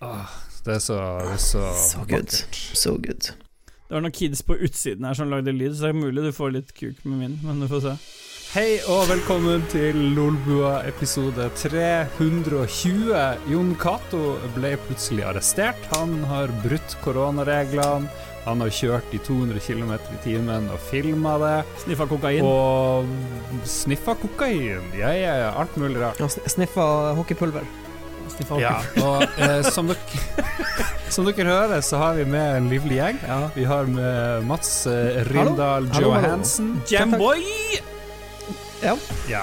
Åh, det er så, det er så, So good. So good. Det var noen kids på utsiden her som lagde lyd, så det er mulig du får litt kuk med min, men du får se. Hei og velkommen til Lolbua episode 320. Jon Cato ble plutselig arrestert. Han har brutt koronareglene. Han har kjørt i 200 km i timen og filma det. Sniffa kokain. Og sniffa kokain. Ja, ja, ja. Alt mulig rart. Han sniffa hockeypulver. Sniffa Ja, og eh, som, dere, som dere hører, så har vi med en livlig gjeng. Vi har med Mats eh, Rindal. Johansen. Jamboy! Ja. Ja,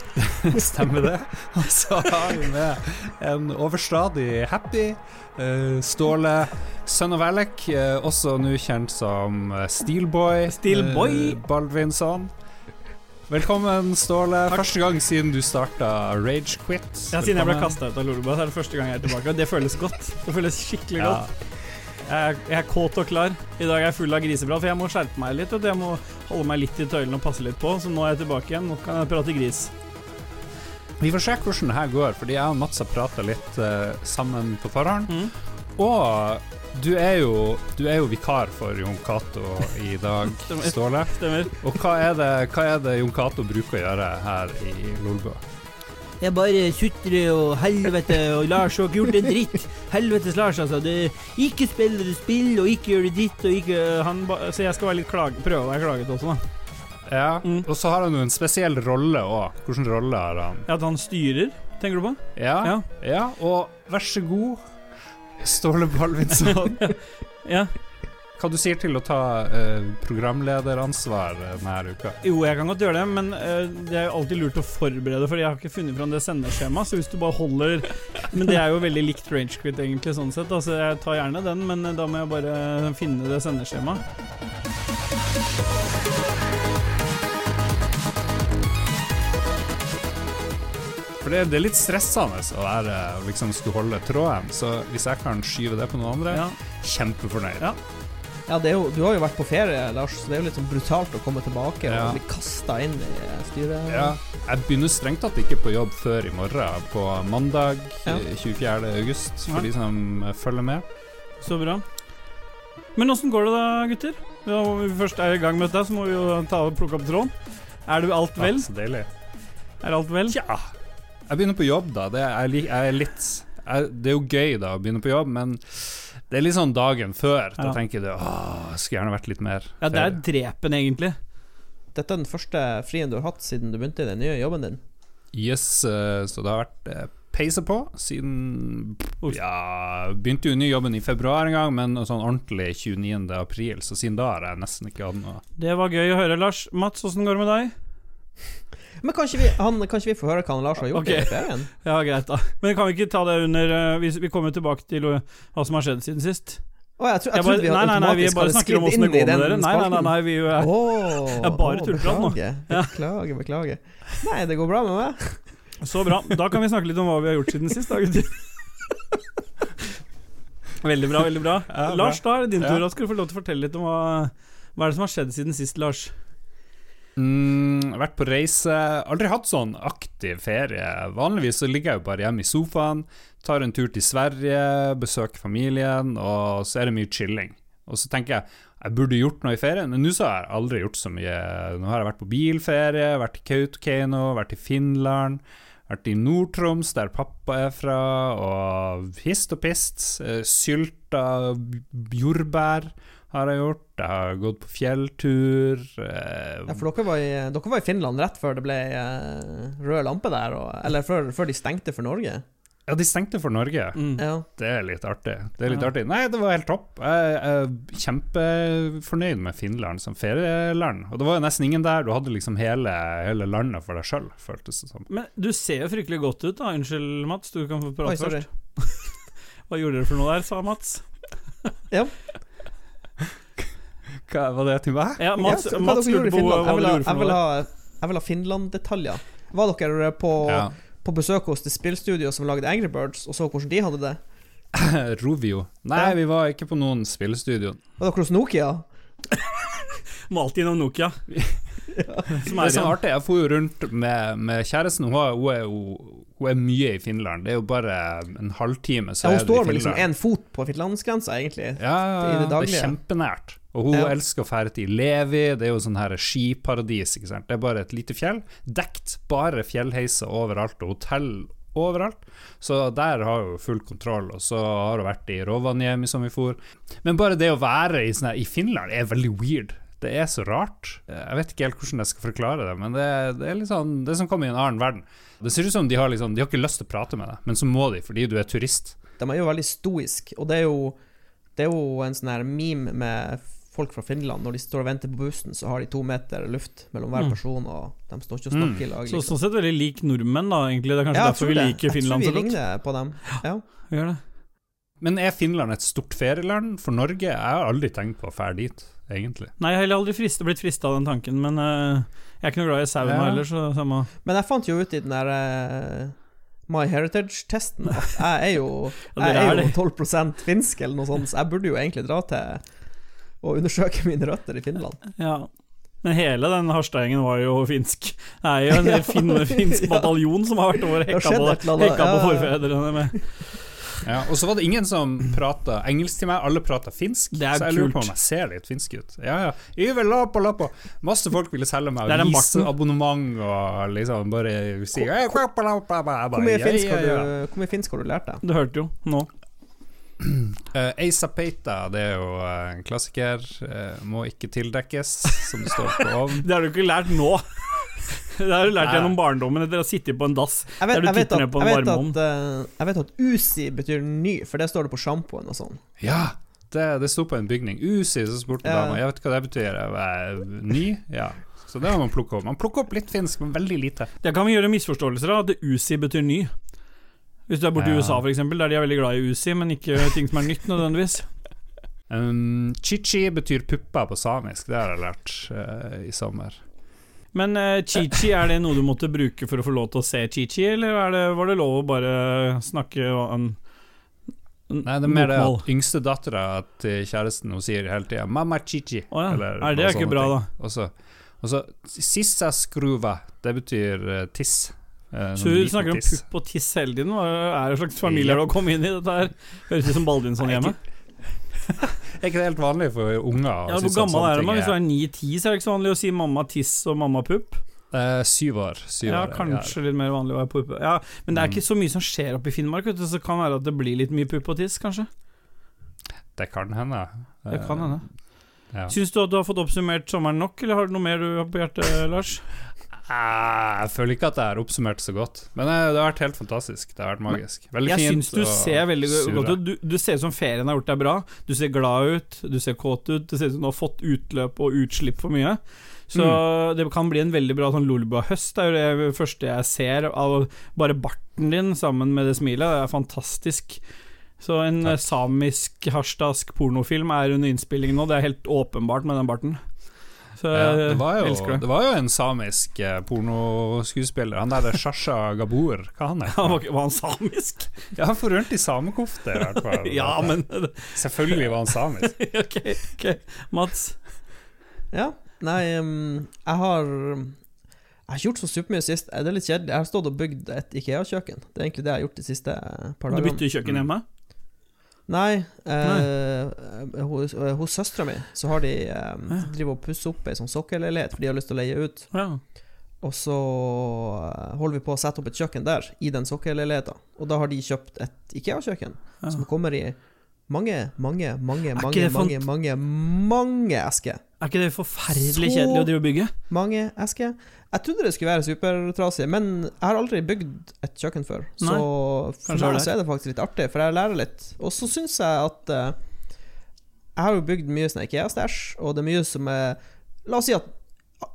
stemmer det. Og så har vi med en overstadig happy eh, Ståle Son of Alec, eh, også nå kjent som eh, Steelboy. Steelboy. eh, Baldvinsson. Velkommen, Ståle. Første gang siden du starta Rage Quit. Ja, siden jeg ble kasta ut av Lolebua, er det første gang jeg er tilbake. Og det føles godt. Det føles skikkelig Ja. godt. Jeg er, jeg er kåt og klar. I dag er jeg full av griseprat, for jeg må skjerpe meg litt. Og jeg må holde meg litt i tøylene og passe litt på. Så nå er jeg tilbake igjen. Nå kan jeg prate gris. Vi får se hvordan det her går, fordi jeg og Mats har prata litt uh, sammen på forhånd. Mm. Og du er jo, du er jo vikar for Jon Cato i dag, Stemmer. Ståle. Stemmer. Og hva er det, hva er det Jon Cato bruker å gjøre her i Lolbua? Jeg bare sutrer og helvete, og Lars har ikke gjort en dritt. Helvetes Lars, altså. Det, ikke spiller spill, og ikke gjør det dritt og ikke han, ba- Så jeg skal være litt klage, prøve å være klaget også, da. Ja, Mm. Og så har han jo en spesiell rolle òg. Hvilken rolle har han? At han styrer, tenker du på? Ja, ja. Ja. og vær så god, Ståle Balvinson. Ja. Hva du sier til å ta eh, programlederansvar eh, denne uka? Jo, jeg kan godt gjøre det, men eh, det er jo alltid lurt å forberede, for jeg har ikke funnet fram det sendeskjemaet. Så hvis du bare holder Men det er jo veldig likt Rangequit, egentlig, sånn sett. Altså, jeg tar gjerne den, men eh, da må jeg bare finne det sendeskjemaet. For det, det er litt stressende å være, liksom skulle holde tråden, så hvis jeg kan skyve det på noen andre, Ja. kjempefornøyd. Ja. Ja, det jo, du har jo vært på ferie, Lars, så det er jo litt sånn brutalt å komme tilbake Ja. og bli kasta inn i styret. Ja, jeg begynner strengt tatt ikke på jobb før i morgen, på mandag Ja. eh, 24. august, for de som eh, følger med. Så bra. Men åssen går det da, gutter? Når vi først er i gang med dette, så må vi jo ta og plukke opp tråden. Er det alt vel? Ja, så deilig. Er alt vel? Ja. Jeg begynner på jobb, da. Det er, jeg er litt jeg, Det er jo gøy da å begynne på jobb, men det er litt sånn dagen før. Da Ja. tenker du åh, skulle gjerne vært litt mer Ja, det er ferie». drepen, egentlig. Dette er den første frien du har hatt siden du begynte i den nye jobben din. Yes, eh, så det har vært eh, peise på siden Ja, begynte jo ny jobben i februar en gang, men sånn ordentlig 29. april, så siden da har jeg nesten ikke hatt noe Det var gøy å høre, Lars. Mats, åssen går det med deg? Men kan ikke vi, han, kan ikke vi få høre hva han Lars har gjort okay. i ferien? Ja, greit, da. Men kan vi ikke ta det under eh, Vi, vi kommer tilbake til eh, hva som har skjedd siden sist. Oh, jeg, tror, jeg Jeg bare, nei, nei, nei, vi bare snakker om åssen det går med dere. Nei, nei, nei, nei vi er Åh, er bare oh, tullprat nå. beklager, beklager. Nei, det går bra med meg. Så bra. Da kan vi snakke litt om hva vi har gjort siden sist, da, gutter. Veldig bra, veldig bra. Ja, bra. Lars, da er det din tur. Ja. Da skal du få lov til å fortelle litt om hva, hva er det som har skjedd siden sist, Lars. Mm, vært på reise. Aldri hatt sånn aktiv ferie. Vanligvis så ligger jeg jo bare hjemme i sofaen, tar en tur til Sverige, besøker familien, og så er det mye chilling. Og så tenker jeg jeg burde gjort noe i ferien, men nå så har jeg aldri gjort så mye. Nå har jeg vært på bilferie, vært i Kautokeino, vært i Finland, vært i Nord-Troms, der pappa er fra, og hist og pist. Eh, Sylta jordbær har jeg gjort. Jeg har gått på fjelltur. eh, Ja, for dere var, i, dere var i Finland rett før det ble eh, rød lampe der, og, eller før, før de stengte for Norge. Ja, de stengte for Norge. Mm. Ja. Det er litt artig. Det er litt Ja. artig. Nei, det var helt topp. Jeg er kjempefornøyd med Finland som ferieland. Og det var jo nesten ingen der. Du hadde liksom hele, hele landet for deg sjøl, føltes det som. Men du ser jo fryktelig godt ut, da. Unnskyld, Mats. Du kan få prate Oi, først. Hva gjorde dere for noe der, sa Mats. Hva var det til meg? Ja, Mats, Ja, hva Mats lurte på hva Jeg vil du ha, gjorde jeg for vil noe. ha, jeg vil ha Finland-detaljer. Var dere på, Ja. på besøk hos det spillstudioet som lagde Angry Birds, og så hvordan de hadde det? Rovio. Nei, Ja. vi var ikke på noen spillstudio. Var dere hos Nokia? Må alltid innom Nokia. som Det som er artig. Jeg for jo rundt med, med kjæresten. Hun, er, hun, er hun er mye i Finland. Det er jo bare en halvtime, så Ja, hun er du står med liksom én fot på finlandsgrensa, egentlig. Ja, i det det, er kjempenært. Og hun Ja. elsker å fære til Levi, det er jo sånn her skiparadis, ikke sant. Det er bare et lite fjell. Dekt bare fjellheiser overalt, og hotell overalt. Så der har hun full kontroll. Og så har hun vært i Rovaniemi, som vi for. Men bare det å være i, sånn her, i Finland er veldig weird. Det er så rart. Jeg vet ikke helt hvordan jeg skal forklare det, men det, det er litt sånn Det som kommer i en annen verden. Det ser ut som de har, liksom, de har ikke lyst til å prate med deg, men så må de fordi du er turist. De er jo veldig stoiske, og det er jo, det er jo en sånn her meme med folk fra Finland. Når de står og venter på bussen, så har de to meter luft mellom hver Mm. person, og de står ikke og Mm. snakker i lag. Så Liksom. sånn sett veldig lik nordmenn, da, egentlig. Det er kanskje Ja, derfor vi det. liker Finland så godt. Jeg tror vi ligner på dem. Ja. Gjør det. Men er Finland et stort ferieland for Norge? Jeg har aldri tenkt på å fære dit, egentlig. Nei, jeg har heller aldri frist, blitt frista av den tanken, men uh, jeg er ikke noe glad i sauna Ja. heller, så samme Men jeg fant jo ut i den der uh, My Heritage-testen at jeg er jo, jeg er jo 12% finsk, eller noe sånt, så jeg burde jo egentlig dra til og undersøke mine røtter i Finland. Ja. Men hele den Harstad-gjengen var jo finsk. Det er jo en Ja, fin, finsk ja. bataljon som har vært over hekka på, hekka på ja, ja. forfedrene med. Ja, og så var det ingen som prata engelsk til meg, alle prata finsk. Det er så jeg lurer på om jeg ser litt finsk ut. Ja, ja. Yve, lappa, lappa. Masse folk ville selge meg Det den avisabonnement og liksom bare si hvor mye finsk har du lært deg? Du hørte jo nå. Eh, Eisa Peita, det er jo eh, en klassiker. Uh, må ikke tildekkes, som det står på ovnen. Det har du ikke lært nå. Det har du lært Nei. gjennom barndommen etter å ha sittet på en dass. Jeg vet, jeg vet, at, jeg, vet eh, jeg vet at Usi betyr ny, for det står det på sjampoen og sånn. Ja, det, det sto på en bygning. Usi, så spurte Ja. dama. Jeg vet hva det betyr. Jeg Ny? Ja. Så det må man plukke opp. Man plukker opp litt finsk, men veldig lite. Det kan vi gjøre misforståelser av, at usi betyr ny. Hvis du er borte i USA, eksempel, der de er veldig glad i Uzi, men ikke ting som er nytt nødvendigvis. Um, Chichi betyr pupper på samisk, det har jeg lært uh, i sommer. Men uh, Chi-Chi, er det noe du måtte bruke for å få lov til å se Chi-Chi, eller er det, var det lov å bare snakke en, en Nei, det er mer det at yngste dattera til kjæresten hun sier hele tida 'mamma Chichi'. Oh, ja. eller Nei, det er ikke bra, ting. da. Og så, sissa skruva, det betyr uh, tiss. Eh, Så sånn du snakker om pupp og tiss hele tiden? Er det slags familie du har kommet inn i dette her? Høres ut som Baldinsson hjemme. Er ikke det helt vanlig for unger? Ja, hvor gammel er man? Hvis du er 9-10, så er det ikke så vanlig å si mamma tiss og mamma pupp. Eh, syv år. Syv Ja, år, kanskje litt mer vanlig å være puppe. Ja, men det er Mm. ikke så mye som skjer oppe i Finnmark, vet du, så det kan være at det blir litt mye pupp og tiss, kanskje. Det kan hende. Det kan hende. Ja. Syns du at du har fått oppsummert sommeren nok, eller har du noe mer du har på hjertet, Lars? Ah, Jeg føler ikke at jeg har oppsummert så godt, men eh, det har vært helt fantastisk. Det har vært magisk. Veldig Jeg fint. syns du ser veldig sure. godt ut. Du, du ser ut som ferien har gjort deg bra. Du ser glad ut, du ser kåt ut. Det ser ut som du har fått utløp og utslipp for mye. Så Mm. det kan bli en veldig bra sånn Lolbua-høst. Det er jo det første jeg ser av bare barten din sammen med det smilet. Det er fantastisk. Så en Takk. eh, samisk harstadsk pornofilm er under innspilling nå. Det er helt åpenbart med den barten. Så ja, det, var jo, elsker det. det var jo en samisk eh, pornoskuespiller. Han der Shasha Gabor, hva han Han Ja, var, var han samisk? Ja, han får rundt i samekofte, i hvert fall. ja, men Selvfølgelig var han samisk. Ok, ok. Mats? Ja, nei, um, jeg har Jeg har ikke gjort så supermye sist. Det er litt kjedelig. Jeg har stått og bygd et Ikea-kjøkken. Det er egentlig det jeg har gjort de siste par dagene. Du bytter kjøkken hjemme? Nei, eh, hos, hos søstera mi så har de eh, Ja. driver og pusser opp ei sånn sokkelleilighet, for de har lyst til å leie ut. Ja. Og så eh, holder vi på å sette opp et kjøkken der, i den sokkelleiligheta. Og da har de kjøpt et Ikea-kjøkken, ja. som kommer i mange, mange, mange, mange, mange, mange, mange esker. Er ikke det forferdelig kjedelig å drive og bygge? Mange esker. Jeg trodde det skulle være supertrasig, men jeg har aldri bygd et kjøkken før. Så for meg så er det faktisk litt artig, for jeg lærer litt. Og så syns jeg at uh, Jeg har jo bygd mye sånn Ikea-stæsj, og det er mye som er La oss si at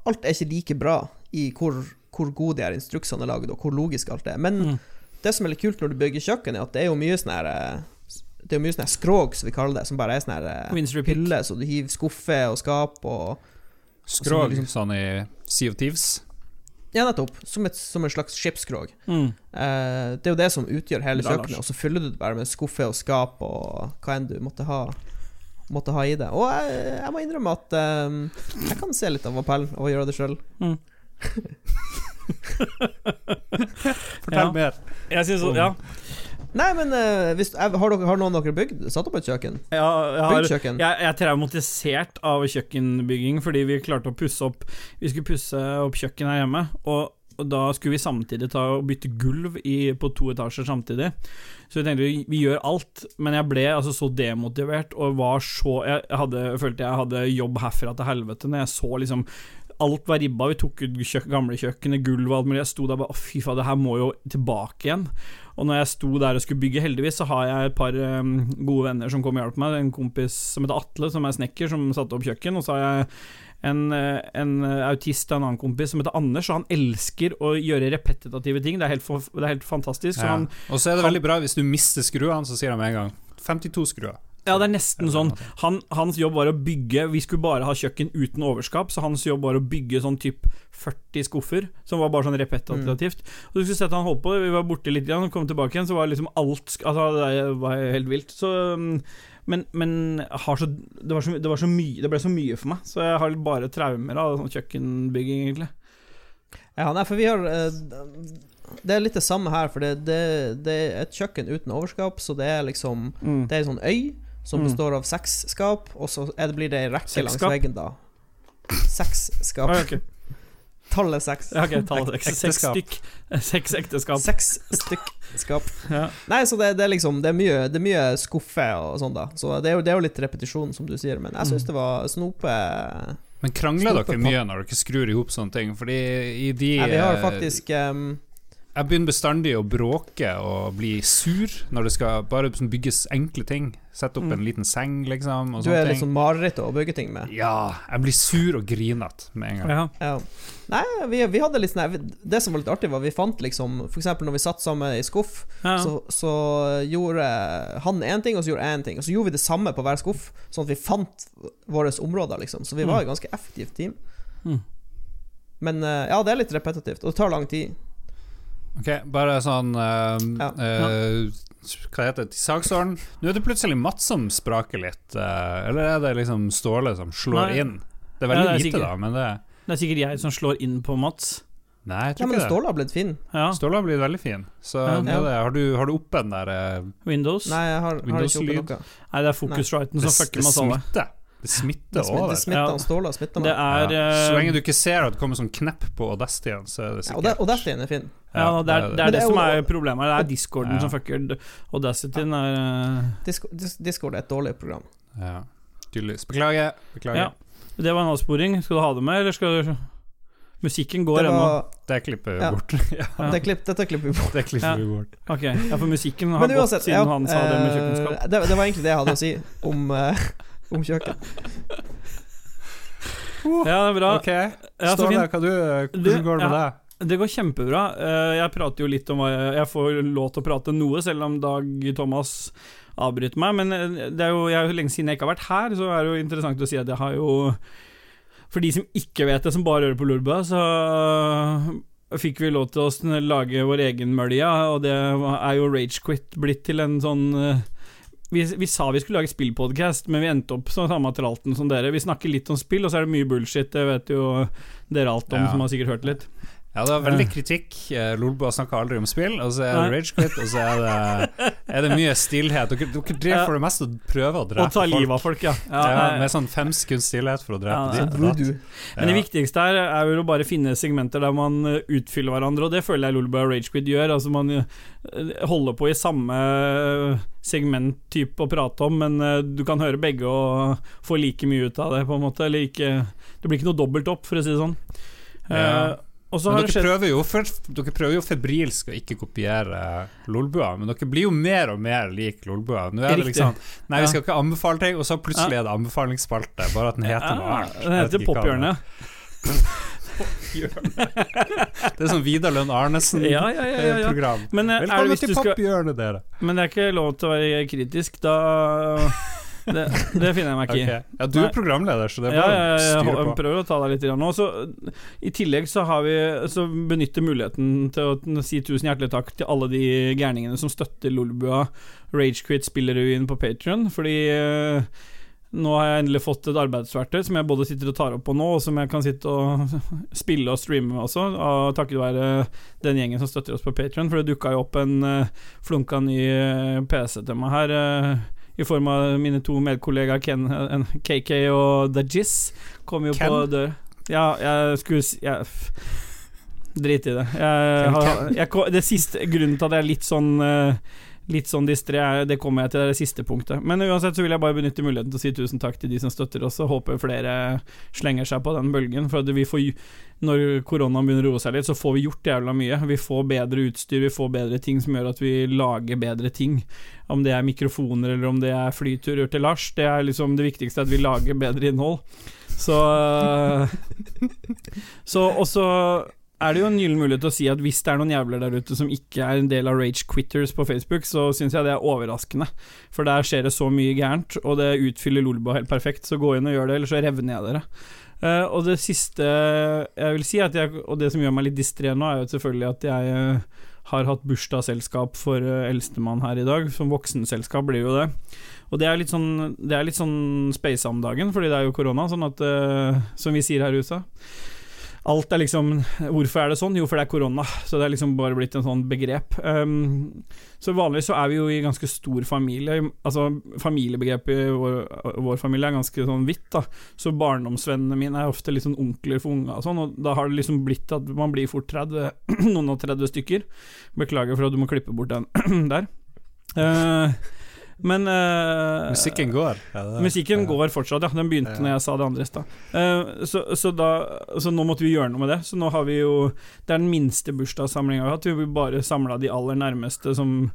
alt er ikke like bra i hvor, hvor gode de her instruksene er laget, og hvor logisk alt er. Men Mm. det som er litt kult når du bygger kjøkken, er at det er jo mye sånn her eh, Det er jo mye sånn her skrog, som vi kaller det, som bare er sånn her eh, hylle, så du hiver skuffe og skap og Skrog, liksom- sånn i Sea of Thieves. Ja, nettopp. Som, et, som en slags skipskrog. Mm. Eh, det er jo det som utgjør hele kjøkkenet, og så fyller du det bare med skuffe og skap og hva enn du måtte ha. måtte ha i det. Og jeg, jeg må innrømme at um, jeg kan se litt av appellen av å gjøre det sjøl. Fortell Ja. mer. Jeg synes, så- ja, Nei, men uh, hvis, jeg, har, dere, har noen av dere bygd? Satt opp et kjøkken? ja, jeg, har, Bygd kjøkken? jeg, jeg er traumatisert av kjøkkenbygging fordi vi klarte å pusse opp Vi skulle pusse opp kjøkken her hjemme, og, og da skulle vi samtidig ta og bytte gulv i, på to etasjer samtidig. Så vi tenkte vi, vi gjør alt, men jeg ble altså så demotivert og var så Jeg, jeg hadde, følte jeg hadde jobb herfra til helvete når jeg så liksom Alt var ribba, vi tok ut kjøk, gamle kjøkkenet, gulv og alt mulig. Jeg sto der bare fy faen, det her må jo tilbake igjen. Og når jeg sto der og skulle bygge, heldigvis, så har jeg et par um, gode venner som kom og hjalp meg. En kompis som heter Atle, som er snekker, som satte opp kjøkken. Og så har jeg en, eh, en eh, autist av en annen kompis som heter Anders, og han elsker å gjøre repetitive ting. Det er helt, for, det er helt fantastisk. Så Ja. han, Og så er det veldig bra hvis du mister skruene, så sier han med en gang 52 skruer. Ja, det er nesten sånn. Han, hans jobb var å bygge Vi skulle bare ha kjøkken uten overskap, så hans jobb var å bygge sånn typ 40 skuffer, som var bare sånn repetitivt. Og du skulle sett han holdt på, vi var borte litt, og kom tilbake igjen, så var liksom alt Altså, det var helt vilt. Så mm, Men, men har så, det, var så, det var så mye Det ble så mye for meg, så jeg har bare traumer av sånn kjøkkenbygging, egentlig. Ja, nei, for vi har eh, Det er litt det samme her, for det, det, det er et kjøkken uten overskap, så det er liksom Mm. Det er en sånn øy som Mm. består av seks skap, og så er det, blir det ei rekke Seks langs skap? veggen, da. Seks skap. Ah, okay. Tallet seks. Ja, okay, tallet seks. Seks stykk. Seks ekteskap. Seks stykk skap. Ja. Nei, så det, det er liksom Det er mye, det er mye skuffe og sånn, da. Så det er, jo, det er jo litt repetisjon, som du sier, men jeg syns det var snope Men krangler Snope dere mye når dere skrur ihop sånne ting? Fordi i de Nei, Vi har eh, faktisk um, Jeg begynner bestandig å bråke og bli sur når det skal bare sånn bygges enkle ting. Sette opp Mm. en liten seng, liksom. Og Du er litt sånn mareritt å bygge ting med. Ja, jeg blir sur og grinete med en gang. Ja. Ja. Nei, vi, vi hadde litt sånn Det som var litt artig, var vi fant liksom eksempel når vi satt sammen i skuff, Ja. så, så gjorde han én ting, og så gjorde jeg én ting. Og så gjorde vi det samme på hver skuff, sånn at vi fant våre områder, liksom. Så vi var et ganske effektivt team. Mm. Men eh, ja, det er litt repetitivt, og det tar lang tid. Ok, bare sånn uh, Ja. eh, Hva heter det? Saksorden. Nå er det plutselig Mats som spraker litt, eh, eller er det liksom Ståle som slår Nei. inn? Det er Ja, veldig det er lite, sikkert. da, men det Det er sikkert jeg som slår inn på Mats. Nei, jeg Ja, tror men ikke det. Ståle har blitt fin. Ja. Ståle har blitt veldig fin. Så Ja. er. Har, du, har du oppe den der Windows. Nei, jeg har, har ikke oppe noe. Nei, det er Focusriten Det, som fucker med oss alle. Det smitter Det over. det smitter han Ståle. Smitter Det meg. er ja. Så eh, lenge du ikke ser at det kommer sånn knepp på Audacityen, så er det sikkert Ja, og er fin. Ja, det er det, er det, det er som er problemet. Det er discorden Ja. som fucker. Audacityen er eh, Discord, Discord er et dårlig program. Ja, tydeligvis. Beklager. Beklager. Ja. Det var en avsporing. Skal du ha det med, eller skal du Musikken går Det ennå. Det klipper vi Ja. bort. ja, det klipp, dette klipper vi bort. det klipper Ja. vi bort. Ok, ja, for musikken har uansett, gått siden ja, han sa det med eh, kjøkkenskap. det, det var egentlig det jeg hadde å si om, eh, om kjøkken. Ja, det er bra. Ok, Ja, Ståle, hva du, hvordan går det med deg? Det går kjempebra. Eh, Jeg prater jo litt om hva jeg Jeg får lov til å prate noe, selv om Dag Thomas avbryter meg. Men eh, det er jo, jeg lenge siden jeg ikke har vært her, så er det jo interessant å si at jeg har jo For de som ikke vet det, som bare hører på Lolbua, så fikk vi lov til å lage vår egen mølje, og det er jo Ragequit blitt til en sånn eh, vi, vi sa vi skulle lage spillpodcast, men vi endte opp som samme tralten som dere. Vi snakker litt om spill, og så er det mye bullshit. Det vet jo dere alt om, Ja. som har sikkert hørt litt. Ja, det var veldig kritikk. Lolboa Lolbua snakker aldri om spill, og så er det ragequit, og så er det, er det mye stillhet. Dere, dere driver for det meste og prøver å Og ta folk. livet av folk, ja. ja, Ja, med sånn fem sekunds stillhet for å drepe Ja, dem. Men det viktigste her er jo å bare finne segmenter der man eh, utfyller hverandre, og det føler jeg Lolbua og Ragequid gjør. Altså Man eh, holder på i samme eh, segmenttype å prate om, men eh, du kan høre begge og få like mye ut av det, på en måte. Eller ikke Det blir ikke noe dobbelt opp, for å si det sånn. Ja. Eh, så Men dere skjedd prøver, jo, for, dere prøver jo febrilsk å ikke kopiere Lolbua, men dere blir jo mer og mer lik Lolbua. Nå er det liksom Nei, vi skal ikke anbefale ting, og så plutselig er det anbefalingsspalte, bare at den heter noe annet. Den heter Pophjørnet. Det er sånn Vidar Lønn Arnesen-program. Ja, ja, ja, ja, ja. Men, eh, Velkommen til Pophjørnet, dere. Men det er ikke lov til å være kritisk, da Det, det finner jeg meg ikke i. Okay. Ja, du er programleder, så det er bare å ja, ja, styre jeg på. prøver å ta deg litt nå. Så, I tillegg så har vi Så benytter muligheten til å si tusen hjertelig takk til alle de gærningene som støtter Lolbua Ragequit spillerevyen på Patrion, fordi eh, nå har jeg endelig fått et arbeidsverktøy som jeg både sitter og tar opp på nå, og som jeg kan sitte og spille og streame med også, og takket være den gjengen som støtter oss på Patrion. For det dukka jo opp en uh, flunka ny eh, PC til meg her, i form av mine to medkollegaer Ken, KK og The Jizz. Kom jo Ken? på dør. Ja, jeg skulle jeg, Drit i det. Jeg, jeg, det siste Grunnen til at jeg er litt sånn uh, Litt sånn distré, det kommer jeg til det siste punktet. Men uansett så vil jeg bare benytte muligheten til å si tusen takk til de som støtter oss, og håper flere slenger seg på den bølgen. For får, når koronaen begynner å roe seg litt, så får vi gjort jævla mye. Vi får bedre utstyr, vi får bedre ting som gjør at vi lager bedre ting. Om det er mikrofoner eller om det er flyturer til Lars, det er liksom det viktigste, at vi lager bedre innhold. Så Så også er det jo en gyllen mulighet til å si at hvis det er noen jævler der ute som ikke er en del av Rage Quitters på Facebook, så syns jeg det er overraskende. For der skjer det så mye gærent, og det utfyller Lolbo helt perfekt. Så gå inn og gjør det, eller så revner jeg dere. Uh, og det siste jeg vil si, at jeg, og det som gjør meg litt distré nå, er jo selvfølgelig at jeg uh, har hatt bursdagsselskap for uh, eldstemann her i dag. Som voksenselskap blir jo det. Og det er litt sånn Det er litt sånn space om dagen, fordi det er jo korona, sånn at Som vi sier her i huset. Alt er liksom Hvorfor er det sånn? Jo, for det er korona. Så det er liksom bare blitt en sånn begrep. Um, så vanligvis så er vi jo i ganske stor familie. Altså Familiebegrepet i vår, vår familie er ganske sånn vidt, da. Så barndomsvennene mine er ofte litt sånn onkler for unga og sånn, og da har det liksom blitt at man blir fort 30, noen og 30 stykker. Beklager for at du må klippe bort den der. Uh, men uh, Musikken går. Ja, det- Musikken ja. går fortsatt, ja. Den begynte Ja. når jeg sa det andre i stad. Uh, så, så, så nå måtte vi gjøre noe med det. Så nå har vi jo Det er den minste bursdagssamlinga vi har hatt. Vi bare samla de aller nærmeste som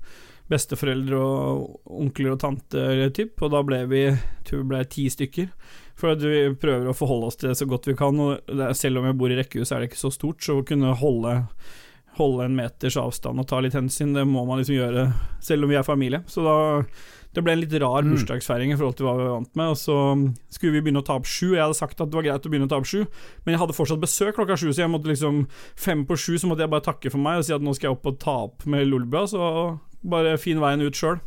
besteforeldre og onkler og tanter, typ. Og da ble vi tror vi ble ti stykker. For at vi prøver å forholde oss til det så godt vi kan. Og det selv om jeg bor i rekkehus, er det ikke så stort. Så å kunne holde Holde en meters avstand og ta litt hensyn, det må man liksom gjøre selv om vi er familie. Så da det ble en litt rar Mm. bursdagsfeiring i forhold til hva vi var vant med. Og så skulle vi begynne å ta opp sju. Jeg hadde sagt at det var greit å begynne å ta opp sju, men jeg hadde fortsatt besøk klokka sju, så jeg måtte liksom fem på sju så måtte jeg bare takke for meg og si at nå skal jeg opp og ta opp med Lolbua, så bare fin veien ut sjøl.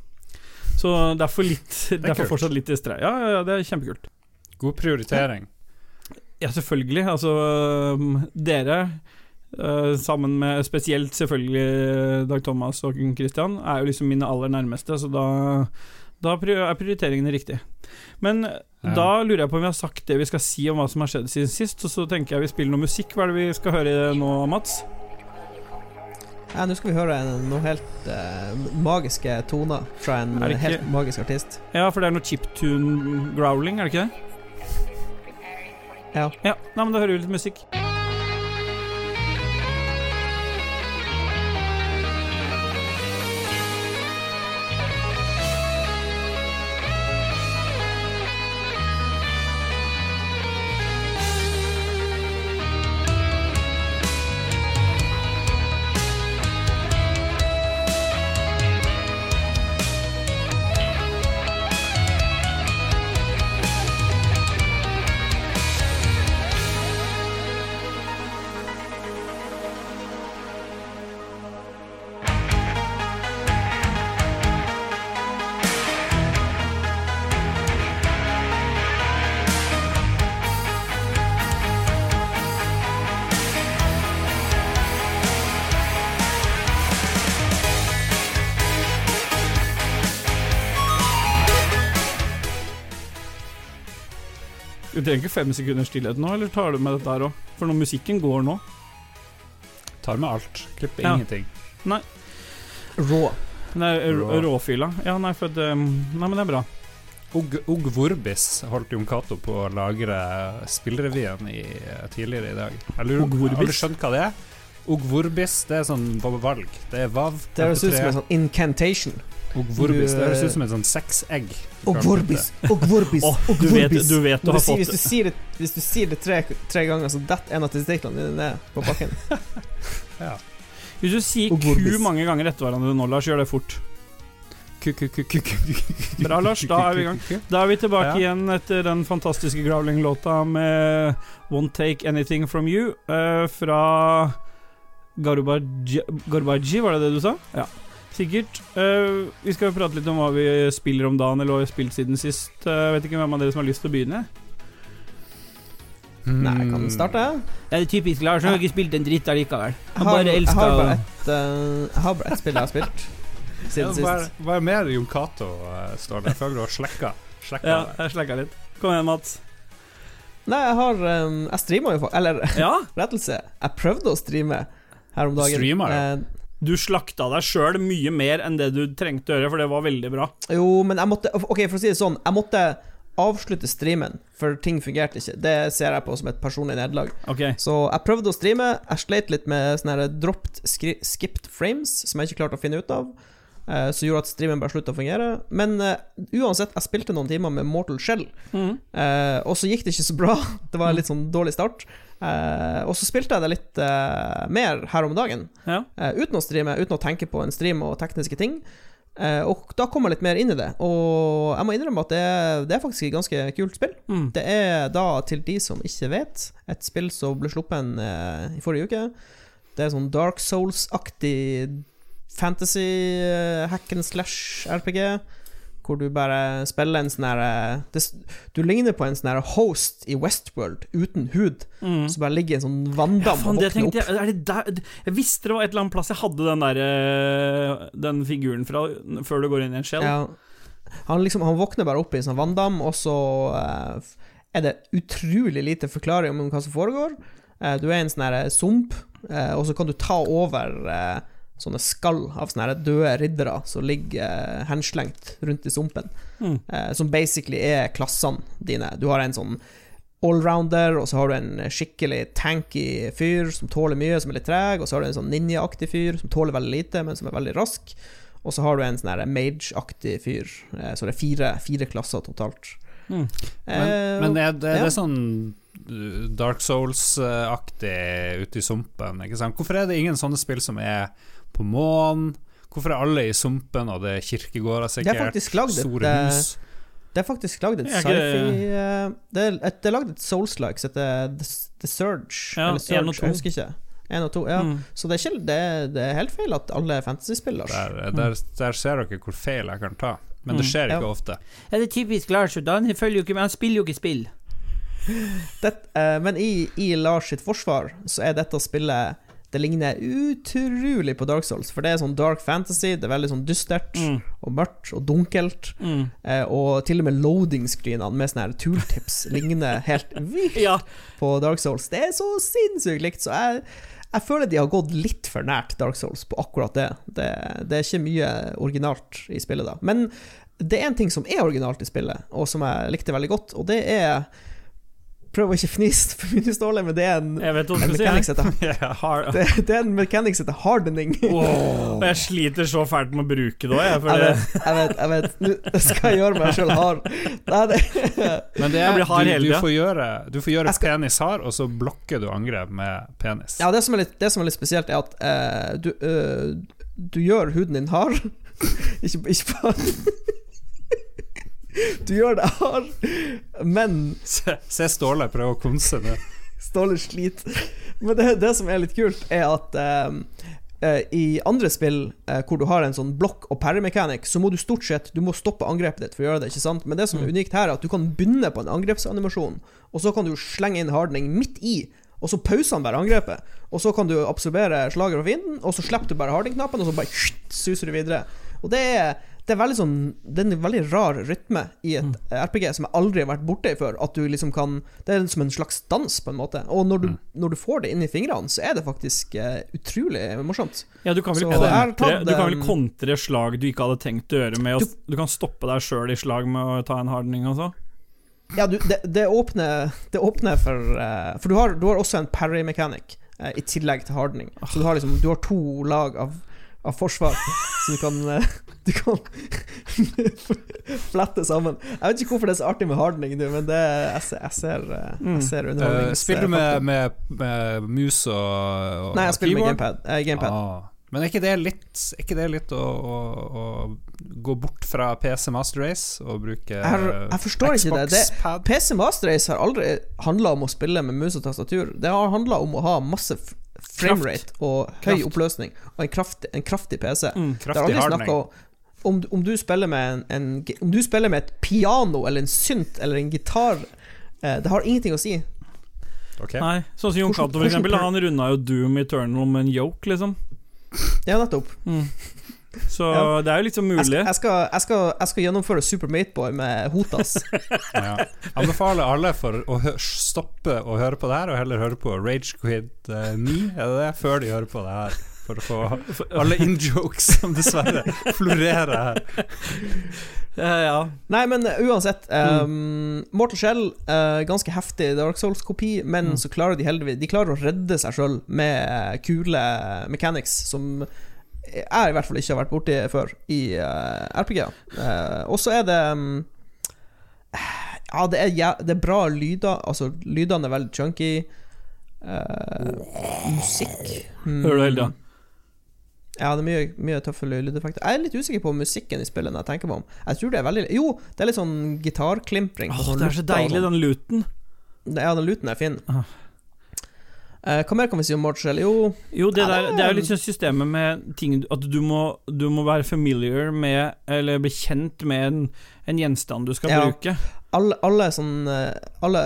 Så derfor litt er Derfor fortsatt litt distré. Ja, ja, ja, det er kjempekult. God prioritering. Ja, selvfølgelig. Altså, dere, sammen med spesielt selvfølgelig Dag Thomas og Christian, er jo liksom mine aller nærmeste, så da, da er prioriteringene riktig. Men da lurer jeg på om vi har sagt det vi skal si om hva som har skjedd siden sist, og så tenker jeg vi spiller noe musikk. Hva er det vi skal høre nå, Mats? Ja, Nå skal vi høre noen helt uh, magiske toner fra en helt magisk artist. Ja, for det er noe chiptune growling, er det ikke det? Ja. Ja, nei, men da hører vi litt musikk. Trenger ikke fem sekunders stillhet nå, eller tar du med dette her òg? For når musikken går nå Tar med alt. Klipper Ja. ingenting. Rå. Nei, Rå. rå- råfylla. Ja, nei, for at um, Nei, men det er bra. Og, og Vorbis holdt Jon Cato på å lagre spillrevyen i, tidligere i dag. Jeg lurer? Har du skjønt hva det er? Og Vorbis, det er sånn valg. Det er Vav. Det høres ut som MP3. en sånn incantation. Og Vorbis, det høres ut som et sånn sexegg. Og vorbis, og vorbis, og du, vet, du vet du har fått hvis, du sier det, hvis du sier det tre, tre ganger, så detter en av testiklene dine ned på bakken. Ja. Hvis du sier ku mange ganger etter hverandre nå, Lars, gjør det fort. Bra, Lars, da er vi i gang. Da er vi tilbake Ja. igjen etter den fantastiske Growling-låta med Won't Take Anything From You uh, fra Garubaji, var det det du sa? Ja. Sikkert. Uh, vi skal jo prate litt om hva vi spiller om dagen, eller hva vi har spilt siden sist. Uh, vet ikke hvem av dere som har lyst til å begynne? Nei, kan starte. Det er typisk Lars, han har ikke spilt en dritt allikevel. Han har, bare elsker har bare et, eh, jeg har bare ett spill jeg har spilt Ja, siden bare, sist. er mer Jon Cato uh, står der. Jeg føler du har slekka. slekka Ja, jeg slekka litt. Kom igjen, Mats. Nei, jeg har um, Jeg streama jo, for eller Ja, rettelse, jeg prøvde å streame her om dagen. Streamer, ja. Eh, du slakta deg sjøl mye mer enn det du trengte å gjøre, for det var veldig bra. Jo, men jeg måtte Ok, for å si det sånn, jeg måtte avslutte streamen, for ting fungerte ikke. Det ser jeg på som et personlig nederlag. Okay. Så jeg prøvde å streame. Jeg sleit litt med sånne dropped skipped frames, som jeg ikke klarte å finne ut av. Uh, som gjorde at streamen bare slutta å fungere. Men uh, uansett, jeg spilte noen timer med Mortal Shell, mm. uh, og så gikk det ikke så bra. Det var en litt sånn dårlig start. Eh, og så spilte jeg det litt uh, mer her om dagen, Ja. Uh, uten å streame, uten å tenke på en stream og tekniske ting. Og da kom jeg litt mer inn i det, og jeg må innrømme at det, er- det er faktisk et ganske kult spill. Mm. Det er da, til de som ikke vet, et spill som ble sluppet i forrige uke. Det er sånn Dark Souls-aktig fantasy hack and slash-RPG. Hvor du bare spiller en sånn her eh, Du ligner på en sånn her host i Westworld uten hud, Mm. som bare ligger i en sånn Ja, vanndam faen, og våkner opp. jeg det Jeg visste det var et eller annet plass jeg hadde den der eh, Den figuren fra før du går inn i en shell. Ja. Han, liksom, han våkner bare opp i en sånn vanndam, og så uh, er det utrolig lite forklaring om hva som foregår. Uh, du er i en sånn her sump, uh, og så kan du ta over sånne skall av sånne døde riddere som ligger eh, henslengt rundt i sumpen. Mm. Eh, som basically er klassene dine. Du har en sånn allrounder, og så har du en skikkelig tanky fyr som tåler mye, som er litt treg, og så har du en sånn ninja-aktig fyr som tåler veldig lite, men som er veldig rask. Og så har du en sånn mage-aktig fyr. Eh, så det er fire, fire klasser totalt. Mm. Men, Eh, men er det, ja. det er sånn uh, Dark Souls-aktig ute i sumpen, ikke sant? Hvorfor er det ingen sånne spill som er på månen? Hvorfor er alle i sumpen, og det er kirkegårder Det er sikkert? et, store eh, hus? Det er faktisk lagd et det- sci-fi eh, Det er, er lagd et Souls-like som heter The, The Surge. Ja, eller Surge, jeg husker ikke. En og to, ja. Mm. Så det er, ikke, det, det er helt feil at alle er fantasy-spill, Lars. Der, der, der ser dere hvor feil jeg kan ta. Men det Mm. skjer ikke Ja. ofte. Ja, det er typisk Lars, og han følger jo ikke med, han spiller jo ikke spill. Det, eh, men i, i Lars sitt forsvar så er dette spillet Det ligner utrolig på Dark Souls, for det er sånn dark fantasy. Det er veldig sånn dystert Mm. og mørkt og dunkelt. Mm. Eh, og til og med loading-screenene med sånne her tooltips ligner helt vilt Ja. på Dark Souls. Det er så sinnssykt likt, så jeg, jeg føler de har gått litt for nært Dark Souls på akkurat det. Det, det er ikke mye originalt i spillet, da. Men det er en ting som er originalt i spillet, og som jeg likte veldig godt, og det er Prøv å ikke fnise for mye, Ståle, men det er en, Jeg vet hva en du skal si. heter det, det er en mechanics heter hardening. Og jeg sliter så fælt med å bruke det òg, jeg. Jeg vet, jeg vet, jeg vet. Nå skal jeg gjøre meg sjøl hard. Nei, det, Men det er, hard du, du får gjøre, du får gjøre skal- penis hard, og så blokker du angrep med penis. ja, det som er litt, det som er litt spesielt, er at uh, du, uh, du gjør huden din hard. ikke, ikke bare Du gjør det hardt, men Se, se Ståle prøve å konse med. Ståle sliter. Men det, det som er litt kult, er at eh, eh, i andre spill eh, hvor du har en sånn blokk og parry-mechanic, så må du stort sett Du må stoppe angrepet ditt for å gjøre det, ikke sant? Men det som er unikt her, er at du kan begynne på en angrepsanimasjon, og så kan du slenge inn hardening midt i. Og så pauser han bare angrepet. Og så kan du absorbere slaget fra fienden, og så slipper du bare harding-knappen, og så bare suser du videre. Og det er, det er veldig sånn Det er en veldig rar rytme i et RPG som jeg aldri har vært borti før. At du liksom kan Det er som en slags dans, på en måte. Og når du, når du får det inn i fingrene, så er det faktisk uh, utrolig morsomt. ja, du kan vel Så kontre, tatt du kan vel kontre slag du ikke hadde tenkt å gjøre med å Du- Du kan stoppe deg sjøl i slag med å ta en hardning og så. Ja, du, det, det åpner Det åpner for uh, For du har, du har også en parry-mechanic uh, i tillegg til hardening. Så du har liksom Du har to lag av, av forsvar, så du kan eh, Du kan flette sammen. Jeg vet ikke hvorfor det er så artig med hardening, nå, men det jeg, ser- jeg ser, eh, Mm. jeg ser Uh, spiller du med, med, med mus og, og Nei, jeg spiller med gamepad. Eh, gamepad. Ah. Men er ikke det litt, ikke det litt å, å, å gå bort fra PC Master Race og bruke Jeg jeg forstår ikke det. Det- PC Master Race har aldri handla om å spille med mus og tastatur. Det har handla om å ha masse framerate og høy Kraft. oppløsning og en kraftig, en kraftig PC. Mm. Det er Kraftig aldri hardning. om om du spiller med en, en Om du spiller med et piano eller en synt eller en gitar eh, Det har ingenting å si. Ok. Nei, sånn som Jon Cato, for eksempel. Han runda jo Doom Eternal med en yoke, liksom. Ja, nettopp. Mm. Så Ja. det er jo liksom Jeg, mulig. skal- jeg, skal, jeg, skal, jeg skal gjennomføre Super Mateboy med Hotas. Ja. Anbefaler alle for å stoppe å høre på det her, og heller høre på Ragequid uh, 9, er det det? Før de hører på det her. For å få alle in-jokes som dessverre florerer her. Ja, ja. Nei, men uh, uansett. Um, Mortal Shell, uh, ganske heftig Dark Souls-kopi, men Mm. så klarer de heldigvis De klarer å redde seg sjøl med kule mechanics som jeg i hvert fall ikke har vært borti før i uh, RPG. Uh, og så er det um, Ja, det er, ja, det er bra lyder. Altså, lydene er veldig chunky. Uh, musikk mm. Hører du hele tida? Ja, det er mye, mye tøffe lydeffekter. Jeg er litt usikker på musikken i spillet jeg tenker på om. Jeg tror det er veldig Jo, det er litt sånn gitarklimpring. Åh, sånn det er så deilig, sånn. den luten. Ja, den luten er fin. Ah. Eh, hva mer kan vi si om Mortal? Jo, Jo, det, der, det er- jo litt sånn systemet med ting At du må, du må være familiar med Eller bli kjent med en, en gjenstand du skal Ja. bruke. alle, alle, sånn, eh, alle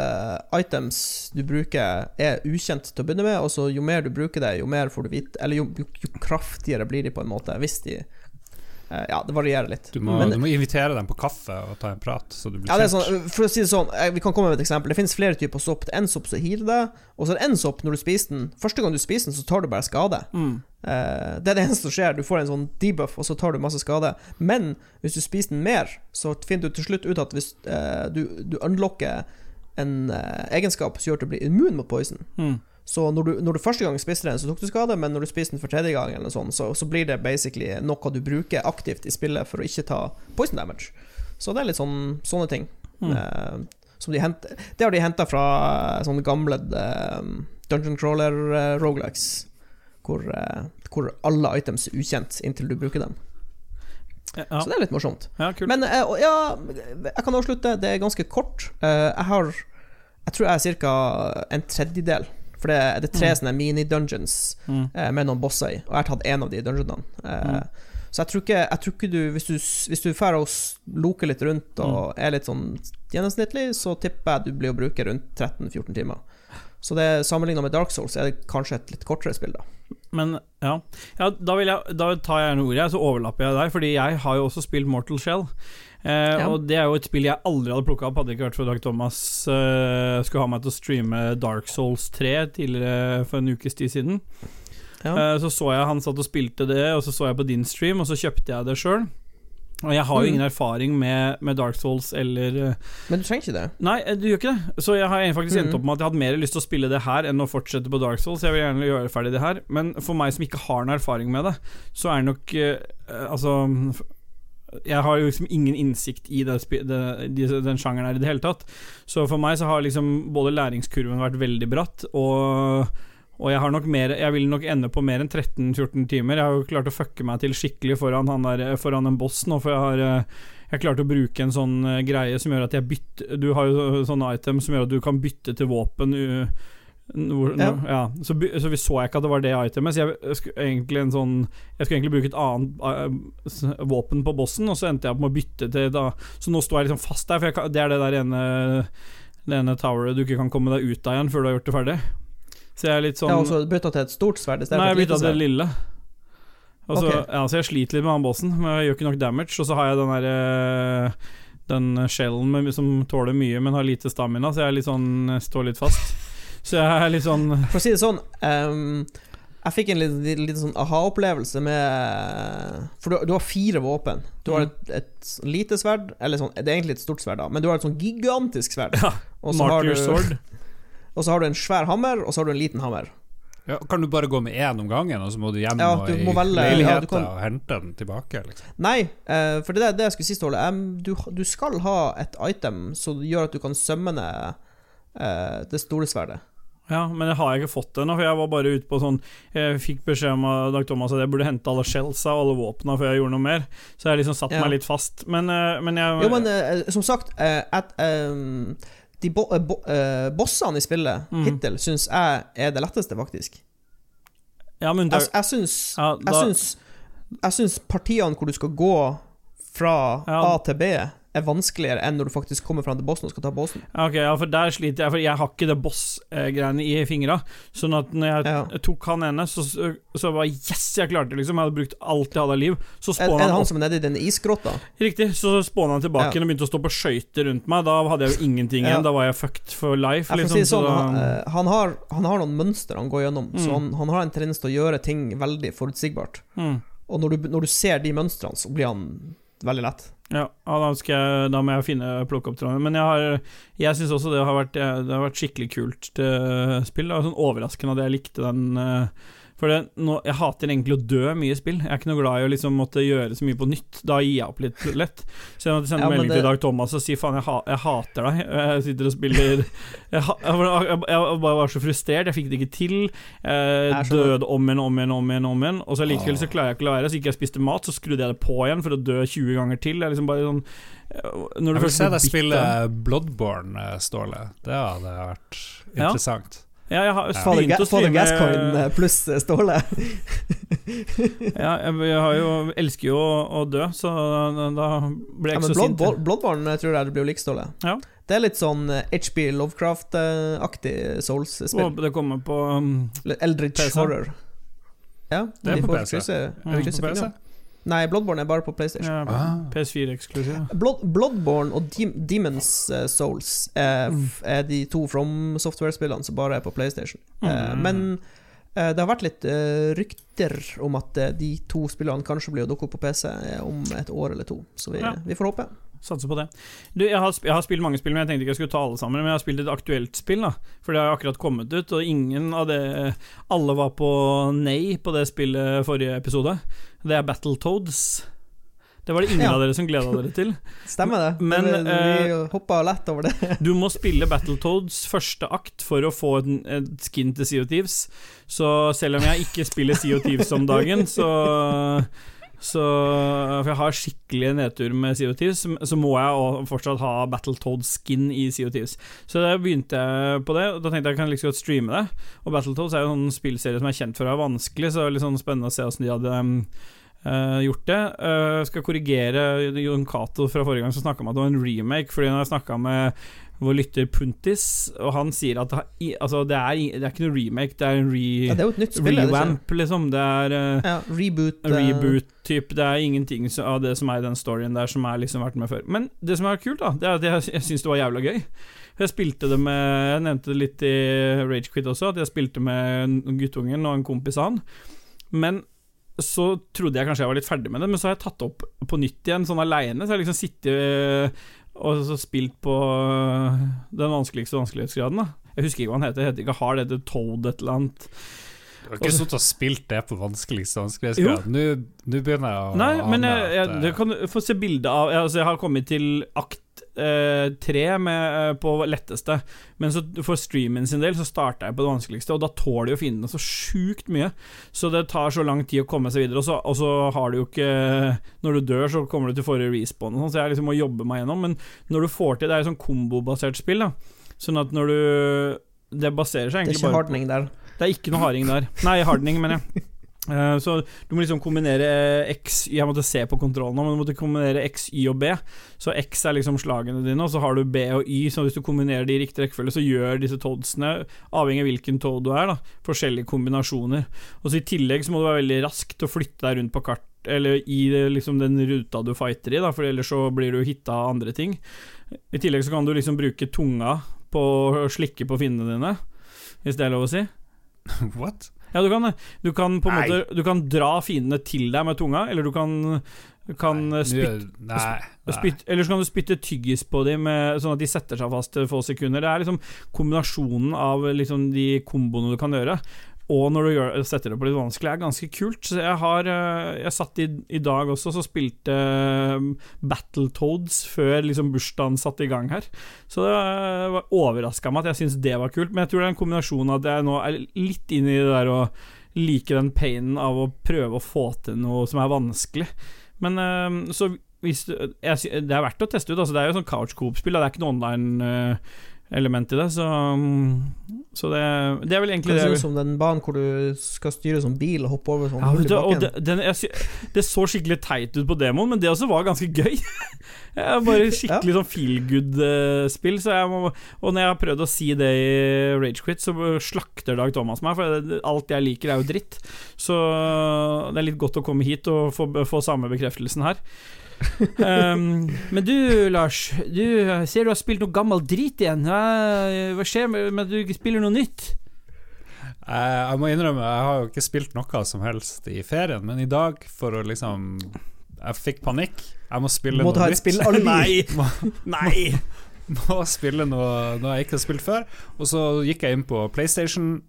items du bruker, er ukjent til å begynne med, og så jo mer du bruker det, jo mer får du vite Eller jo, jo, jo kraftigere blir de, på en måte, hvis de Ja, det varierer litt. Du må, Men- du må invitere dem på kaffe og ta en prat, så du blir Ja, det er sånn, for å si det sånn, eh, Vi kan komme med et eksempel. Det finnes flere typer sopp. Det er en sopp som hiler deg, og så er det en sopp når du spiser den. Første gang du spiser den, så tar du bare skade. Mm. Eh, det er det eneste som skjer. Du får en sånn debuff, og så tar du masse skade. Men hvis du spiser den mer, så finner du til slutt ut at hvis eh, du, du unlocker en eh, egenskap som gjør at du blir immun mot poison Mm. Så når du, når du første gang spiste den, så tok du skade, men når du spiser den for tredje gang, eller sånn, så, så blir det basically noe du bruker aktivt i spillet for å ikke ta poison damage. Så det er litt sånn sånne ting. Mm. Eh, som de henter, det har de henta fra eh, sånne gamle eh, Dungeon Crawler uh, rogelikes, hvor, eh, hvor alle items er ukjent inntil du bruker dem. Ja, Så det er litt morsomt. ja. Men eh, ja, jeg kan avslutte. Det er ganske kort. Eh, jeg har Jeg tror jeg er ca. en tredjedel. For det, det er tre Mm. sånne mini-dungeons Mm. eh, med noen bosser i, og jeg har tatt én av de dungeonene. Eh, Mm. Så jeg tror ikke, jeg tror ikke du Hvis du, hvis du drar og loker litt rundt og Mm. er litt sånn gjennomsnittlig, så tipper jeg du blir å bruke rundt 13-14 timer. Så det sammenligna med Dark Souls er det kanskje et litt kortere spill, da. Men ja, ja da, jeg, da tar jeg gjerne ordet, så overlapper jeg der. Fordi jeg har jo også spilt Mortal Shell. Eh, Ja. Og det er jo et spill jeg aldri hadde plukka opp, hadde ikke vært for Dag Thomas eh, skulle ha meg til å streame Dark Souls 3 tidligere for en ukes tid siden. Ja. Eh, så så jeg han satt og spilte det, og så så jeg på din stream, og så kjøpte jeg det sjøl. Og jeg har jo Mm. ingen erfaring med, med Dark Souls eller Men du trenger ikke det. Nei, du gjør ikke det. Så jeg har faktisk endt Mhm. opp med at jeg hadde mer lyst til å spille det her enn å fortsette på Dark Souls. Jeg vil gjerne gjøre ferdig det her. Men for meg som ikke har noen erfaring med det, så er det nok Altså Jeg har jo liksom ingen innsikt i det, det, den sjangeren her i det hele tatt. Så for meg så har liksom både læringskurven vært veldig bratt, og og jeg har nok mer Jeg vil nok ende på mer enn 13-14 timer. Jeg har jo klart å fucke meg til skikkelig foran, han der, foran en boss nå, for jeg har eh, jeg klarte å bruke en sånn eh, greie som gjør at jeg bytter Du har jo sånne items som gjør at du kan bytte til våpen u- Ja. når- ja. Så, så vi så jeg ikke at det var det itemet, så jeg skulle egentlig en sånn Jeg skulle egentlig bruke et annet uh, våpen på bossen, og så endte jeg opp med å bytte til da Så nå står jeg liksom fast der, for jeg det er det der ene Det ene toweret du ikke kan komme deg ut av igjen før du har gjort det ferdig. Så jeg er litt sånn Ja, og så bytta til et stort sverd Nei, jeg bytta til det lille. Også, så, ja, så jeg sliter litt med han bossen, men jeg gjør ikke nok damage. Og så har jeg den derre Den skjellen som tåler mye, men har lite stamina, så jeg er litt sånn står litt fast. Så jeg er litt sånn For å si det sånn um, Jeg fikk en liten, liten sånn aha-opplevelse med For du, du har fire våpen. Du har Mm. et, et lite sverd, eller sånn Det er egentlig et stort sverd, da, men du har et sånn gigantisk sverd. Ja, Og så har Martyr du- Sword. Og så har du en svær hammer, og så har du en liten hammer. Ja, kan du bare gå med én om gangen, og så må du hjem Ja, du i må velge- ja, leiligheten ja, kan- og hente den tilbake? Liksom. Nei, eh, for det er det jeg skulle si, Ståle. Du, du skal ha et item som gjør at du kan sømme ned det store sverdet. Ja, men det har jeg ikke fått ennå, for jeg var bare ute på sånn Jeg fikk beskjed om av Dag Thomas at jeg burde hente alle shellsa og alle våpna før jeg gjorde noe mer, så jeg liksom satt Ja. meg litt fast. Men, eh, men jeg Jo, men eh, som sagt, eh, at, um, de bo, bo, bossene i spillet Mm. hittil syns jeg er det letteste, faktisk. Ja, men Jeg, jeg syns ja, Jeg syns, jeg syns partiene hvor du skal gå fra Ja. A til B, er vanskeligere enn når du faktisk kommer fram til bossen og skal ta bossen. Ok, ja, for der sliter jeg, for jeg har ikke det boss-greiene i fingra. Sånn at når jeg Ja. tok han ene, så, så var yes, jeg klarte det, liksom. Jeg hadde brukt alt jeg hadde av liv. Så Er, er det han han som er nede i den isgrotta? Riktig, så spåna han tilbake Ja. og begynte å stå på skøyter rundt meg. Da hadde jeg jo ingenting Ja. igjen. Da var jeg fucked for life, Jeg liksom. si sånn, så han, da, eh, han, har, han har noen mønster han går gjennom, så Mm. han, han har en tendens til å gjøre ting veldig forutsigbart. mm. Og når du, når du ser de mønstrene, så blir han veldig lett. Ja, da, jeg, da må jeg finne plukke opp tråden. Men jeg har Jeg syns også det har vært Det har vært skikkelig kult eh, spill. Det var sånn overraskende at jeg likte den eh, For det, nå, jeg hater egentlig å dø mye i spill. Jeg er ikke noe glad i å liksom måtte gjøre så mye på nytt. Da gir jeg opp litt lett. Så jeg måtte sende Ja, melding det- til Dag Thomas og si faen, jeg, ha, jeg hater deg. Jeg sitter og spiller Jeg, jeg, jeg, jeg bare var så frustrert, jeg fikk det ikke til. Jeg Jeg døde om igjen, om igjen, om igjen, om igjen. Og så likevel så klarer jeg ikke å la være. Så gikk jeg og spiste mat, så skrudde jeg det på igjen for å dø 20 ganger til. Er liksom bare sånn Når du Jeg vil først se deg spille Bloodborne, eh, Ståle. Det hadde vært interessant. Ja, jeg har Father, begynt Ga å Father streame Gascoigne eh, pluss eh, Ståle. Ja, jeg, jeg har jo, elsker jo å, å dø, så da, da blir jeg ikke så sint. Blood, Bloodborne tror jeg det blir jo lik Ståle. Ja. Det er litt sånn eh, HB Lovecraft-aktig Souls-spill. Håper det kommer på um, Eldritch PC. Horror. Ja, Det er de på PC. krysse- Mm. Krysse på PC? Nei, Bloodborne er bare på PlayStation. ja, Ah. PS4-eksklusiv. Blood, Bloodborne og Dem Demons eh, Souls er, Mm. er de to From Software-spillene som bare er på PlayStation. Eh, Mm. men eh, det har vært litt eh, rykter om at eh, de to spillene kanskje blir å dukke opp på PC eh, om et år eller to, så vi, Ja. vi får håpe. Satser på det. Du, jeg har, jeg har spilt mange spill, men jeg tenkte ikke jeg skulle ta alle sammen. Men jeg har spilt et aktuelt spill, da. For det har akkurat kommet ut, og ingen av det Alle var på nei på det spillet forrige episode. Det er Battletoads. Det var det ingen Ja. av dere som gleda dere til. Stemmer det? Men, det, vi eh, hoppa lett over det. Du må spille Battletoads første akt for å få en, et skin til of Thieves. Så selv om jeg ikke spiller of Thieves om dagen, så så For jeg har skikkelig nedtur med CO2s, så må jeg fortsatt ha Battletoads-skin i CO2s. Så da begynte jeg på det, og da tenkte jeg jeg kan like så godt streame det. Og Battletoads er jo en sånn spillserie som er kjent for å være vanskelig, så det er litt sånn spennende å se åssen de hadde eh, gjort det. Uh, skal korrigere Jon Cato fra forrige gang som snakka om at det var en remake, fordi når jeg snakka med vår lytter Puntis, og han sier at altså, det, er, det er ikke noe remake, det er en re, Ja, det er jo et nytt spill. revamp, liksom. Det er eh, Ja, reboot. eh, reboot typ. Det er ingenting så- av det som er i den storyen der, som jeg liksom vært med før. Men det som er kult, da, det er at jeg, jeg syns det var jævla gøy. Jeg spilte det med Jeg nevnte det litt i Ragequit også, at jeg spilte med guttungen og en kompis av han. Men så trodde jeg kanskje jeg var litt ferdig med det, men så har jeg tatt opp på nytt igjen, sånn aleine. Så jeg har liksom sittet øh, og så spilt på øh, den vanskeligste vanskelighetsgraden, da. Jeg husker ikke hva han heter. Jeg heter ikke Hard, det heter Toad et eller annet. Du har ikke sittet og spilt det på vanskeligste vanskelighetsgrad. Nå nå begynner jeg å Nei, men jeg, jeg, jeg, du kan få se bilde av altså, jeg har kommet til akt eh, tre med, eh, på letteste, men så for streamen sin del så starta jeg på det vanskeligste, og da tåler jo fiendene så sjukt mye. Så det tar så lang tid å komme seg videre, og så, og så har du jo ikke Når du dør, så kommer du til forrige respawn, og sånn, så jeg liksom må jobbe meg gjennom. Men når du får til Det er jo sånn kombobasert spill, da. Sånn at når du Det baserer seg Det er ikke bare på der. det er ikke noe harding der. Nei, hardning, mener jeg. Eh, så du må liksom kombinere X Jeg måtte se på kontrollen nå, men du måtte kombinere X, Y og B. Så X er liksom slagene dine, og så har du B og Y. Så hvis du kombinerer de i riktig rekkefølge, så gjør disse toadsene, avhengig av hvilken toad du er, da, forskjellige kombinasjoner. Og så I tillegg så må du være veldig rask til å flytte deg rundt på kart eller i liksom den ruta du fighter i, da, for ellers så blir du hitta av andre ting. I tillegg så kan du liksom bruke tunga på å slikke på finnene dine, hvis det er lov å si. What? Ja, du kan. Du kan på en måte Du kan dra fiendene til deg med tunga, eller du kan, kan spytte nå- Nei. nei. Spytt, eller så kan du spytte tyggis på dem med, sånn at de setter seg fast til få sekunder. Det er liksom kombinasjonen av liksom de komboene du kan gjøre. Og når du gjør, setter det på litt vanskelig, er ganske kult. Så jeg har eh, Jeg satt i, i dag også så spilte eh, Battletoads før liksom bursdagen satte i gang her. Så det eh, overraska meg at jeg syns det var kult. Men jeg tror det er en kombinasjon av at jeg nå er litt inne i det der å like den painen av å prøve å få til noe som er vanskelig. Men så hvis jeg, Det er verdt å teste ut. Altså, det er jo sånn couch coop-spill, det er ikke noe online element i det, så, mm, så det, det er vel egentlig Det det. ser ut som den banen hvor du skal styre som bil og hoppe over sånn Ja, bakken. det, den, jeg, det så skikkelig teit ut på demoen, men det også var ganske gøy. Det bare skikkelig sånn feel good-spill. Så og når jeg har prøvd å si det i Ragequit, så slakter Dag Thomas meg, for alt jeg liker, er jo dritt. Så det er litt godt å komme hit og få, få samme bekreftelsen her. Um, men du, Lars, du ser du har spilt noe gammel drit igjen. Hva, skjer med at du ikke spiller noe nytt? Eh, jeg må innrømme, jeg har jo ikke spilt noe som helst i ferien, men i dag, for å liksom Jeg fikk panikk. Jeg må spille må noe nytt. spill Nei! Nei! Nei! må spille noe, noe jeg ikke har spilt før. Og så gikk jeg inn på PlayStation.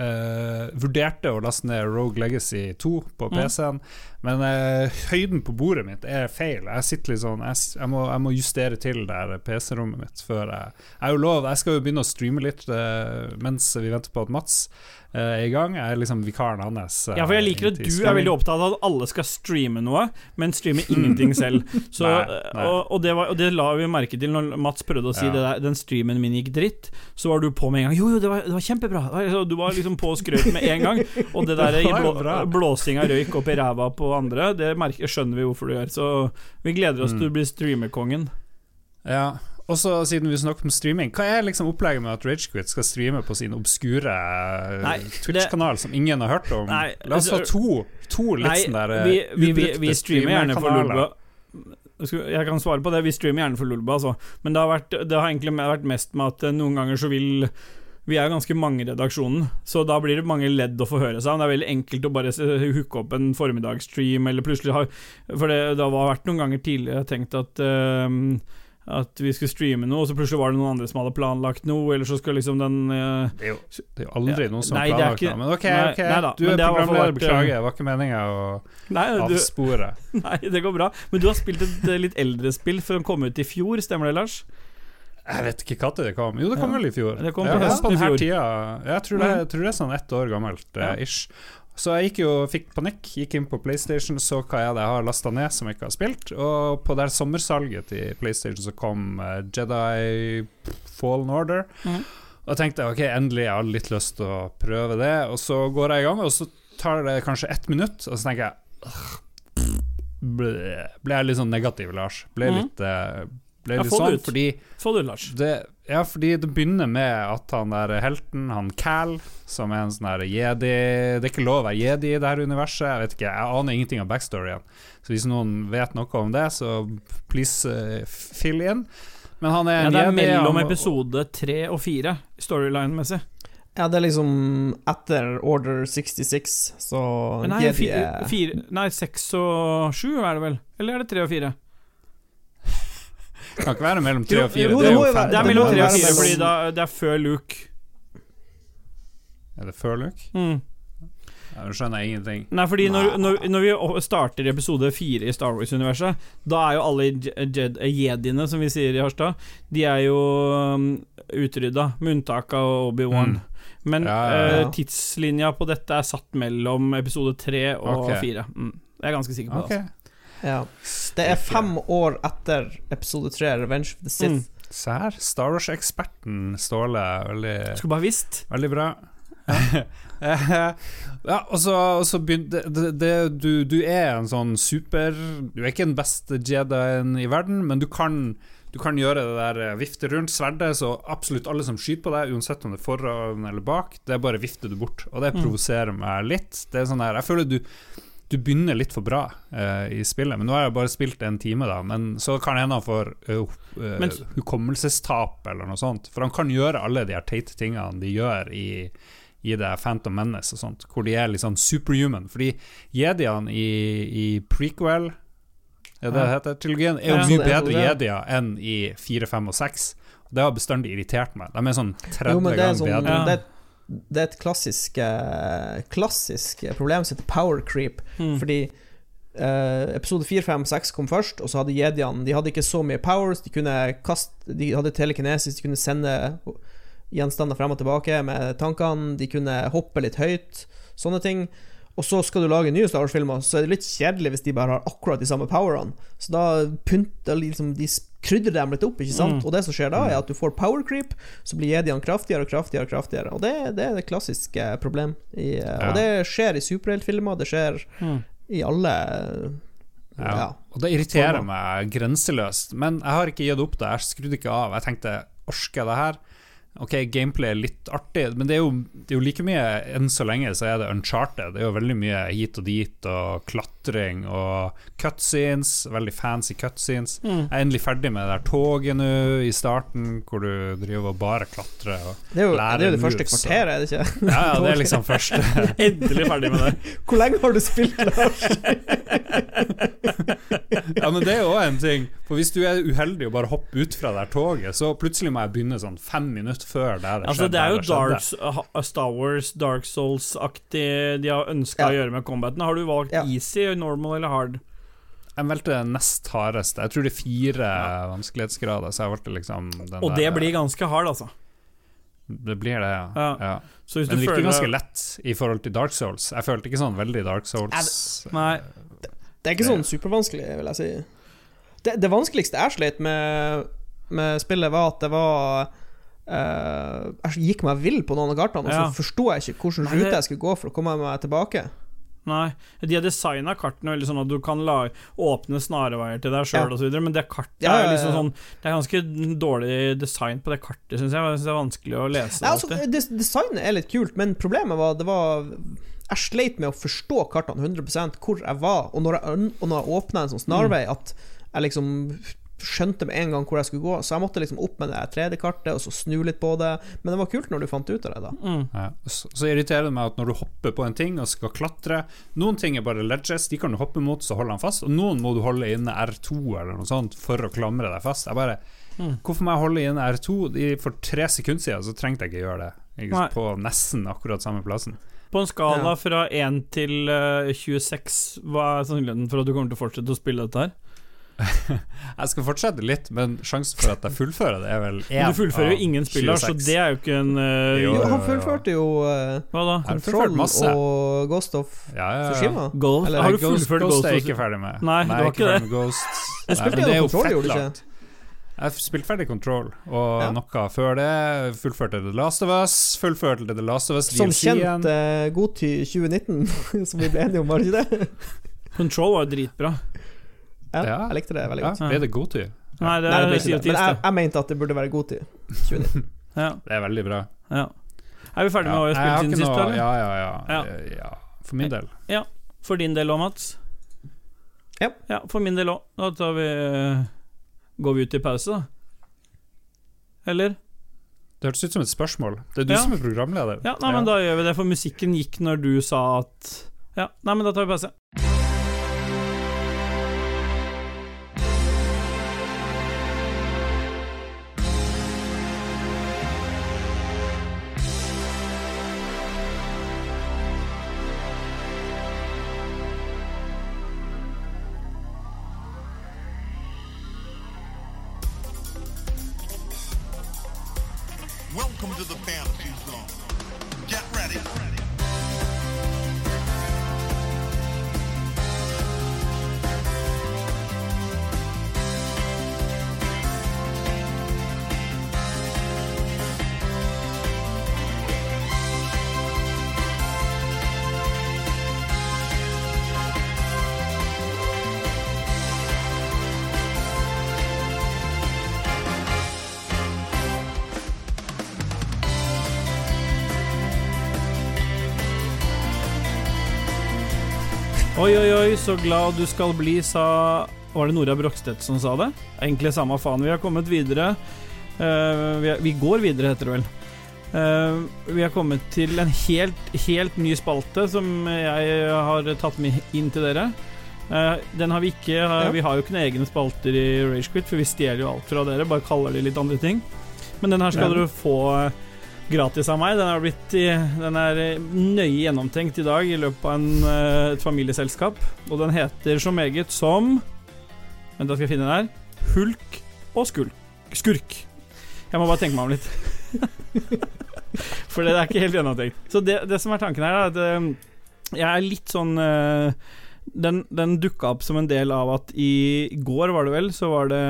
Uh, vurderte å laste ned Rogue Legacy 2 på Mm. Men eh, høyden på bordet mitt er feil. Jeg sitter litt sånn Jeg, jeg, må, jeg må justere til der PC-rommet mitt før jeg Jeg er jo lov, jeg skal jo begynne å streame litt eh, mens vi venter på at Mats eh, er i gang. Jeg er liksom vikaren hans. eh, Ja, for jeg liker at du er veldig opptatt av at alle skal streame noe, men streame ingenting selv. Så, Nei, nei. Og, og, det var, og det la vi merke til når Mats prøvde å si Ja. det der, den streamen min gikk dritt. Så var du på med en gang. Jo, jo, det var, det var kjempebra. Du var liksom på og skrøt med en gang. Og det der blå, blåsinga røyk opp i ræva på andre, det merker, skjønner vi hvorfor du gjør. Så vi gleder oss Mm. til du blir streamerkongen. Ja. Og så siden vi snakket om streaming, hva er liksom opplegget med at Ragequit skal streame på sin obskure eh, Twitch-kanal som ingen har hørt om? Nei, La oss ha altså- to, to litt Nei, sånn der vi, vi, vi, vi streamer gjerne for Lulba. Jeg kan svare på det. Vi streamer gjerne for Lulba, altså. Men det har, vært, det har egentlig vært mest med at eh, noen ganger så vil vi er jo ganske mange i redaksjonen, så da blir det mange ledd å få høre seg. Det er veldig enkelt å bare hooke opp en formiddagsstream, eller plutselig ha For det, det har vært noen ganger tidligere tenkt at uh, at vi skulle streame noe, og så plutselig var det noen andre som hadde planlagt noe, eller så skulle liksom den uh, Det er jo, det er jo aldri Ja, noen som nei, har planlagt noe. Men ok, ok, nei da, du er programleder, beklager. Det var ikke meninga å avspore. nei, det går bra. Men du har spilt et eh, litt eldre spill for den kom ut i fjor, stemmer det, Lars? Jeg vet ikke når det kom. Jo, det kom vel i fjor. Det kom på ja, på i denne tida. Jeg tror det, Mm. jeg tror det er sånn ett år gammelt, eh, ish. Så jeg jo fikk panikk, gikk inn på PlayStation, så hva jeg har lasta ned som jeg ikke har spilt. Og på det sommersalget til PlayStation så kom eh, Jedi Fallen Order. Mm. Og jeg tenkte ok, endelig, jeg har litt lyst til å prøve det. Og så går jeg i gang, og så tar det kanskje ett minutt, og så tenker jeg ble, ble jeg litt sånn negativ, Lars. Ble Mhm. litt, eh, ble Ja, litt det sånn ut. fordi Få det, Lars. det, ja, fordi det begynner med at han der helten, han Cal, som er en sånn her jedi Det er ikke lov å være jedi i det her universet. Jeg vet ikke, jeg aner ingenting av backstoryen. Så hvis noen vet noe om det, så please uh, fill in. Men han er en Ja, en det er jedi. mellom han- episode tre og fire, storyline-messig. Ja, det er liksom etter Order 66, så Nei, Jedi er fire, nei, seks og sju er det vel? Eller er det tre og fire? Kan ikke være mellom tre og fire. Jo, det det jo jo Det er mellom tre og fire, fordi da, det er før Luke. Er det før Luke? Mm. Ja, Nå skjønner jeg ingenting. Nei, fordi når, når, når vi starter episode fire i Star Wars-universet, da er jo alle jediene, som vi sier i Harstad, de er jo um, utrydda, med unntak av Obi-Wan. Mm. Men Ja, ja, ja. eh, tidslinja på dette er satt mellom episode tre og Ok. fire. Mm. Jeg er ganske sikker på Ok, det. Altså. Ja. Det er fem år etter episode 3, Revenge of the Sith. Mm. Se her. Star Wars-eksperten Ståle. Veldig Skulle bare visst. Veldig bra. ja, og så, og så begynte det, det, du, du er en sånn super Du er ikke den beste jedien i verden, men du kan Du kan gjøre det der eh, vifte rundt sverdet, så absolutt alle som skyter på deg, uansett om det er foran eller bak, det er bare vifter du bort. Og det Mm. provoserer meg litt. Det er sånn her Jeg føler du du begynner litt for bra uh, i spillet, men nå har jeg bare spilt en time, da. Men så kan det hende han får uh, uh, hukommelsestap eller noe sånt. For han kan gjøre alle de her teite tingene de gjør i, i det Phantom Menace og sånt, hvor de er litt sånn superhuman. Fordi jediene i, i prequel er det heter? Trilogien er jo Ja. mye bedre jedier enn i 4, 5 og 6. Det har bestandig irritert meg. De er sånn 30 Jo, men det er, ganger sånn, bedre. Ja. Det, er, et klassisk eh, Klassisk problem som heter power creep. Mm. Fordi eh, episode 4, 5, 6 kom først, og så hadde jediene De hadde ikke så mye powers. De kunne kaste De hadde telekinesis, de kunne sende gjenstander frem og tilbake med tankene. De kunne hoppe litt høyt. Sånne ting. Og så skal du lage nye Star Wars-filmer, så er det litt kjedelig hvis de bare har akkurat de samme powerne. Så da pynter liksom de krydrer dem litt opp, ikke sant? Mm. Og det som skjer da, er at du får power creep, så blir jediene kraftigere og kraftigere og kraftigere. Og det, det er det klassiske problem. I, eh, Ja. Og det skjer i superheltfilmer, det skjer Mm. i alle Ja. ja. Og det irriterer meg grenseløst. Men jeg har ikke gitt opp det. Jeg skrudde ikke av. Jeg tenkte orker jeg det her? Ok, gameplay er litt artig, men det er, jo, det er jo like mye Enn så lenge så er det uncharted. Det er jo veldig mye hit og dit og klatring og cutscenes. Veldig fancy cutscenes. Mm. Jeg er endelig ferdig med det der toget nå i starten, hvor du driver og bare klatrer. Og, Det er jo det, er jo det første kvarteret, er det ikke? ja, ja, det er liksom første Endelig ferdig med det. Hvor lenge har du spilt, Lars? Ja, men det er jo òg en ting. For hvis du er uheldig og bare hopper ut fra det der toget, så plutselig må jeg begynne sånn fem minutter før det det Altså, skjedde. det er jo. Dark, Star Wars, Dark Souls-aktig de har ønska Ja. å gjøre med combaten. Har du valgt Ja. easy, normal eller hard? Jeg valgte det nest hardeste. Jeg tror det er fire vanskelighetsgrader, så jeg valgte liksom den Og der- det blir ganske hard, altså. Det blir det, ja. Ja. ja. Så hvis Men det virker ganske lett i forhold til Dark Souls. Jeg følte ikke sånn veldig Dark Souls. Nei. Det er ikke sånn supervanskelig, vil jeg si. Det, det vanskeligste jeg sleit med, med spillet, var at det var eh, Jeg gikk meg vill på noen av kartene, og så Ja. forsto jeg ikke hvilken rute jeg skulle gå for å komme meg tilbake. Nei. De har designa kartene veldig sånn at du kan la, åpne snarveier til deg sjøl Ja. men det kartet Ja, ja, er liksom sånn Det er ganske dårlig design på det kartet, syns jeg. Jeg synes det er vanskelig å lese. Nei, altså, designet er litt kult, men problemet var det var Jeg sleit med å forstå kartene 100% hvor jeg var, og når jeg, og når jeg åpna en sånn snarvei, Mm. at jeg liksom skjønte med en gang hvor jeg skulle gå. Så jeg måtte liksom opp med det 3D-kartet og så snu litt på det. Men det var kult når du fant ut av det, da. Mm. Ja. Så, så irriterer det meg at når du hopper på en ting og skal klatre Noen ting er bare ledges, de kan du hoppe mot, så holder han fast. Og noen må du holde inne R2 eller noe sånt for å klamre deg fast. Jeg bare Mm. Hvorfor må jeg holde inne R2? I- For tre sekunder siden så trengte jeg ikke gjøre det. Ikke, på nesten akkurat samme plassen. På en skala Ja. fra 1 til eh, 26, hva er sannsynligheten for at du kommer til å fortsette å spille dette her? Jeg skal fortsette litt, men sjansen for at jeg fullfører det, er vel én Men du fullfører jo ingen spill, Lars, så det er jo ikke en uh, Jo, Jo, han fullførte jo uh, Hva da? Control og Ghost of Ja, ja, ja. Tsushima. Ghost? Eller- har du Ghost, fullført Ghost Ghost? er jeg ikke ferdig med. Nei, du jeg har ikke med Ghost. Jeg Nei, spilte det er jo Control, gjorde du ikke? Jeg spilte ferdig Control, og Ja. noe før det. Fullførte The Last of Us. Fullførte The Last of Us Som kjent uh, Godty 2019, som vi ble enige om, var det ikke det? Control var jo dritbra. Ja, Ja. jeg likte det veldig Ja, godt. ble det god tid? Nei, det Nei, det er ble ikke det. Men jeg, jeg mente at det burde være god 2019. Ja, Det er veldig bra. ja. Er vi ferdige med å vi har har siden ikke sist, noe- eller? Ja, ja, ja, Ja. Eh, ja. For min del. For din del òg, Mats? Ja. ja. For min del òg. Da tar vi eh, Går vi ut i pause, da? Eller? Det hørtes ut som et spørsmål. Det er du Ja. som er programleder. Ja, nei, men da gjør vi det, for musikken gikk når du sa at Ja, nei, men da tar vi pause. Oi, oi, oi, så glad du skal bli, sa Var det Nora Brokstedt som sa det? Egentlig samme faen. Vi har kommet videre. Uh, vi, er, vi går videre, heter det vel. Uh, vi har kommet til en helt, helt ny spalte som jeg har tatt med inn til dere. Uh, den har vi ikke Ja. Vi har jo ikke noen egne spalter i Ragequit, for vi stjeler jo alt fra dere, bare kaller de litt andre ting. Men den her skal Ja. dere få gratis av meg. Den er, blitt den er eh, nøye gjennomtenkt i dag i løpet av en, eh, et familieselskap. Og den heter så meget som Vent, da skal jeg finne den her. Hulk og skulk. skurk. Jeg må bare tenke meg om litt. For det er ikke helt gjennomtenkt. Så det, det som er tanken her, er at Jeg er litt sånn eh, Den, den dukka opp som en del av at i går, var det vel, så var det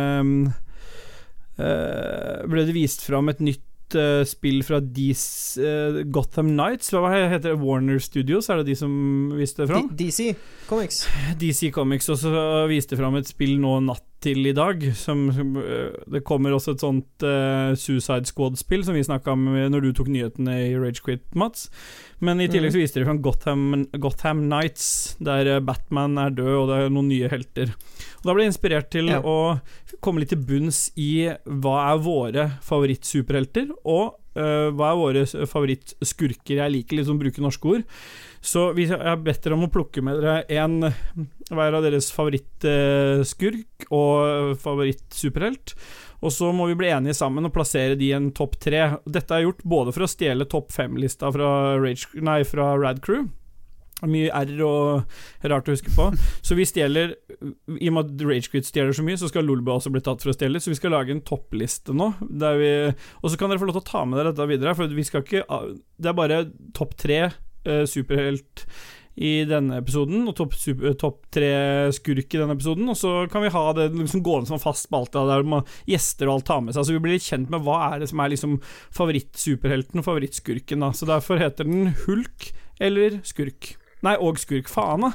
Ble det vist fram et nytt eh, spill fra DC, uh, Gotham Nights. Hva heter det? Warner Studios, er det de som viste det fram? D- DC Comics. DC Comics og så viste fram et spill nå natt til i dag. Som, øh, det kommer også et sånt Suicide Squad-spill som vi snakka om når du tok nyhetene i Ragequit, Mats. Men i tillegg så viste de fram Gotham, Gotham Nights, der Batman er død, og det er noen nye helter. Og Da ble jeg inspirert til Ja. å komme litt til bunns i hva er våre favorittsuperhelter, og uh, hva er våre favorittskurker. Jeg liker liksom å bruke norske ord. Så jeg har bedt dere om å plukke med dere en hver av deres favorittskurk og favorittsuperhelt. Og så må vi bli enige sammen og plassere de i en topp tre. Dette er gjort både for å stjele topp fem-lista fra, Rage, nei, fra Rad Crew. Mye R og rart å huske på. Så vi stjeler I og med at Ragequit stjeler så mye, så skal Lolbua også bli tatt for å stjele. Så vi skal lage en toppliste nå. Vi, og så kan dere få lov til å ta med dere dette videre. For vi skal ikke Det er bare topp tre eh, superhelt i denne episoden, og topp top tre skurk i denne episoden. Og så kan vi ha det liksom gående som fast spalte, der man, gjester og alt tar med seg. Så vi blir litt kjent med hva er det som er liksom favorittsuperhelten og favorittskurken. Da. Så derfor heter den Hulk eller Skurk. Nei, og Skurk. Faen, da.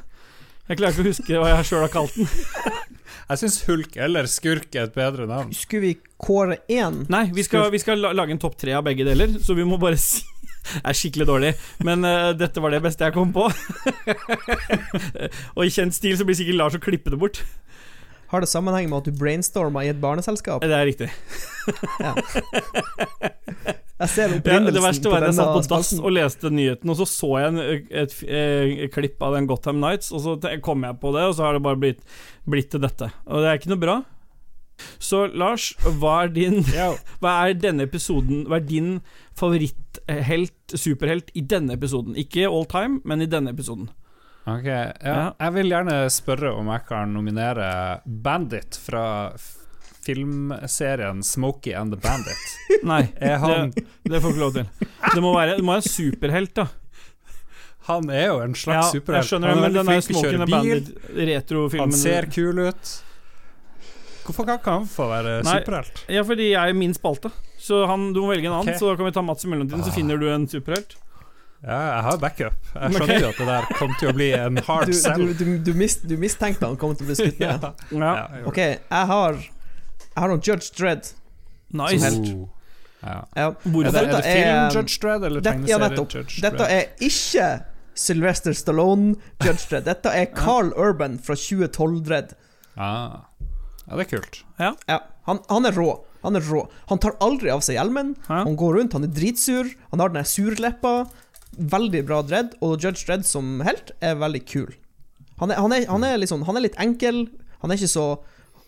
Jeg klarer ikke å huske hva jeg sjøl har kalt den. Jeg syns Hulk eller Skurk er et bedre navn. Skulle vi kåre én? Nei, vi skal, vi skal lage en topp tre av begge deler, så vi må bare si er skikkelig dårlig, men uh, dette var det beste jeg kom på. og i kjent stil så blir sikkert Lars å klippe det bort. Har det sammenheng med at du brainstorma i et barneselskap? Det er riktig. Ja. Jeg ser Ja, det verste var at jeg satt på dass og leste nyheten, og så så jeg en, et, et, klipp av den Gotham Nights, og så kom jeg på det, og så har det bare blitt, blitt til dette. Og det er ikke noe bra. Så Lars, hva er din Hva er denne episoden Hva er din favoritthelt, superhelt, i denne episoden? Ikke all time, men i denne episoden. Ok, ja. Ja. Jeg vil gjerne spørre om jeg kan nominere Bandit fra filmserien Smokey and the Bandit. Nei, Er han, det, det får vi ikke lov til. Det må være, det må være en superhelt, da. han er jo en Ja, slags superhelt. jeg skjønner Han men den veldig flink til å kjøre the bil. Bandit, retrofilmen Han ser kul ut. Hvorfor kan ikke han få være Nei. superhelt? Ja, fordi jeg er min spalte. Så han, du må velge en annen, okay. så da kan vi ta Mats i mellomtiden, så Ah. finner du en superhelt. Ja, jeg har backup. Jeg skjønner jo at det der kom til å bli en hard sell. du, du, du, mist, du mistenkte han kom til å bli skutt ned. Ja. Ja, Ja, jeg Ok, jeg har Jeg har noen Judge Dredd. nice. helt. Oh. Ja. Ja. Hvorfor? Er det, er det film er- Judge Dredd eller tegneserie? ja, Dette er ikke Sylvester Stallone Judge Dredd. Dette er Carl Urban fra 2012 Dredd. Ah. Ja, det er kult. Ja, han, han er rå. Han er rå. Han tar aldri av seg hjelmen. Ja. Han går rundt, han er dritsur. Han har den der surleppa. Veldig bra Dredd, og Judge Dredd som helt er veldig kul. Han er, han er, han er, liksom, han er litt enkel. Han er ikke så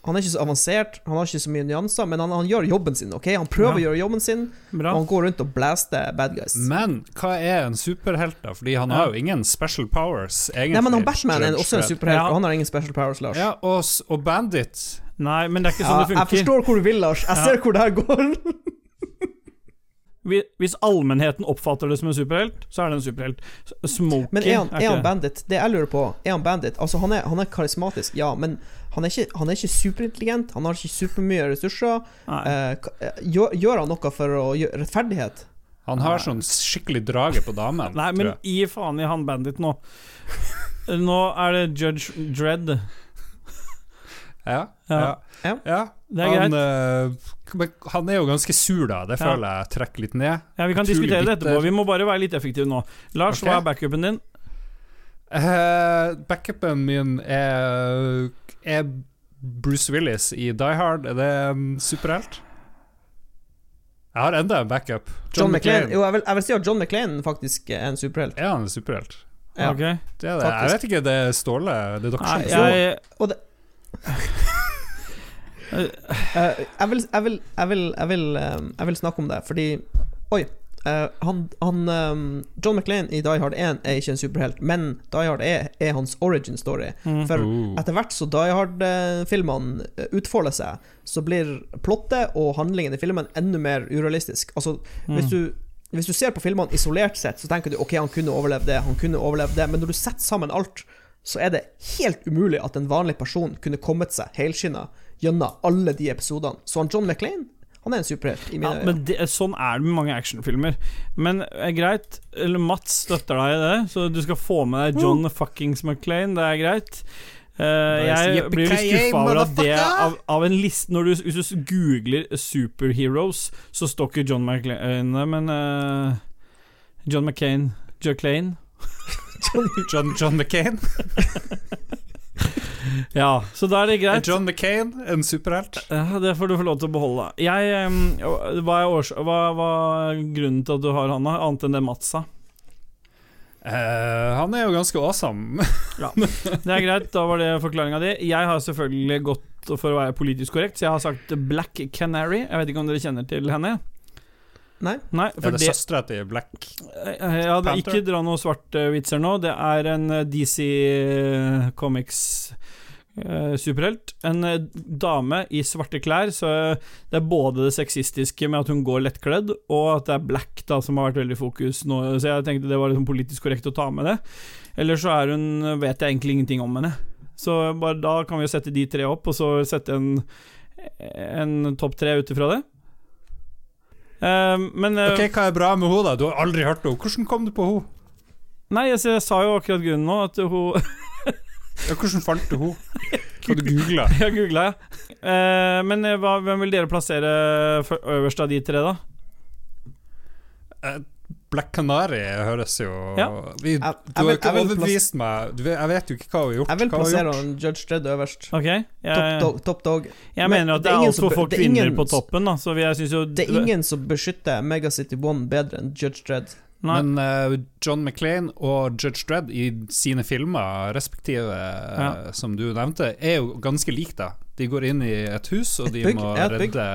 han er ikke så avansert, han har ikke så mye nyanser, men han, han gjør jobben sin. ok? Han prøver å gjøre jobben sin, Bra. og han går rundt og blaster bad guys. Men hva er en superhelt, da? Fordi han Ja. har jo ingen special powers, egentlig. Nei, men han Batman er også en superhelt, Ja. og han har ingen special powers, Lars. Ja, og, og Bandit Nei, men det er ikke Ja, sånn det jeg forstår hvor du vil, Lars. Jeg Ja. ser hvor det her går. Hvis allmennheten oppfatter det som en superhelt, så er det en superhelt. Smoking Men er han, er han bandit? Det jeg lurer på, er han bandit? Altså, han er, han er karismatisk, ja, men han er, ikke, han er ikke superintelligent. Han har ikke supermye ressurser. Eh, eh, gjør, gjør han noe for å gjøre rettferdighet? Han har sånn skikkelig drage på damen. Nei, men gi faen i han bandit nå. Nå er det Judge Dredd. Ja. Ja. ja. Ja. Det er han, greit. eh, men han er jo ganske sur, da. Det Ja. føler jeg trekker litt ned. Ja, Vi kan utrolig diskutere det etterpå. Vi må bare være litt effektive nå. Lars, okay. hva er backupen din? Uh, backupen min er, er Bruce Willis i Die Hard. Er det en superhelt? Jeg har enda en backup. John, McClane. Jo, jeg vil, jeg vil si at John McClane faktisk er en superhelt. Er han en superhelt? Ja. Ok. Det er det. Jeg vet ikke, det er Ståle. Det er dere som jeg, Og det Eh, jeg, vil, jeg, vil, jeg, vil, jeg, vil, eh, jeg vil snakke om det, fordi Oi. Eh, han, han um, John McLean i Die Hard 1 er ikke en superhelt, men Die Hard er, er hans origin story. Mm. For etter hvert så Die Hard-filmene utfolder seg, så blir plottet og handlingen i filmen enda mer urealistisk. Altså, hvis Mm. du Hvis du ser på filmene isolert sett, så tenker du ok, han kunne overlevd det, han kunne overlevd det, men når du setter sammen alt, så er det helt umulig at en vanlig person kunne kommet seg helskinna gjennom alle de episodene. Så han John McClane, han er en superhelt Ja, men det, sånn er det med mange actionfilmer. Men eh, greit, eller Mats støtter deg i det, så du skal få med deg John fuckings McClane, det er greit. Uh, jeg blir litt skuffa over at det av, av en liste Når du, Hvis du googler superheroes, så står ikke John McClane men uh, John McCain Joe Clane. John, John McCain? Ja, så da er det greit. John McCain en superhelt? Ja, det får du få lov til å beholde. Jeg, hva, er års hva, hva er grunnen til at du har han? Annet enn det Mats sa? Uh, han er jo ganske awesome. ja, Det er greit, da var det forklaringa di. Jeg har selvfølgelig gått for å være politisk korrekt, så jeg har sagt Black Canary. Jeg vet ikke om dere kjenner til henne? Nei? Nei, for er det det, søstera til Black? Panther? ja, det? Ikke dra noen svarte vitser nå. Det er en eh, DC Comics eh, superhelt. En eh, dame i svarte klær, så det er både det sexistiske med at hun går lettkledd, og at det er black da som har vært veldig i fokus nå. Så jeg tenkte det var liksom politisk korrekt å ta med det. Eller så er hun vet jeg egentlig ingenting om henne. Så bare da kan vi jo sette de tre opp, og så sette en, en topp tre ut ifra det. Eh, men uh, Ok, Hva er bra med henne, da? Du har aldri hørt henne. Hvordan kom du på henne? Nei, jeg, jeg sa jo akkurat grunnen nå, at hun Ja, hvordan fant du henne? Hva du googla? Jeg googla, ja. Uh, men eh, hva, hvem vil dere plassere øverst av de tre, da? Eh, Black Canary høres jo Ja. vi, Du jeg har vil- ikke overbevist meg. Du jeg vet jo ikke hva hun har gjort. Jeg vil plassere han Judge Dredd øverst. Okay. jeg, Top dog. Top dog. jeg Men mener at det er ingen som altfor få er kvinner ingen på toppen, da, så jeg jo Det er ingen som beskytter Megacity One bedre enn Judge Dredd. Nei. Men uh, John McLean og Judge Dredd i sine filmer, respektive, eh, Ja. som du nevnte, er jo ganske like, da. De går inn i et hus, og Et de bygg, må ja, et redde,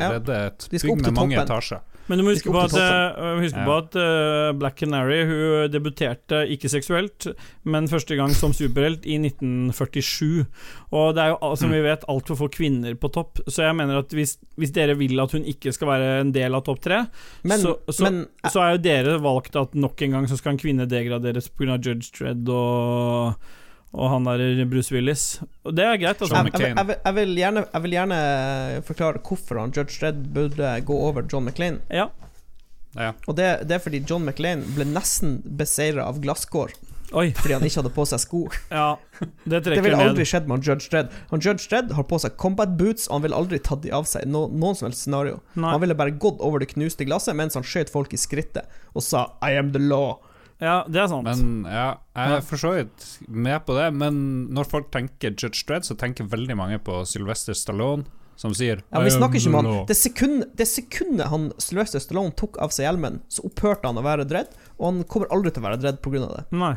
Ja. redde et bygg med mange etasjer. Men du må huske på at, eh, huske Ja. på at uh, Black Canary Hun debuterte ikke seksuelt, men første gang som superhelt i 1947. Og det er jo som som vi vet altfor få kvinner på topp, så jeg mener at hvis, hvis dere vil at hun ikke skal være en del av topp tre, Men, så, så, men så er jo dere valgt at nok en gang så skal en kvinne degraderes pga. Judge Dredd og, og han der Bruce Willis. Og det er greit, altså. John jeg, jeg, McClane. jeg, vil- jeg, vil gjerne, jeg vil gjerne forklare hvorfor han Judge Dredd burde gå over John McClane. Ja. Ja. Og det, det er fordi John McClane ble nesten beseira av glasskår Oi. fordi han ikke hadde på seg sko. Ja, det Det ville ned. aldri skjedd med han Judge Dredd. Han Judge Dredd har på seg combat boots, og han ville aldri tatt de av seg i no, noen som helst scenario. Nei. Han ville bare gått over det knuste glasset mens han skjøt folk i skrittet og sa 'I am the law'. Ja, det er sant. Men ja, jeg er for så vidt med på det. Men når folk tenker Judge Dredd, så tenker veldig mange på Sylvester Stallone, som sier Ja, Vi snakker ikke om han. Det sekundet, det sekundet han Sylvester Stallone tok av seg hjelmen, så opphørte han å være Dredd, og han kommer aldri til å være Dredd pga. det. Nei.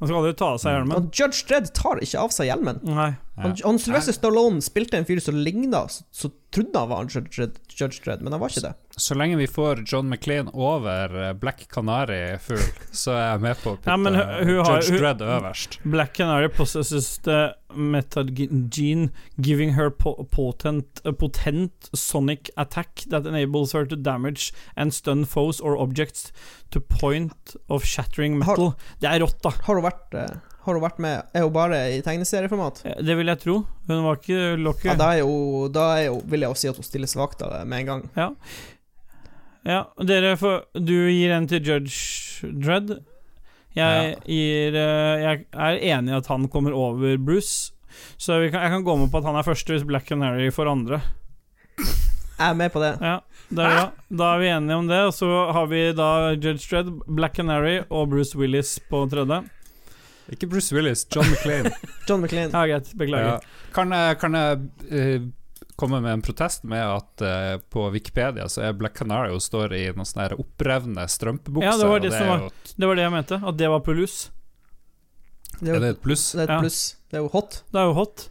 Han skal aldri ta av seg hjelmen. Og Judge Dredd tar ikke av seg hjelmen. Nei. Han, han Sylvester Stallone spilte en fyr som ligna, så, så trodde han var Judge Dredd, Judge Dredd, men han var ikke det. Så lenge vi får John McLean over eh, Black Canary-fugl, så er jeg med på å putte Ja, men hun- hun Judge hun- Dredd øverst. Black Canary possesses the method gene giving her potent, potent sonic attack that enables her to damage and stun foes or objects to point of shattering metal. Det er rått, da. Har hun vært, eh, har hun vært med Er hun bare i tegneserieformat? Eh, Det vil jeg tro. Hun var ikke Ja, da, er jo, da er jo, vil jeg jo si at hun stiller svakt med en gang. Ja. Ja. Dere får Du gir en til Judge Dredd. Jeg gir eh, Jeg er enig i at han kommer over Bruce. Så vi kan, jeg kan gå med på at han er første hvis Black Canary får andre. Jeg er med på det. Ja, da er, ja. da er vi enige om det. Og så har vi da Judge Dredd, Black Canary og Bruce Willis på tredje. Ikke Bruce Willis, John McLean. John McLean. Ja, greit. Beklager. ja. Kan jeg, kan jeg eh, komme med en protest med at uh, på Wikipedia så er Black Canary og står i noen sånne opprevne strømpebukser? Ja, det var og det som er var- jo- Det var det jeg mente. At det var pluss. Det Er er det et pluss? det er et Ja. Det er jo hot. Det er jo hot.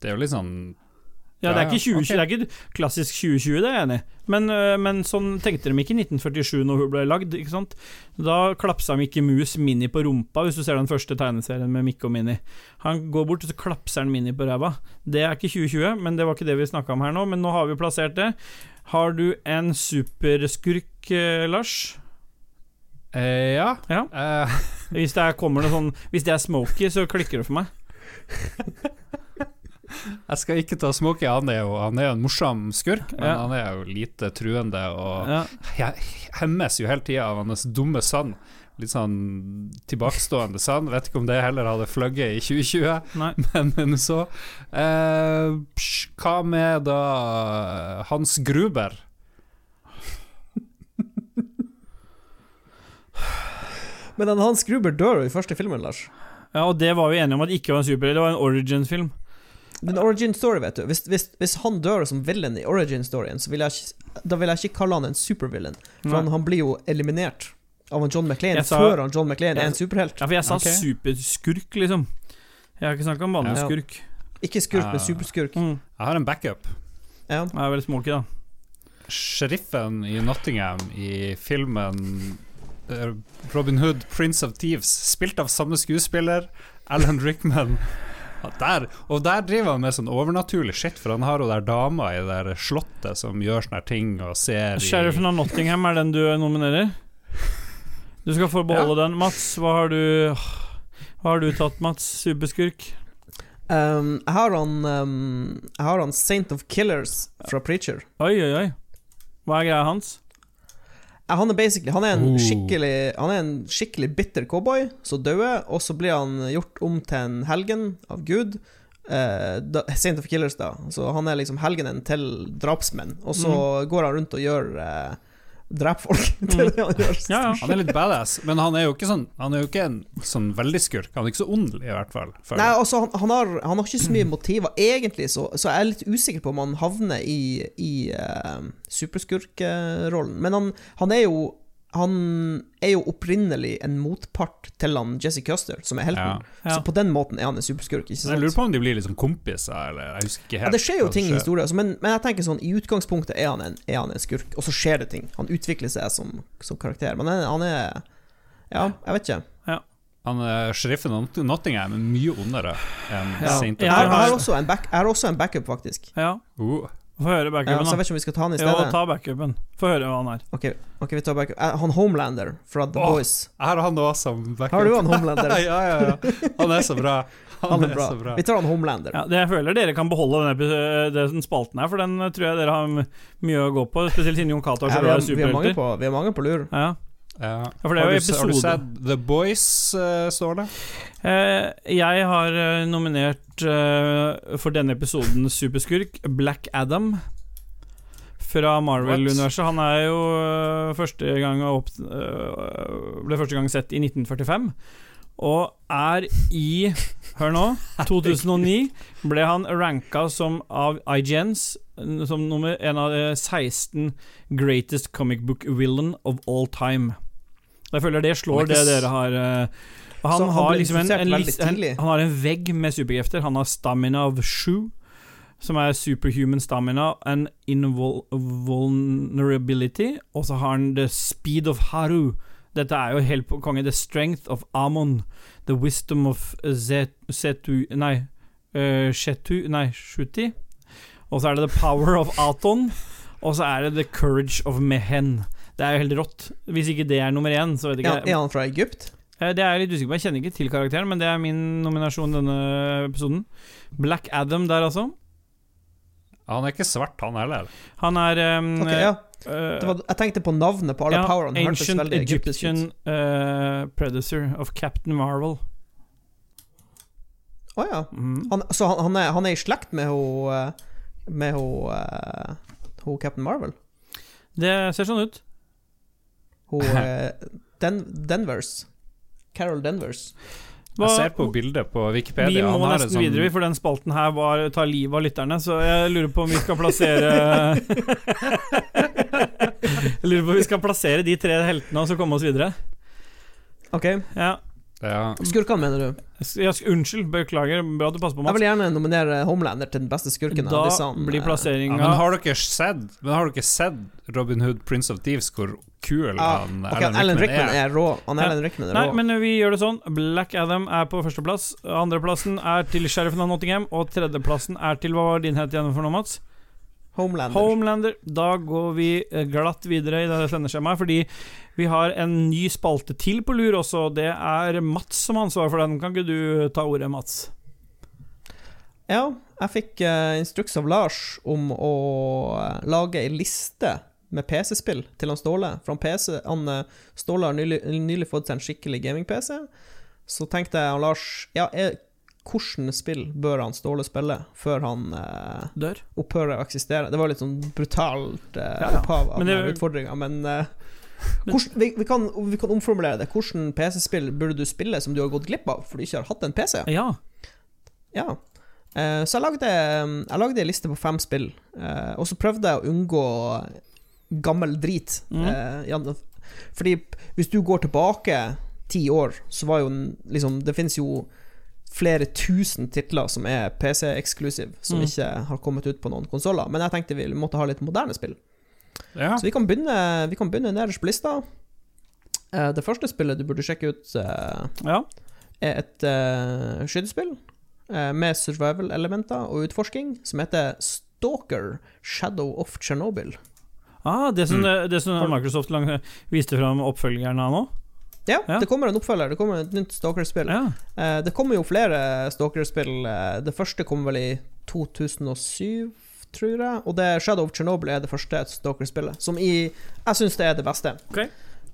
Det er jo litt sånn Ja, det er ikke 2020, okay. det er ikke klassisk 2020, det er jeg enig i. Men, øh, men sånn tenkte de ikke i 1947 når hun ble lagd. ikke sant? Da klapsa de ikke Mus Mini på rumpa, hvis du ser den første tegneserien med Mikke og Mini. Han går bort, og så klapser han Mini på ræva. Det er ikke 2020, men det var ikke det vi snakka om her nå. Men nå har vi plassert det. Har du en superskurk, eh, Lars? Eh, ja. Ja. Eh, Hvis det er, kommer noe sånn Hvis det er Smokie, så klikker det for meg. jeg skal ikke ta Smokey, han er jo, han er jo en morsom skurk, men Ja. han er jo lite truende og Ja. he- hemmes jo hele tida av hans dumme sønn. Litt sånn tilbakestående sønn. Vet ikke om det heller hadde fløyet i 2020, Nei. men, men så. Eh, psh, hva med da Hans Gruber? Men den Hans Gruber dør jo i første filmen, Lars. ja, og det var vi enige om at ikke var en superhelt, det var en origin-film. Den origin story, vet du. Hvis, hvis, hvis han dør som villain i origin storyen, så vil jeg ikke, da vil jeg ikke kalle han en supervillain. For han, han blir jo eliminert av en John McLean sa- før han John McClane er en superhelt. Ja, for jeg sa okay. superskurk, liksom. Jeg har ikke snakka om vanlig Ja. skurk. Ikke skurk, uh, men superskurk. Mm. Jeg har en backup. Ja. Jeg er veldig smoky, da. Sheriffen i Nottingham i filmen eh, Robin Hood, Prince of Thieves, spilt av samme skuespiller, Alan Rickman. Ja, Der, og der driver han med sånn overnaturlig shit, for han har jo der dama i det der slottet som gjør sånne ting og ser i Sheriffen av Nottingham er den du nominerer? Du skal få beholde den. Mats, hva har du Hva har du tatt, Mats? Superskurk? Um, jeg har han um, Jeg har han Saint of Killers fra Preacher. Oi, oi, oi. Hva er greia hans? Eh, Han er basically Han er en Oh. skikkelig Han er en skikkelig bitter cowboy som dauer, og så blir han gjort om til en helgen av Gud. Eh, da, Saint of Killers, da. Så han er liksom helgenen til drapsmenn. Og så Mm. går han rundt og gjør eh, Dreper folk. gjør. Ja, ja. Han er litt badass, men han er jo ikke sånn Han er jo ikke en sånn veldig skurk. Han er ikke så ond, i hvert fall. Nei, altså, han, han, har, han har ikke så mye motiver. Egentlig så, så er litt usikker på om han havner i, i uh, superskurkrollen. Men han, han er jo Han er jo opprinnelig en motpart til han Jesse Custer, som er helten. Ja. Ja. Så på den måten er han en superskurk. Ikke sant? Jeg lurer på om de blir liksom kompiser, eller Jeg husker ikke helt. Ja, det skjer jo ting skjer. i historien, altså, men, men jeg tenker sånn i utgangspunktet er han en, er han en skurk, og så skjer det ting. Han utvikler seg som, som karakter. Men han, han er Ja, jeg vet ikke. Han er Sheriffen av Nottingham er mye ondere enn Ja. Saint Ja, Jeg har, også, en back, jeg har også en backup, faktisk. ja. Oh. Få høre Ja, backupen, så jeg vet ikke om vi skal ta han i Jo, stedet. ta backupen. Få høre hva han er. Ok, ok, vi tar backup. Eh, Han Homelander fra The Åh. Boys. Jeg har han òg som backup. Har du han Homelander? ja, ja, ja. Han er så bra. Han, Han er, er bra. så bra. Vi tar han Homelander. Ja, det jeg føler dere kan beholde denne, epi- den spalten her, for den eh, tror jeg dere har m- mye å gå på. Spesielt siden Jon Cato er Ja, så vi, glad har, i vi, har mange superhelter. på, vi har mange på lur. Ja. Ja. Ja, har, du, har du sett The Boys, uh, står det? Uh, jeg har eh, nominert uh, for denne episoden superskurk Black Adam. Fra Marvel-universet. Han er jo første gang opp, ble første gang sett i 1945. Og er i Hør nå. 2009 ble han ranka som av IGNs som nummer en av de 16 greatest comic book villain of all time. Jeg føler det slår det dere har eh, han, han har liksom en, en, en, han har en vegg med superkrefter. Han har stamina of sju, som er superhuman stamina, and invulnerability. Og så har han the speed of Haru. Dette er jo helt på konge. The strength of Amon. The wisdom of Zet, Setu Nei, uh, Shetu Nei, Shuti. Og så er det the power of Aton. Og så er det the courage of Mehen. Det er jo helt rått. Hvis ikke det er nummer én, så vet ikke han- er han fra Egypt? Eh, Det er jeg litt usikker på. Jeg kjenner ikke til karakteren, men det er min nominasjon denne episoden. Black Adam der, altså. Han er ikke svart, han heller. Han er um, Ok, ja. eh, Det var, jeg tenkte på navnet på alle ja, powerne. Ancient Egyptian ut. eh, Predator of Captain Marvel. Å ja. Mm. Han, så han, han, er, han er i slekt med ho Med ho, uh, ho Captain Marvel? Det ser sånn ut. Ho eh, Den, Denvers. Carol Denvers. Hva- Jeg ser på bildet på Wikipedia. vi må han nesten sånn- videre, for den spalten her var, tar livet av lytterne, så jeg lurer på om vi skal plassere Jeg lurer på om vi skal plassere de tre heltene og så komme oss videre. Ok. Ja. Ja. Skurkene, mener du? Ja, unnskyld, beklager. Bra du passer på, Jeg vil gjerne nominere Homelander til den beste skurken av Da disse. blir eh, Ja, men har dere sett Men har dere sett Robin Hood Prince of Thieves, hvor kul ah, han ok, Alan Rickman er rå. Han Ja. Alan Rickman er Nei, rå. men vi gjør det sånn. Black Adam er på førsteplass. Andreplassen er til sheriffen av Nottingham. Og tredjeplassen er til Hva var din het igjen for noe, Mats? Homelander. Homelander. Da går vi eh, glatt videre i det sendeskjemaet, fordi vi har en ny spalte til på lur også. Det er Mats som har ansvaret for den. Kan ikke du ta ordet, Mats? Ja, jeg fikk uh, instruks av Lars om å eh, lage ei liste med PC-spill til han Ståle. For han, PC, han eh, Ståle har nylig, nylig fått seg en skikkelig gaming-PC. Så tenkte jeg han Lars Ja, er, hvordan spill bør han Ståle spille før han eh, Dør. opphører å eksistere? Det var litt sånn brutalt eh, Ja, ja. opphav av det- utfordringa, men eh, hvordan, vi, vi, kan, vi kan omformulere det. Hvordan PC-spill burde du spille som du har gått glipp av fordi du ikke har hatt en PC? Ja. Ja. Eh, så jeg lagde, jeg lagde en liste på fem spill, eh, og så prøvde jeg å unngå gammel drit. Mm. Eh, fordi hvis du går tilbake ti år, så var jo liksom Det finnes jo flere tusen titler som er PC-eksklusiv, som Mm. ikke har kommet ut på noen konsoller. Men jeg tenkte vi måtte ha litt moderne spill. Ja. Så vi kan begynne, vi kan begynne nederst på lista. Eh, det første spillet du burde sjekke ut, eh, ja. er et uh, skytespill eh, med survival-elementer og utforsking som heter Stalker Shadow of Chernobyl. Ah, det som, Mm. det som Microsoft viste fram oppfølgeren av nå? Ja, Ja. det kommer en oppfølger. Det kommer et nytt Stalker-spill. Ja. Eh, det kommer jo flere Stalker-spill. Eh, det første kom vel i 2007, tror jeg. Og det Shadow of Chernobyl er det første Stalker-spillet, som i Jeg syns det er det beste. Okay.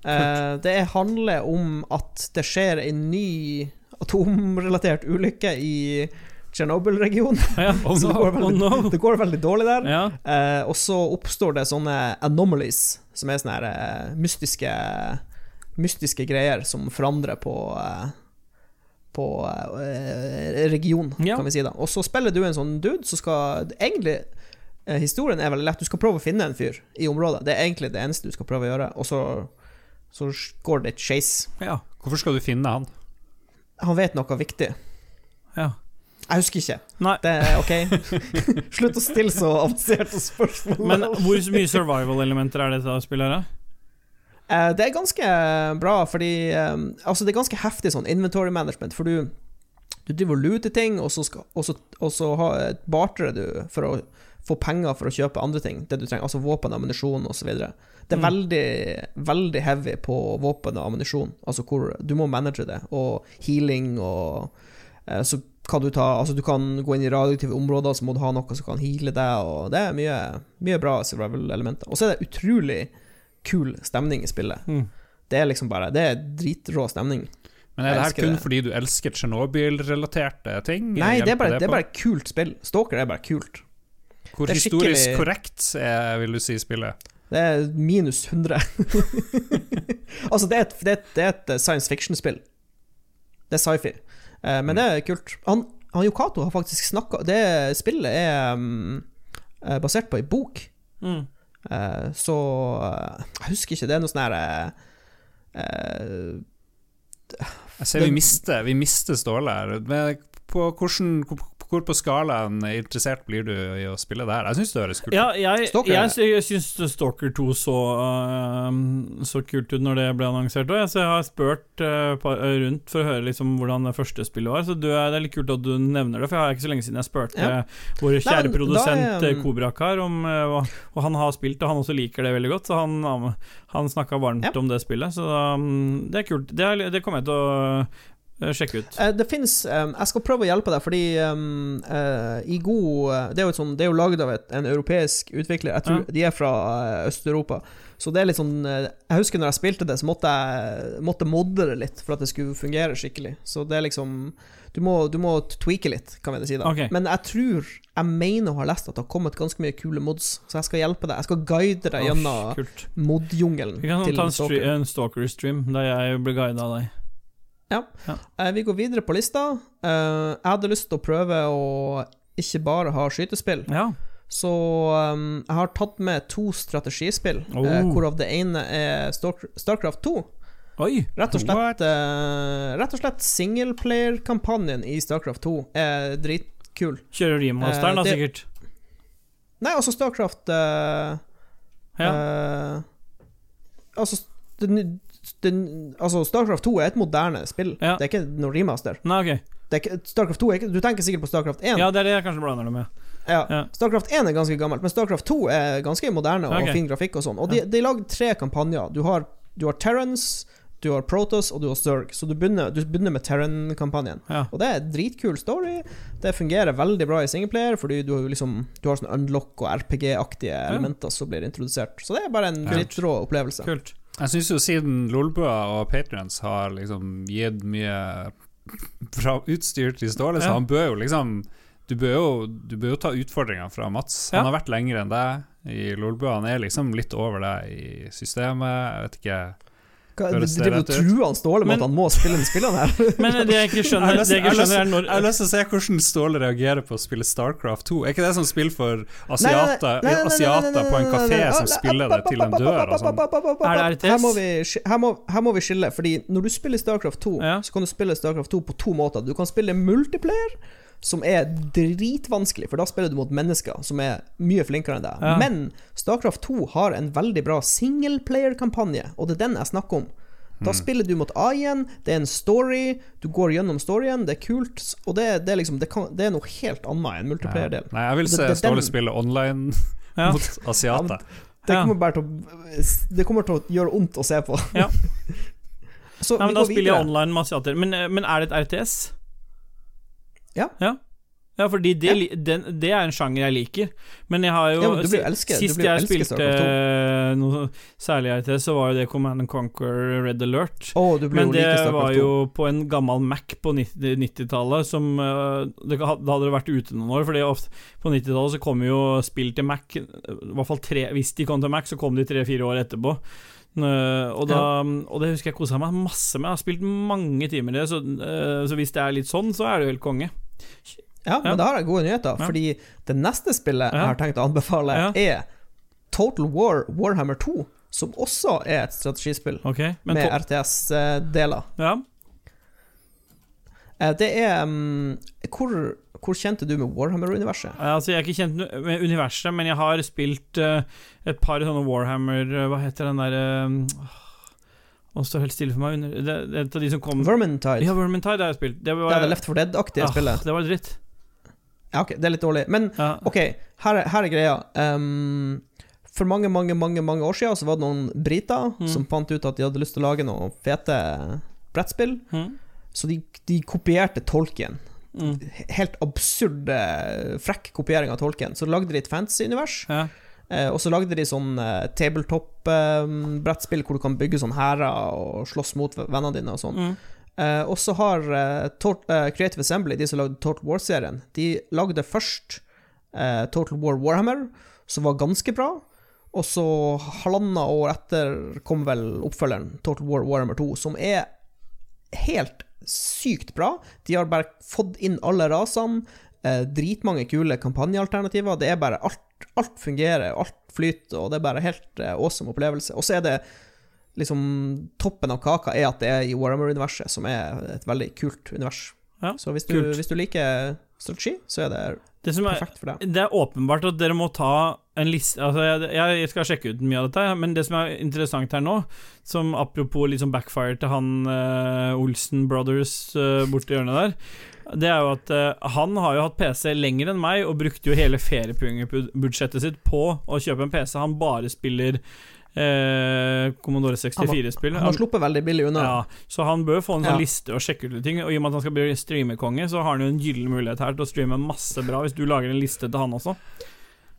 Eh, det handler om at det skjer en ny atomrelatert ulykke i Chernobyl-regionen. ja. Oh Så no, det, går oh no. det går veldig dårlig der. Ja. Eh, og så oppstår det sånne anomalies, som er sånne her, eh, mystiske Mystiske greier som forandrer på eh, På eh, region, Ja. kan vi si. da Og så spiller du en sånn dude som skal Egentlig eh, Historien er veldig lett. Du skal prøve å finne en fyr i området. Det er egentlig det eneste du skal prøve å gjøre. Og så, så går det et chase. ja. Hvorfor skal du finne han? Han vet noe viktig. ja. Jeg husker ikke. Nei. Det er ok. Slutt å stille så avanserte spørsmål. Men hvor mye survival-elementer er det til spillet? her, da? Eh, det er ganske bra, fordi eh, Altså, det er ganske heftig sånn inventory management, for du Du driver og looter ting, og så, skal, og så, og så har- barterer du for å få penger for å kjøpe andre ting. Det du trenger, altså våpen, ammunisjon osv. Det er Mm. veldig, veldig heavy på våpen og ammunisjon. Altså hvor du må manage det, og healing og eh, Så kan du ta Altså, du kan gå inn i radioaktive områder, så må du ha noe som kan heale deg, og det er mye, mye bra survival-elementer. Og så er det utrolig kul stemning i spillet. Mm. Det er liksom bare Det er dritrå stemning. Men Er det her kun det. fordi du elsker Tsjernobyl-relaterte ting? Nei, det er, bare, det er bare kult spill. Stalker er bare kult. Hvor historisk korrekt er, vil du si, spillet? Det er minus 100. altså, det er, et, det, er et, det er et science fiction-spill. Det er sci-fi. Eh, men det er kult. Han, han Yokato har faktisk snakka Det spillet er mm, eh, basert på ei bok. Mm. Eh, så Jeg husker ikke. Det er noe sånn her eh, eh, Jeg ser vi mister, vi mister Ståle her. På hvordan, hvor- på skalaen interessert blir du i å spille det her? Jeg syns det høres kult ut. Ja, jeg, Stalker. jeg, jeg syns Stalker 2 så, uh, så kult ut når det ble annonsert òg, så jeg har spurt uh, rundt for å høre liksom hvordan det første spillet var. Så du, det er litt kult at du nevner det, for jeg har ikke så lenge siden jeg spurte Ja. vår Nei, kjære da produsent er- eh, Kobrakar om uh, Og han har spilt, og han også liker det veldig godt, så han, um, han snakka varmt Ja. om det spillet. Så um, det er kult. Det, er, det kommer jeg til å uh, sjekke ut. Eh, Det finnes eh, Jeg skal prøve å hjelpe deg, fordi um, uh, i god eh, Det er jo, sånn, det er jo laget av et, en europeisk utvikler. Jeg tror Ja. De er fra eh, Øst-Europa. Så det er litt sånn eh, Jeg husker når jeg spilte det, så måtte jeg måtte modde det litt for at det skulle fungere skikkelig. Så det er liksom Du må, du må tweake litt, kan vi si da. Okay. Men jeg tror Jeg mener å ha lest at det har kommet ganske mye kule mods, så jeg skal hjelpe deg. Jeg skal guide deg gjennom mod-jungelen Vi kan ta en, Stalker. en Stalker-stream der jeg blir guida av deg. Eh, vi går videre på lista. Eh, jeg hadde lyst til å prøve å ikke bare ha skytespill. Ja. Så um, jeg har tatt med to strategispill, Oh. eh, hvorav det ene er Starcraft 2. Oi! Rett og slett uh, slett singleplayer-kampanjen i Starcraft 2 er dritkul. Kjører remasteren, Eh, da, det- sikkert. Nei, altså Starcraft uh, Ja. uh, Altså den, den, Altså Starcraft 2 er et moderne spill. Ja. Det er ikke noe remaster. Nei, okay. Det ikke, Starcraft 2 er ikke, Du tenker sikkert på Starcraft 1. Ja, det er det jeg kanskje blander det med. Ja. Ja. Starcraft 1 er ganske gammelt, men Starcraft 2 er ganske moderne og okay. fin grafikk og sånn. Og de, de lager tre kampanjer. Du har, du har Terrans, du har Protoss og du har Zerg. Så du begynner, du begynner med Terran-kampanjen. Ja. Og det er en dritkul story. Det fungerer veldig bra i singleplayer, fordi du, har liksom, du har sånn unlock og RPG-aktige elementer som blir introdusert. Så det er bare en Ja. drittrå opplevelse. Kult. Jeg syns jo siden Lolbua og Patrions har liksom gitt mye bra utstyr til Ståle, så Ja. han bør jo liksom du bør jo, du bør jo ta utfordringa fra Mats. Ja. Han har vært lenger enn deg i Lolbua. Han er liksom litt over deg i systemet. Jeg vet ikke Hva, det driver og truer han Ståle med Men- at han må spille den spillene her? Men det jeg ikke skjønner, Jeg har lyst- er til å se hvordan Ståle reagerer på å spille Starcraft 2. Er ikke det som spill for asiater, nei, nei, nei, nei, asiater på en kafé som spiller det til en dør og sånn? Er det RTS? Her må, vi, her, må, her må vi skille, fordi når du spiller Starcraft 2, Ja. så kan du spille Starcraft 2 på to måter. Du kan spille multiplayer, som er dritvanskelig, for da spiller du mot mennesker som er mye flinkere enn deg. Ja. Men Starcraft 2 har en veldig bra singleplayer-kampanje, og det er den jeg snakker om. Da spiller du mot AI-en, det er en story, du går gjennom storyen, det er kult, og det, det, er, liksom, det, kan, det er noe helt annet enn multiplayer-del. Nei, jeg vil se Ståle spille online Ja. mot asiater. Det kommer til Det kommer til å gjøre vondt å se på. Ja. Så Nei, men Da spiller jeg online med asiater. Men, eh, men er det et RTS? Ja. Ja, ja fordi det, Ja. den, det er en sjanger jeg liker. Men jeg har jo Ja, du blir elsker- du Sist blir jeg elsker spilte Starcraft 2. noe særlig RTS, så var jo det Command and Conquer Red Alert. Oh, du blir Men det var jo på en gammel Mac på 90 90-tallet som eh, det, Da hadde det vært ute noen år, ofte på 90-tallet så kom jo spill til Mac I hvert fall tre Hvis de kom til Mac, så kom de tre-fire år etterpå. Og, da, og det husker jeg kosa meg masse med. Jeg har spilt mange timer i det, så, eh, så hvis det er litt sånn, så er det jo helt konge. Ja, men Ja. da har jeg gode nyheter, Ja. fordi det neste spillet jeg har tenkt å anbefale, Ja. er Total War Warhammer 2, som også er et strategispill okay, med RTS-deler. ja. Eh, Det er um, hvor, hvor kjente du med Warhammer-universet? Altså, jeg er ikke kjent med universet, men jeg har spilt uh, et par sånne Warhammer eh, Hva heter den derre Å, står helt stille for meg under Det, det er de som kom Vermintide. Ja, Vermintide har jeg spilt. Det var, er det Left for Dead-aktige Ah, spillet. Det var dritt. Ja, ok, det er litt dårlig. Men Ja. ok, her er, her er greia. Um, for mange, mange, mange mange år siden så var det noen briter Mm. som fant ut at de hadde lyst til å lage noen fete brettspill. Mm. Så de, de kopierte Tolkien. Mm. Helt absurd, frekk kopiering av Tolkien. Så lagde de et fantasy-univers. Ja. Eh, og så lagde de sånn eh, tabletop-brettspill hvor du kan bygge sånn hærer og slåss mot vennene dine og sånn. Mm. Eh, og så har eh, eh, Creative Assembly, de som lagde Total War-serien, de lagde først eh, Total War Warhammer, som var ganske bra. Og så halvannet år etter kom vel oppfølgeren Total War Warhammer 2, som er helt sykt bra. De har bare fått inn alle rasene. Eh, dritmange kule kampanjealternativer. Det er bare alt, alt fungerer, alt flyter, og det er bare helt eh, awesome opplevelse. Og så er det liksom Toppen av kaka er at det er i Warhammer-universet, som er et veldig kult univers. Ja, så hvis du, hvis du liker strategi, så er det Det som er perfekt for deg. Det er åpenbart at dere må ta en liste altså jeg, jeg skal sjekke ut mye av dette, men det som er interessant her nå, som apropos liksom backfire til han uh, Olsen Brothers uh, borti hjørnet der, det er jo at uh, han har jo hatt PC lenger enn meg, og brukte jo hele feriepengebudsjettet sitt på å kjøpe en PC. Han bare spiller eh, Commodore 64-spill. Han har sluppet veldig billig unna. Ja, så han bør få en sånn Ja. liste og sjekke ut ting. Og i og med at han skal bli streamerkonge, så har han jo en gyllen mulighet her til å streame masse bra, hvis du lager en liste til han også.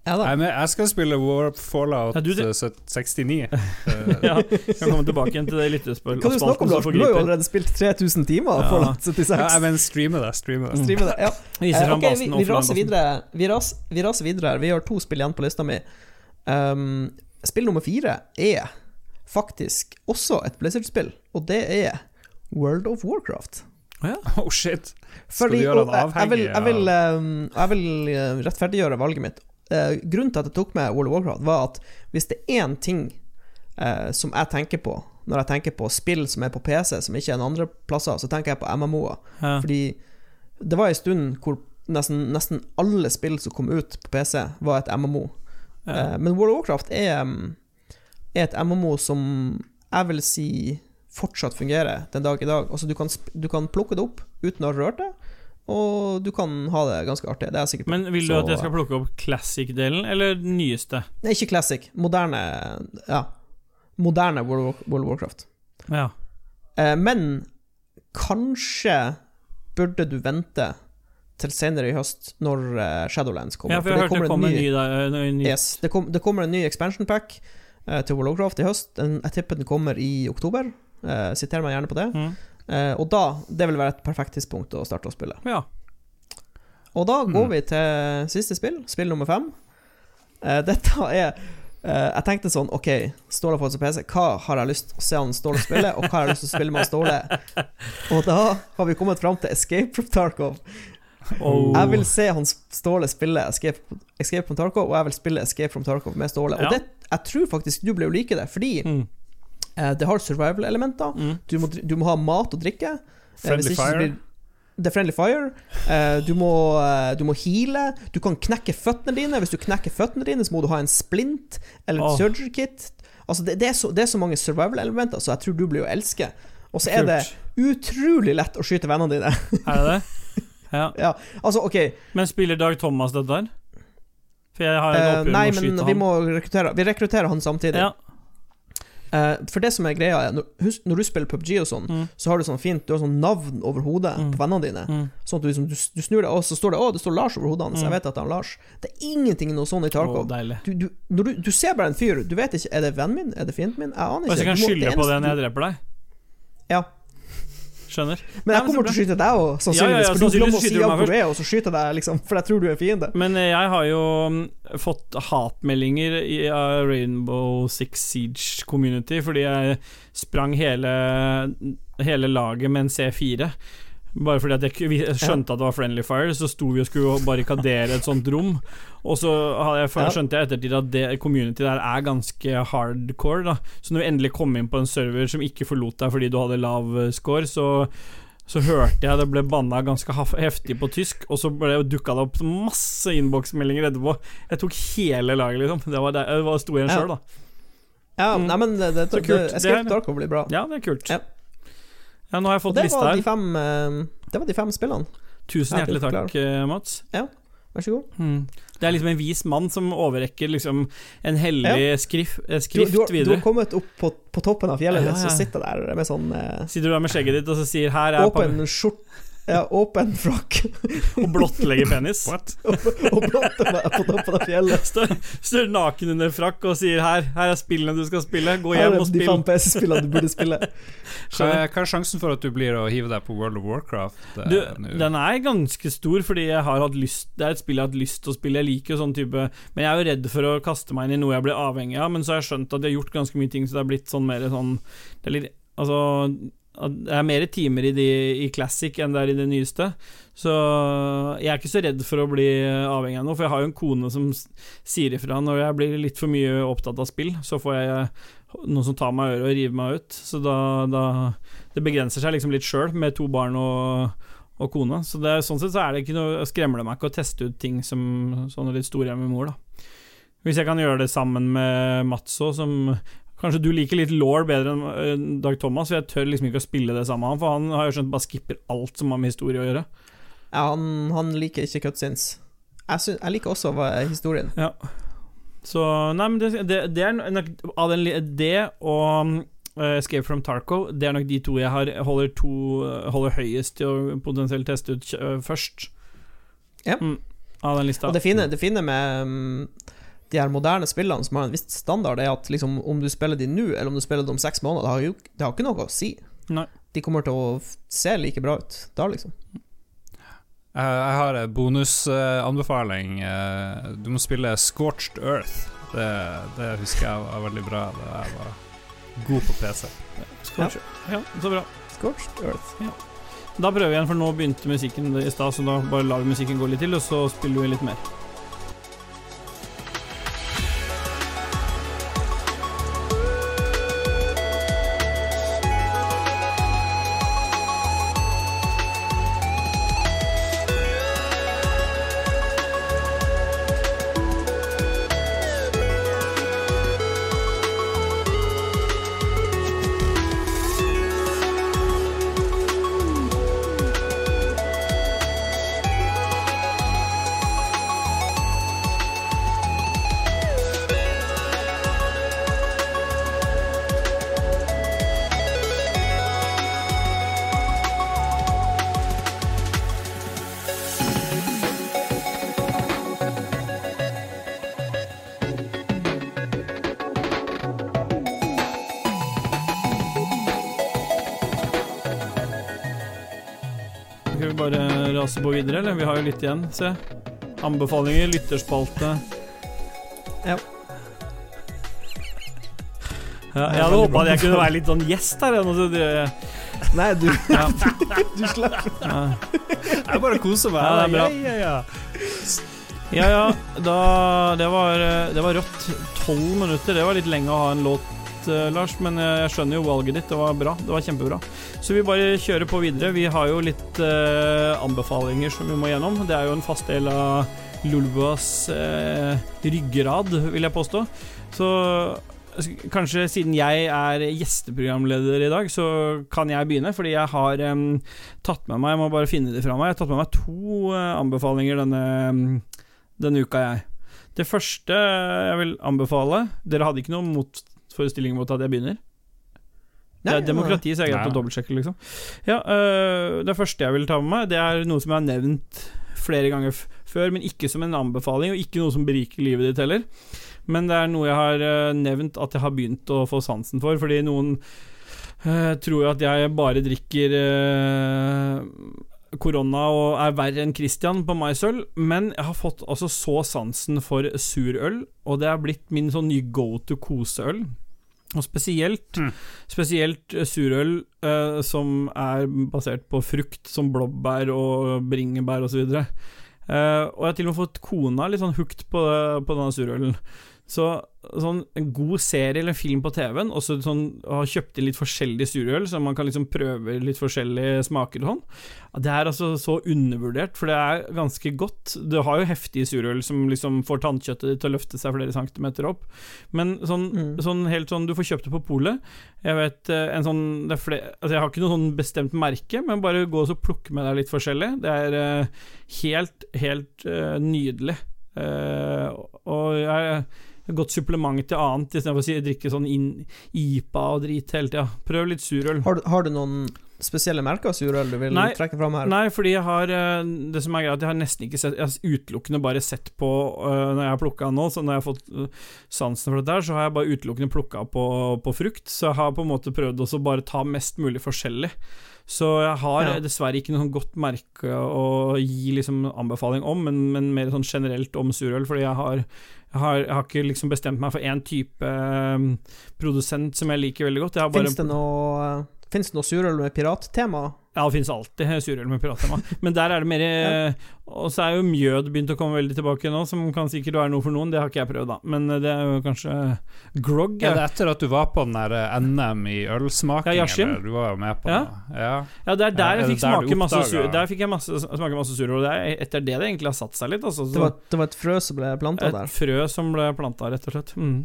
Ja da. Nei, men jeg skal spille War Fallout Ja, du, det- eh, 69. Eh, Ja, kan komme tilbake igjen til det lyttespørsmålet. Kan du snakke om, Lars? Du har jo allerede spilt 3000 timer Ja. Fallout 76. ja, men streame det. Streame det. Streame det. Ja. Viser Eh, fram ok, vi, basen vi, raser videre. Vi, ras, vi raser videre her. Vi har to spill igjen på lista mi. Um, spill nummer fire er faktisk også et Blizzard-spill, og det er World of Warcraft. Oh shit. Skal Fordi, du gjøre og han jeg, jeg vil, avhengig jeg vil, um, jeg vil uh, rettferdiggjøre valget mitt. Uh, grunnen til at jeg tok med World of Warcraft, var at hvis det er én ting eh, som jeg tenker på når jeg tenker på spill som er på PC, som ikke er en andre plasser, så tenker jeg på MMO-er. Ja. Fordi det var en stund hvor nesten, nesten alle spill som kom ut på PC, var et MMO. Ja. Eh, men World of Warcraft er, mm, er et MMO som jeg vil si fortsatt fungerer den dag i dag. Altså, du kan, du kan plukke det opp uten å ha rørt det, og du kan ha det ganske artig. Det er jeg sikker på. Men vil du Så- at jeg skal plukke opp classic-delen, eller den nyeste? Nei, ikke classic. Moderne Ja. Moderne World of, Warcraft. Ja. Eh, men kanskje burde du vente til senere i høst, når eh, Shadowlands kommer. ja, for jeg hørte det en ny, en ny, da- en ny Yes, det, kom, det kommer en ny expansion pack eh, til World of Warcraft i høst. Jeg tipper den kommer i oktober. Siter meg gjerne på det. Mm. Eh, og da Det vil være et perfekt tidspunkt å starte å spille. Ja. Og da går Mm. vi til siste spill, spill nummer fem. Eh, dette er eh, Jeg tenkte sånn Ok, Ståle får seg PC. Hva har jeg lyst til å se han Ståle spille, og hva har jeg lyst til å spille med Ståle? Og da har vi kommet fram til Escape from Tarkov. Oh. Jeg vil se han Ståle spille Escape, Escape from Tarkov, og jeg vil spille Escape from Tarkov med Ståle. Ja. Og det, jeg tror faktisk du blir å like det, fordi Mm. Eh, det har survival-elementer. Mm. Du, du må ha mat og drikke. Eh, Friendly ikke fire. Det er friendly fire. Eh, du, må, eh, du må heale. Du kan knekke føttene dine. Hvis du knekker føttene dine, så må du ha en splint eller en oh. surgery kit. Altså, det, det, er så, det er så mange survival-elementer, så jeg tror du blir å elske. Og så er det utrolig lett å skyte vennene dine. Er det det? Ja. ja, altså, OK. Men spiller Dag Thomas dette der? For jeg har en Eh, uh, nei, med å men vi må rekruttere Vi rekrutterer han samtidig. Ja. Eh, for det som er greia, er når, når du spiller PubG og sånn, Mm. så har du sånn fint Du har sånn navn over hodet Mm. på vennene dine. Mm. Sånn at du, liksom, du, du snur deg, og så står det Å, det står Lars over hodet hans. Mm. Jeg vet at det er Lars. Det er ingenting noe sånn i Tarkov. deilig. du, du, ser bare en fyr, du vet ikke Er det vennen min, er det fienden min? Jeg aner Og ikke. så kan jeg kan skylde på den det når jeg dreper deg. Ja. Skjønner. Men jeg kommer til å skyte deg òg, sannsynligvis. ja, ja, for du må glemmer å si du hvor du er, og så skyter jeg deg, liksom. For jeg tror du er fiende. Men eh, jeg har jo mm, fått hatmeldinger i Rainbow Six Siege community fordi jeg sprang hele, hele laget med en C4. Bare fordi jeg, jeg skjønte at det var Friendly Fire, så sto vi og skulle barrikadere et sånt rom. Og så jeg, skjønte jeg ettertid at det community der er ganske hardcore. Da. Så når vi endelig kom inn på en server som ikke forlot deg fordi du hadde lav eh, score, så så hørte jeg det ble banna ganske heftig på tysk, og så dukka det opp masse innboksmeldinger etterpå. Jeg tok hele laget, liksom. Det var, der, det var sto igjen Ja. sjøl, da. Ja, Mm. nei, men det, det, Så kult. Det er- Tarkov blir bra. Ja, det er kult. Ja. Ja, nå har jeg fått det lista var, de her. fem, eh, det var de fem spillene. Tusen hjertelig takk, Mats. Mats. Vær så god. Mm. Det er liksom en vis mann som overrekker liksom en hellig skrift, skrift Du, du, har- du har kommet opp på, på toppen av fjellet, Ja, så ja. sitter der med sånn eh, Sitter du der med skjegget ditt og så sier 'her er åpen skjort... Ja, åpen frakk og blottlegge penis. What? og blotte meg på toppen av fjellet. Står, står naken under frakk og sier 'her, her er spillene du skal spille', gå Her hjem er og de fem PC-spillene du burde spille. Hva er, hva er sjansen for at du blir å hive deg på World of Warcraft? eh, Du, nå? den er ganske stor, fordi jeg har hatt lyst Det er et spill jeg har hatt lyst til å spille. Jeg liker jo sånn type Men jeg er jo redd for å kaste meg inn i noe jeg blir avhengig av. Men så har jeg skjønt at jeg har gjort ganske mye ting, så det er blitt sånn mer sånn Det er litt Altså Det er mer timer i, de, i Classic enn det er i det nyeste. Så jeg er ikke så redd for å bli avhengig av noe, for jeg har jo en kone som sier ifra når jeg blir litt for mye opptatt av spill. Så får jeg noen som tar meg i øret og river meg ut. Så da, da Det begrenser seg liksom litt sjøl, med to barn og og kone. Så det, sånn sett så er det ikke noe skremmer det meg ikke å teste ut ting som sånne litt store jeg med mor, da. Hvis jeg kan gjøre det sammen med Mats òg, som Kanskje du liker litt law bedre enn øh, Dag Thomas, for jeg tør liksom ikke å spille det sammen med han, for han har jo skjønt bare skipper alt som har med historie å gjøre. Ja, han, han liker ikke cutscenes. Jeg, synes, jeg liker også historien. Ja. Så nei, men det, det, det er nok Av den, det og øh, Escape from Tarco, det er nok de to jeg har, holder, to, holder høyest til å potensielt teste ut øh, først. Ja. Mm, av den lista. Og det fine, det fine med mm, de her moderne spillene som har en viss standard, er at liksom, om du spiller de nå, eller om du spiller dem om seks måneder, det har jo det har ikke noe å si. Nei. De kommer til å se like bra ut da, liksom. Eh, jeg har en bonusanbefaling. Eh, du må spille Scorched Earth. Det, det husker jeg var veldig bra da jeg var god på PC. Scorch. Ja. så bra. Scorched Earth. Da prøver vi igjen, for nå begynte musikken i stad, så da bare lar vi musikken gå litt til, og så spiller vi litt mer. Litt igjen, se. Anbefalinger, lytterspalte. Ja. Ja, jeg hadde håpa jeg kunne være litt sånn gjest her. Nei, du, Ja. du slapp Ja. Jeg bare koser meg. Ja, det er bra. Ja, ja, ja. Ja, ja. Da, det, var, det var rått. Tolv minutter. Det var litt lenge å ha en låt, eh, Lars, men jeg skjønner jo valget ditt. Det var bra. Det var kjempebra. Så vi bare kjører på videre. Vi har jo litt eh, anbefalinger som vi må gjennom. Det er jo en fast del av Lulboas eh, ryggrad, vil jeg påstå. Så kanskje siden jeg er gjesteprogramleder i dag, så kan jeg begynne, fordi jeg har em, tatt med meg Jeg må bare finne det fra meg. Jeg har tatt med meg to eh, anbefalinger denne, denne uka, jeg. Det første jeg vil anbefale Dere hadde ikke noen motforestilling mot at jeg begynner? Det er demokrati, så jeg er greit å dobbeltsjekke, liksom. Ja, øh, det første jeg vil ta med meg, det er noe som jeg har nevnt flere ganger f før, men ikke som en anbefaling, og ikke noe som beriker livet ditt heller. Men det er noe jeg har øh, nevnt at jeg har begynt å få sansen for, fordi noen øh, tror jo at jeg bare drikker øh, korona og er verre enn Christian på maisøl, men jeg har fått altså så sansen for surøl, og det er blitt min sånn nye go to koseøl. Og spesielt, Mm. spesielt eh, surøl eh, som er basert på frukt som blåbær og bringebær osv. Uh, og jeg har til og med fått kona litt sånn hooked på, på denne surølen. Så sånn en god serie eller film på TV-en, og så sånn, ha kjøpt inn litt forskjellig surøl, så man kan liksom prøve litt forskjellige smaker og sånn. Det er altså så undervurdert, for det er ganske godt. Du har jo heftige surøl som liksom får tannkjøttet ditt til å løfte seg flere centimeter opp, men sånn, Mm. sånn helt sånn Du får kjøpt det på polet. Jeg vet eh, en sånn det er flere, Altså Jeg har ikke noe sånn bestemt merke, men bare gå og plukke med deg litt forskjellig. Det er uh, helt, helt uh, nydelig. Uh, og jeg godt supplement til annet, istedenfor å si, drikke sånn in, IPA og drit hele tida. Prøv litt surøl. Har, har du noen spesielle merker av surøl du vil Nei. trekke fram her? Nei, fordi jeg har eh, Det som er greit, jeg har nesten ikke sett Jeg har utelukkende bare sett på eh, Når jeg har plukka nå, så når jeg har fått eh, sansen for dette her, så har jeg bare utelukkende plukka på, på frukt. Så jeg har på en måte prøvd også bare ta mest mulig forskjellig. Så jeg har Ja. dessverre ikke noe godt merke å gi liksom anbefaling om, men, men mer sånn generelt om surøl, fordi jeg har jeg har, jeg har ikke liksom bestemt meg for én type eh, produsent som jeg liker veldig godt. Jeg Fins det noe noe surøl med pirattema? Ja, det finnes alltid surøl med pirattema. Men der er det mer eh, Og så er jo mjød begynt å komme veldig tilbake nå, som kan sikkert være noe for noen. Det har ikke jeg prøvd, da. Men eh, det er jo kanskje grog. Er Ja, det etter at du var på den der eh, NM i ølsmaking? Ja, eller? Du var jo med på Ja. det. Ja. ja det er der er jeg fikk der smake masse surøl. Der fikk jeg masse, smake masse surøl, og det er etter det det egentlig har satt seg litt. Altså, Det var, det var et frø som ble planta der. et frø som ble planta, rett og slett. Mm.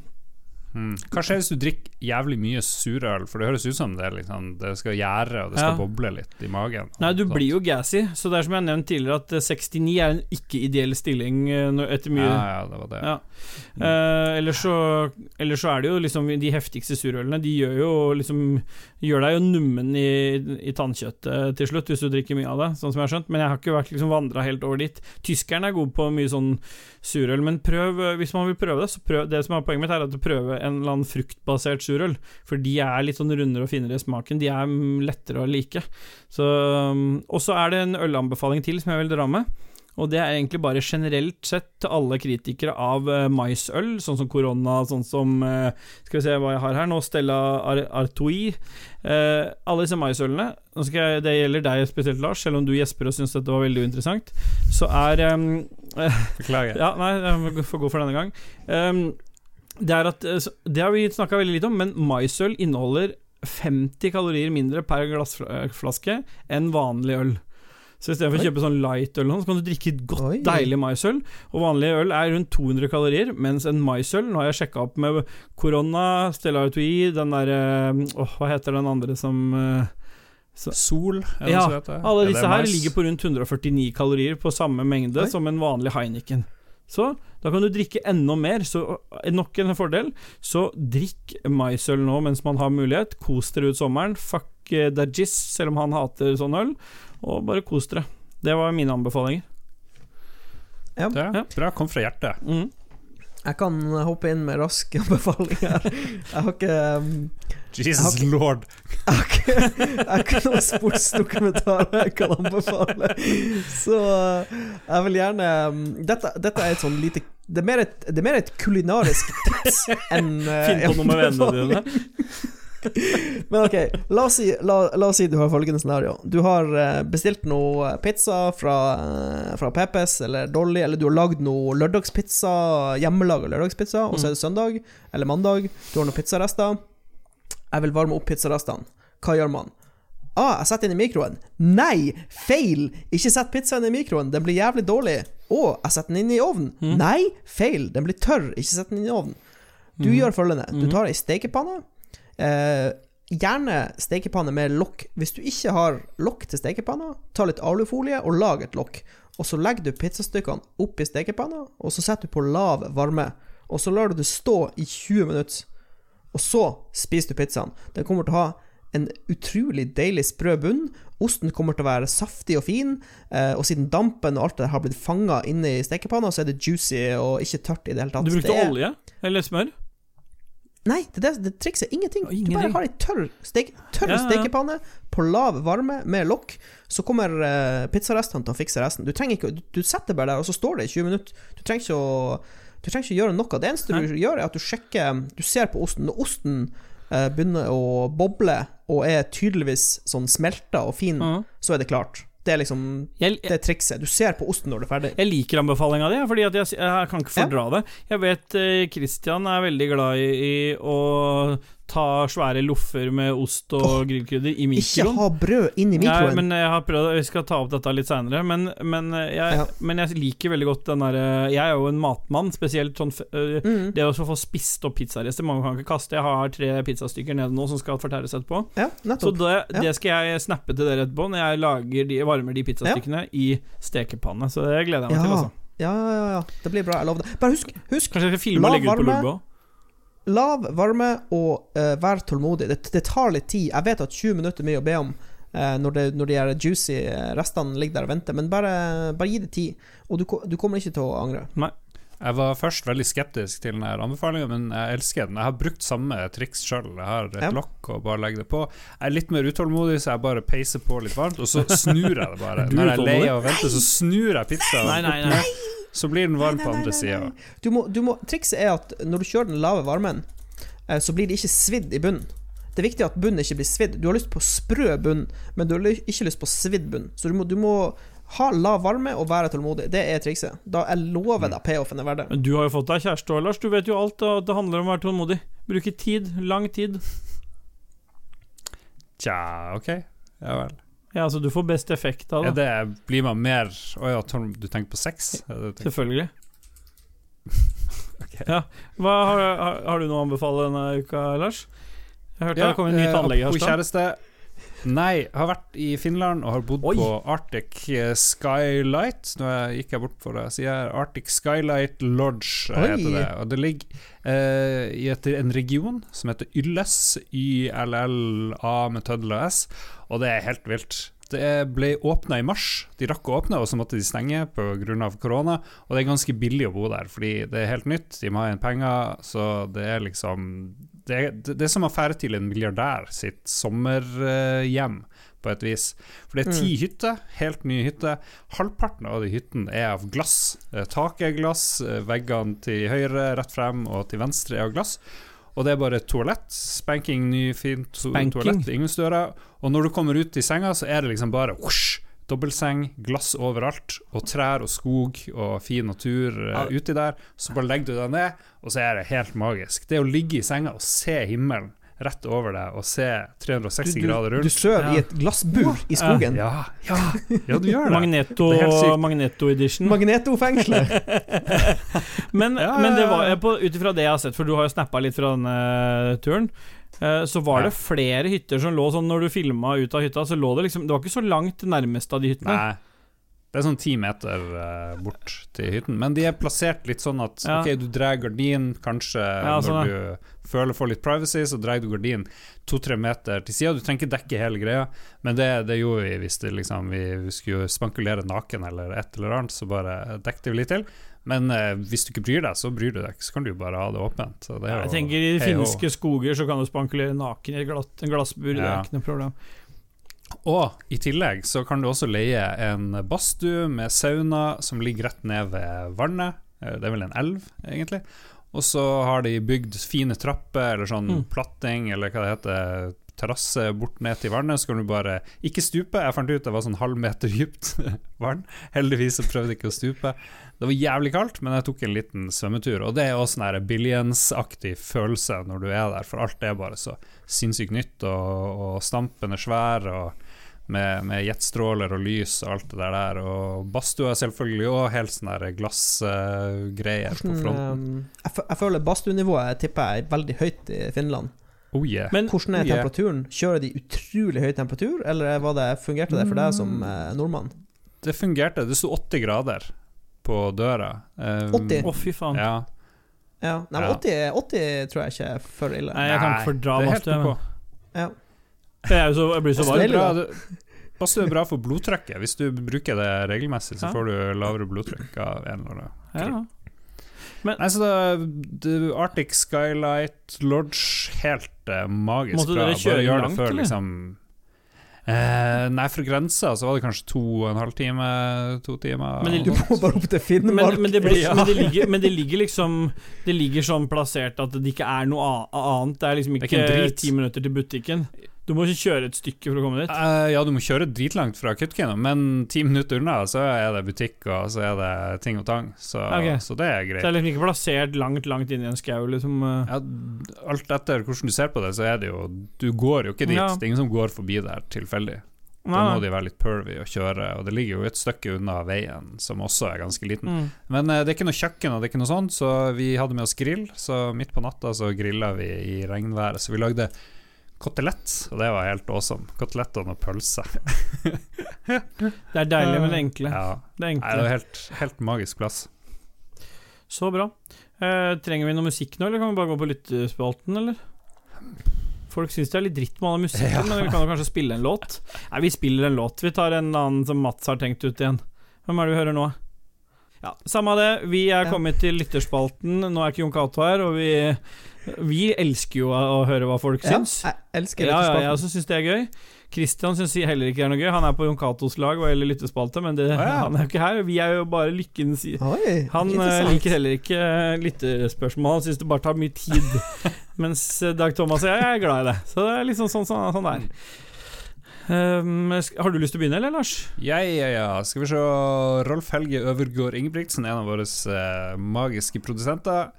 Mm. Hva skjer hvis du drikker jævlig mye surøl? For det høres ut som det, liksom, det skal gjære, og det skal Ja. boble litt i magen. Nei, du sånt. blir jo gassy, så det er som jeg nevnte tidligere, at eh, 69 er en ikke-ideell stilling eh, etter mye Ja, ja, det var det. Ja. Eh, ellers, så, ellers så er det jo liksom De heftigste surølene De gjør jo liksom Gjør deg jo nummen i, i tannkjøttet til slutt, hvis du drikker mye av det, sånn som jeg har skjønt. Men jeg har ikke vært liksom vandra helt over dit. Tyskerne er gode på mye sånn surøl, men prøv Hvis man vil prøve det, så prøv Det som er poenget mitt, er at du prøver en eller annen fruktbasert surøl. For de er litt sånn rundere og finere i smaken. De er mm, lettere å like. Um, Og så er det en ølanbefaling til som jeg vil dra med. Og det er egentlig bare generelt sett til alle kritikere av uh, maisøl, sånn som korona, sånn som eh, Skal vi se hva jeg har her nå, Stella Ar Artois. Eh, alle disse maisølene, jeg, det gjelder deg spesielt, Lars, selv om du gjesper og syns dette var veldig uinteressant, så er um, Beklager. ja, nei, jeg får gå for denne gang. Um, det er at eh, Det har vi snakka veldig lite om, men maisøl inneholder 50 kalorier mindre per glassflaske enn vanlig øl. Så istedenfor å Oi. kjøpe sånn light-øl, sånn, så kan du drikke et godt, Oi. deilig maisøl. Og vanlig øl er rundt 200 kalorier, mens en maisøl Nå har jeg sjekka opp med korona, Stella Artois, den derre Åh, hva heter den andre som så, Sol, Ja, så alle disse her ligger på rundt 149 kalorier på samme mengde Oi. som en vanlig Heineken. Så da kan du drikke enda mer. Så eh, nok en fordel. Så drikk maisøl nå mens man har mulighet. Kos dere ut sommeren. Fuck eh, Dajis, selv om han hater sånn øl. Og bare kos dere. Det var mine anbefalinger. Ja. Det, Ja. Bra, kom fra hjertet. Mm. Jeg kan hoppe inn med raske anbefalinger. Jeg har ikke um, Jesus Jeg lord. Jeg har ikke, jeg har ikke noen sportsdokumentar jeg kan anbefale. Så eh, jeg vil gjerne mm, Dette, dette er et sånn lite det er, mer et, det er mer et kulinarisk tips enn eh, Finn på noe med vennene dine. Men ok, la oss, si, la, la oss si du har følgende scenario. Du har eh, bestilt noe pizza fra, eh, fra Peppes eller Dolly, eller du har lagd noe lørdagspizza, hjemmelaga lørdagspizza, og så er det søndag eller mandag. Du har noen pizzarester. Jeg vil varme opp pizzarestene. Hva gjør man? Ah, jeg setter den i mikroen. Nei, feil! Ikke sett pizzaen i mikroen, den blir jævlig dårlig. Å, jeg setter den inn i ovnen. Nei, feil, den blir tørr. Ikke sett den inn i ovnen. Du gjør følgende. Du tar ei stekepanne. Eh, gjerne stekepanne med lokk. Hvis du ikke har lokk til stekepanna, ta litt alufolie og lag et lokk. Og så legger du pizzastykkene oppi stekepanna, og så setter du på lav varme. Og så lar du det stå i 20 minutter. Og så spiser du pizzaen. Den kommer til å ha en utrolig deilig sprø bunn. Osten kommer til å være saftig og fin, eh, og siden dampen og alt det har blitt fanga inne i stekepanna, så er det juicy og ikke tørt i det hele tatt. Du brukte er- olje? Eller smør? Nei, det, det, det trikset ingenting. Å, Du ingenting. bare har ei tørr, stek, tørr Ja, ja. stekepanne på lav varme med lokk. Så kommer uh, pizzarestene til å fikse resten. Du ikke du, du setter bare der, og så står det i 20 minutter. Du trenger ikke å Du trenger ikke å gjøre noe. Det eneste du gjør, er at du sjekker Du ser på osten. Når osten uh, begynner å boble og er tydeligvis sånn smelta og fin, Ja. så er det klart. Det er liksom Jeg, Det trikset. Du ser på osten når du er ferdig. Jeg liker anbefalinga di, fordi jeg, jeg kan ikke fordra det. Jeg vet Kristian er veldig glad i, i å ta svære loffer med ost og oh, grillkrydder i Ikke ha brød inn i Nei, mikroen. men jeg har prøvd Vi skal ta opp dette litt seinere, men, men, eh, Ja. men jeg liker veldig godt den derre Jeg er jo en matmann, spesielt sånn øh, Mm. Det å få spist opp pizzarester Mange kan ikke kaste. Jeg har tre pizzastykker nede nå som skal fortæres etterpå. Ja, Så det, Ja. det skal jeg snappe til dere etterpå, når jeg lager de, varmer de pizzastykkene i stekepanne. Så det gleder jeg meg til. Altså. Ja, ja, ja. Det blir bra. Jeg lover det. Bare husk, husk Kanskje jeg skal filme og legge ut på varme. Lav varme og uh, vær tålmodig. Det, det tar litt tid. Jeg vet at 20 minutter er mye å be om uh, når, det, når de er juicy eh, restene ligger der og venter, men bare, bare gi det tid. Og du, du kommer ikke til å angre. Jeg var først veldig skeptisk til denne anbefalinga, men jeg elsker den. Jeg har brukt samme triks sjøl. Jeg har et Ja. lokk og bare legger det på. Jeg er litt mer utålmodig, så jeg bare peiser på litt varmt, og så snur jeg det bare. Når jeg er lei av å vente, så snur jeg pizzaen, Nei, nei, nei. Så blir den varm på Nei, nei, andre nei, sida. trikset er at når du kjører den lave varmen, eh, så blir det ikke svidd i bunnen. Det er viktig at bunnen ikke blir svidd. Du har lyst på sprø bunn, men du har ikke lyst på svidd bunn. Så du må, du må ha lav varme og være tålmodig. Det er trikset. Da jeg lover deg payoffen er verdt det. Du har jo fått deg kjæreste òg, Lars. Du vet jo alt, og det handler om å være tålmodig. Bruke tid. Lang tid. Tja, ok. Ja vel. Ja, altså, du får best effekt av det. det. det, blir man mer Å ja, tål- du tenker på sex? Er tenker? Selvfølgelig. Ja. Hva, har, har, har du noe å anbefale denne uka, Lars? Jeg hørte det kom en ny eh, tannlege her. apropos Harstad. kjæreste. Nei, jeg har vært i Finland og har bodd Oi. på Arctic Skylight. Nå gikk jeg bort for det. Sier jeg Arctic Skylight Lodge, eh, Oi. heter det. Og det ligger eh, i et, en region som heter Ylles, YLLA med tøddel og S, og det er helt vilt. Det ble åpna i mars. De rakk å åpne, og så måtte de stenge pga. korona. Og det er ganske billig å bo der, fordi det er helt nytt. De må ha igjen penger, så det er liksom Det det er som å fære til en milliardær sitt sommerhjem, på et vis. For det er ti hytter, helt nye hytter. Halvparten av de hyttene er av glass. Eh, Taket er glass, eh, veggene til høyre, rett frem og til venstre er av glass. Og det er bare toalett. Spanking, ny, fint to Spanking. toalett. Inngangsdøra. Og når du kommer ut i senga, så er det liksom bare whoosh, dobbeltseng, glass overalt, og trær og skog og fin natur uh, uti der. Så bare legger du deg ned, og så er det helt magisk. Det å ligge i senga og se himmelen rett over deg, og se 360 Du, grader rundt du sover Ja. i et glassbur i skogen. Ja, ja, ja, du gjør det. Magneto, Det. Magneto edition. Magneto-fengselet. Men, Ja, men det var på- ut ifra det jeg har sett, for du har jo snappa litt fra denne turen, eh, så var det flere hytter som lå sånn Når du filma ut av hytta, så lå det liksom Det var ikke så langt nærmest av de hyttene. Nei. Det er sånn ti meter uh, bort til hytten. Men de er plassert litt sånn at Ja. Ok, du drar gardinen kanskje Ja, når sånn, du føler for litt privacy, så drar du gardinen to-tre meter til sida. Du trenger ikke dekke hele greia, men det, det gjorde vi hvis det liksom, vi, vi skulle spankulere naken eller et eller annet, så bare dekket vi litt til. Men eh, hvis du ikke bryr deg, så bryr du deg ikke, så kan du jo bare ha det åpent. Så det jo, Jeg tenker I finske skoger så kan du spankulere naken i glatt, en glassbur. Det er ikke noe problem. Og i tillegg så kan du også leie en badstue med sauna som ligger rett ned ved vannet. Eh, Det er vel en elv, egentlig. Og så har de bygd fine trapper, eller sånn Mm. platting, eller hva det heter, terrasse bort ned til vannet. Så kan du bare ikke stupe. Jeg fant ut det var sånn halv meter dypt vann. Heldigvis så prøvde jeg ikke å stupe. Det var jævlig kaldt, men jeg tok en liten svømmetur. Og det er også sånn Billions-aktig følelse når du er der, for alt er bare så sinnssykt nytt, og, og stampen er svær. og med, med jetstråler og lys og alt det der. Og badstua er selvfølgelig òg helt sånn glassgreier på fronten. eh, jeg, jeg føler badstuenivået tipper jeg er veldig høyt i Finland. Oh yeah. Men Hvordan er yeah. temperaturen? Kjører de utrolig høy temperatur, eller var det, fungerte det for deg som eh, nordmann? det fungerte. Det sto 80 grader på døra. Um, 80? Å, fy faen. Ja. Ja, nei, men Ja. 80, 80 tror jeg ikke er for ille. Nei, jeg kan ikke fordra ok. Ja. Jeg, så, jeg blir så varm. Passer Bra, for blodtrykket. Hvis du bruker det regelmessig, så Ja. får du lavere blodtrykk av en eller annen Ja. Nei, så da, det- Arctic Skylight Lodge, helt uh, magisk Måtte bra. dere kjøre langt, det før, eller? liksom eh, Nei, fra grensa så var det kanskje to og en halv time, to timer. Men det- Du må bare opp til Finnmark. Men, men, det blir, Ja. men, det ligger, men det ligger liksom Det ligger sånn plassert at det ikke er noe annet. Det er liksom ikke, er ikke, ti minutter til butikken. Du må ikke kjøre et stykke for å komme dit. Uh, ja, du må kjøre dritlangt fra Kautokeino, men ti minutter unna så er det butikk og så er det ting og tang. Så, okay. så det er greit. Så det er liksom ikke plassert langt, langt inn i en skau, liksom. Uh... Ja, alt etter hvordan du ser på det, så er det jo Du går jo ikke dit. Ja. Det er ingen som går forbi der tilfeldig. Da må de være litt pervy og kjøre, og det ligger jo et stykke unna veien, som også er ganske liten. Mm. Men uh, det er ikke noe kjøkken og det er ikke noe sånt, så vi hadde med oss grill. Så midt på natta så grilla vi i regnværet, så vi lagde kotelett, og det var helt awesome. Kotelett og noe pølse. Det er deilig med det enkle. Ja. Det er Nei, det enkle. var helt, helt magisk plass. Så bra. Eh, trenger vi noe musikk nå, eller kan vi bare gå på lyttespalten, eller? Folk syns det er litt dritt med all musikken, Ja. men vi kan jo kanskje spille en låt? Nei, vi spiller en låt. Vi tar en annen som Mats har tenkt ut igjen. Hvem er det vi hører nå? Ja, Samme det. Vi er kommet til lytterspalten. Nå er ikke Jon Cato her, og vi, vi elsker jo å, høre hva folk Ja, syns. jeg elsker Ja, ja, jeg også syns det er gøy. Christian syns heller ikke det er noe gøy. Han er på Jon Catos lag hva gjelder lyttespalte, men det, oh, ja. han er jo ikke her. Vi er jo bare lykkens Oi, han eh, liker heller ikke lyttespørsmål, lytterspørsmål, han syns det bare tar mye tid. Mens eh, Dag Thomas og jeg er glad i det. Så det er liksom sånn sånn, sånn det er. Um, har du lyst til å begynne, eller, Lars? Ja, ja, ja. Skal vi se. Rolf Helge Øvergård Ingebrigtsen, en av våre uh, magiske produsenter.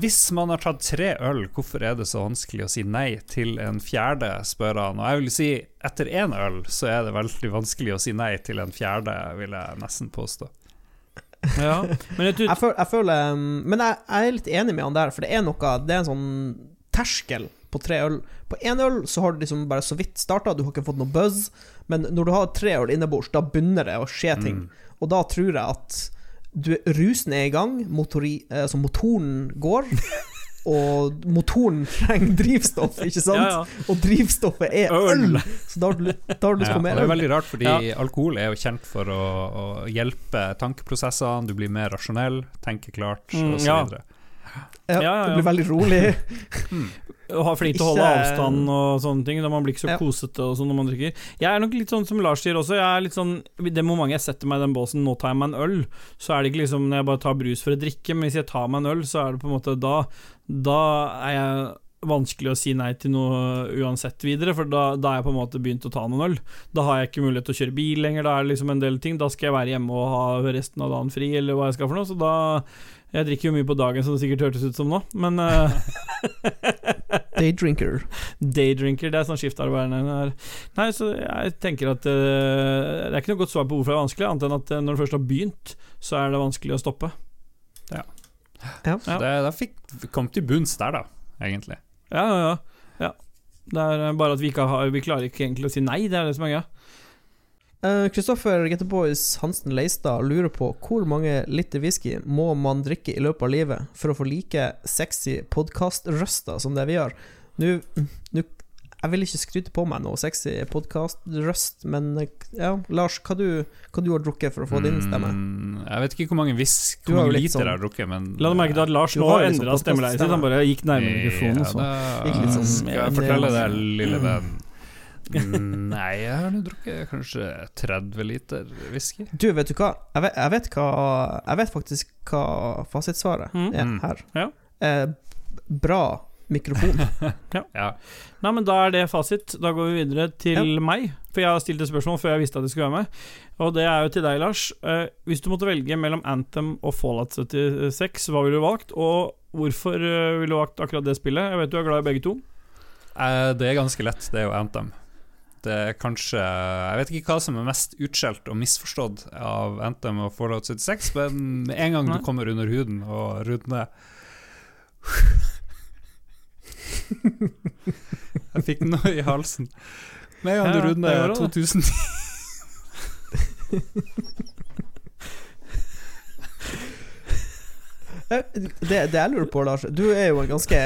Hvis man har tatt tre øl, hvorfor er det så vanskelig å si nei til en fjerde, spør han. Og jeg vil si, etter én øl, så er det veldig vanskelig å si nei til en fjerde, vil jeg nesten påstå. Ja. Men jeg Jeg føler, jeg føler um, Men jeg, jeg er litt enig med han der, for det er noe Det er en sånn terskel på tre øl. På én øl så har du liksom bare så vidt starta, du har ikke fått noe buzz, men når du har tre øl innebords, da begynner det å skje ting. Mm. Og da tror jeg at du, rusen er i gang, motori, eh, altså motoren går. Og motoren trenger drivstoff, ikke sant? Ja, ja. Og drivstoffet er Øl. øl! Så da har du, lyst til på mer det er veldig rart, fordi Ja. alkohol er jo kjent for å, å hjelpe tankeprosessene, du blir mer rasjonell, tenker klart, Mm, og så ja. Ja, Ja, ja. Blir veldig rolig. Og har flink til å holde avstand og sånne ting. Da man blir ikke så Ja. kosete og sånn når man drikker. Jeg er nok litt sånn som Lars sier også. Jeg er litt sånn det momentet jeg setter meg i den båsen, nå tar jeg meg en øl, så er det ikke liksom når jeg bare tar brus for å drikke, men hvis jeg tar meg en øl, så er det på en måte da Da er jeg vanskelig å si nei til noe uansett videre, for da, da er jeg på en måte begynt å ta noen øl. Da har jeg ikke mulighet til å kjøre bil lenger, da er det liksom en del ting. Da skal jeg være hjemme og ha resten av dagen fri, eller hva jeg skal for noe, så da Jeg drikker jo mye på dagen, som det sikkert hørtes ut som nå, men uh, Daydrinker. Daydrinker, det er sånn skiftarbeiderne her. Nei, så jeg tenker at uh, det er ikke noe godt svar på hvorfor det er vanskelig, annet enn at eh, når du først har begynt, så er det vanskelig å stoppe. Ja. Ja. Det, da fikk kom til bunns der, da, egentlig. Ja, ja, ja. ja. Det er eh, bare at vi ikke har Vi klarer ikke egentlig å si nei, det er det som er greia. Kristoffer uh, Boys Hansen Leistad lurer på hvor mange liter whisky må man drikke i løpet av livet for å få like sexy podkastrøster som det vi gjør. Nå nå- jeg vil ikke skryte på meg noe sexy podkastrøst, men eh, ja, Lars, hva du, hva du har drukket for å få din stemme? Mm, jeg vet ikke hvor mange, vis, hvor mange liter sånn- jeg har drukket, men La deg merke til at Lars nå har endra stemmeleie sitt. Han bare gikk nærmere mikrofonen. Ja, da Gikk sånn skal jeg fortelle deg, lille Mm. venn. Mm, Nei, jeg har nå drukket kanskje 30 liter whisky. Du, vet du hva? Jeg vet, jeg vet, hva, jeg vet faktisk hva fasitsvaret Mm. er Mm. her. Ja. Eh, bra mikrofon. Ja. Nei, men Da er det fasit. Da går vi videre til meg. For jeg har stilt et spørsmål før jeg visste at jeg skulle være med. Og det er jo til deg, Lars. Eh, hvis du måtte velge mellom Anthem og Fallout 76, hva ville du valgt? Og hvorfor eh, ville du valgt akkurat det spillet? Jeg vet du er glad i begge to. Eh, Det er ganske lett, det er jo Anthem. Det er kanskje Jeg vet ikke hva som er mest utskjelt og misforstått av Anthem og Fallout 76, men med en gang du kommer under huden og rudner Jeg fikk noe i halsen. Med en gang du det. 2010 Det, det jeg lurer på, Lars Du er jo en ganske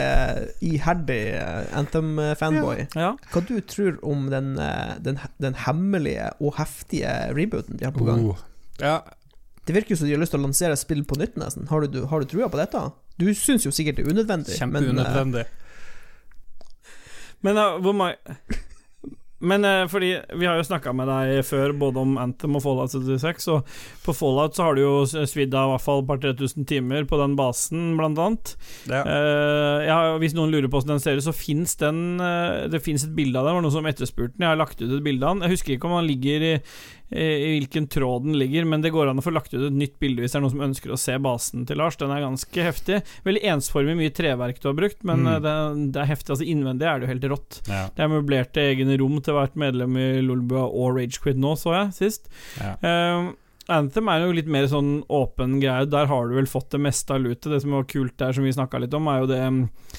iherdig eh, Anthem-fanboy. Ja. Hva du tror om den, eh, den, den hemmelige og heftige rebooten de har på gang? Uh, Ja, Det virker jo som de har lyst til å lansere spill på nytt, nesten. Har du, har du trua på dette? Du syns jo sikkert det er unødvendig, men eh, kjempeunødvendig. Men uh, hvor mange Men eh, fordi vi har jo snakka med deg før både om Anthem og Fallout 76, og på Fallout så har du jo svidd av i hvert fall et par-tre tusen timer på den basen, blant annet. Ja. Eh, har, hvis noen lurer på hvordan den ser ut, så fins den eh, Det fins et bilde av den. Det var noen som etterspurte den. Jeg har lagt ut et bilde av den. Jeg husker ikke om han ligger i, i, hvilken tråd den ligger, men det går an å få lagt ut et nytt bilde hvis det er noen som ønsker å se basen til Lars. Den er ganske heftig. Veldig ensformig, mye treverk du har brukt, men Mm. eh, det, det er heftig. Altså Innvendig er det jo helt rått. Ja. Det er møblerte egne rom til hvert medlem i Lolbua og Ragequid nå, så jeg sist. Ja. Eh, Anthem er jo litt mer sånn åpen greie. Der har du vel fått det meste av lootet. Det som var kult der, som vi snakka litt om, er jo det,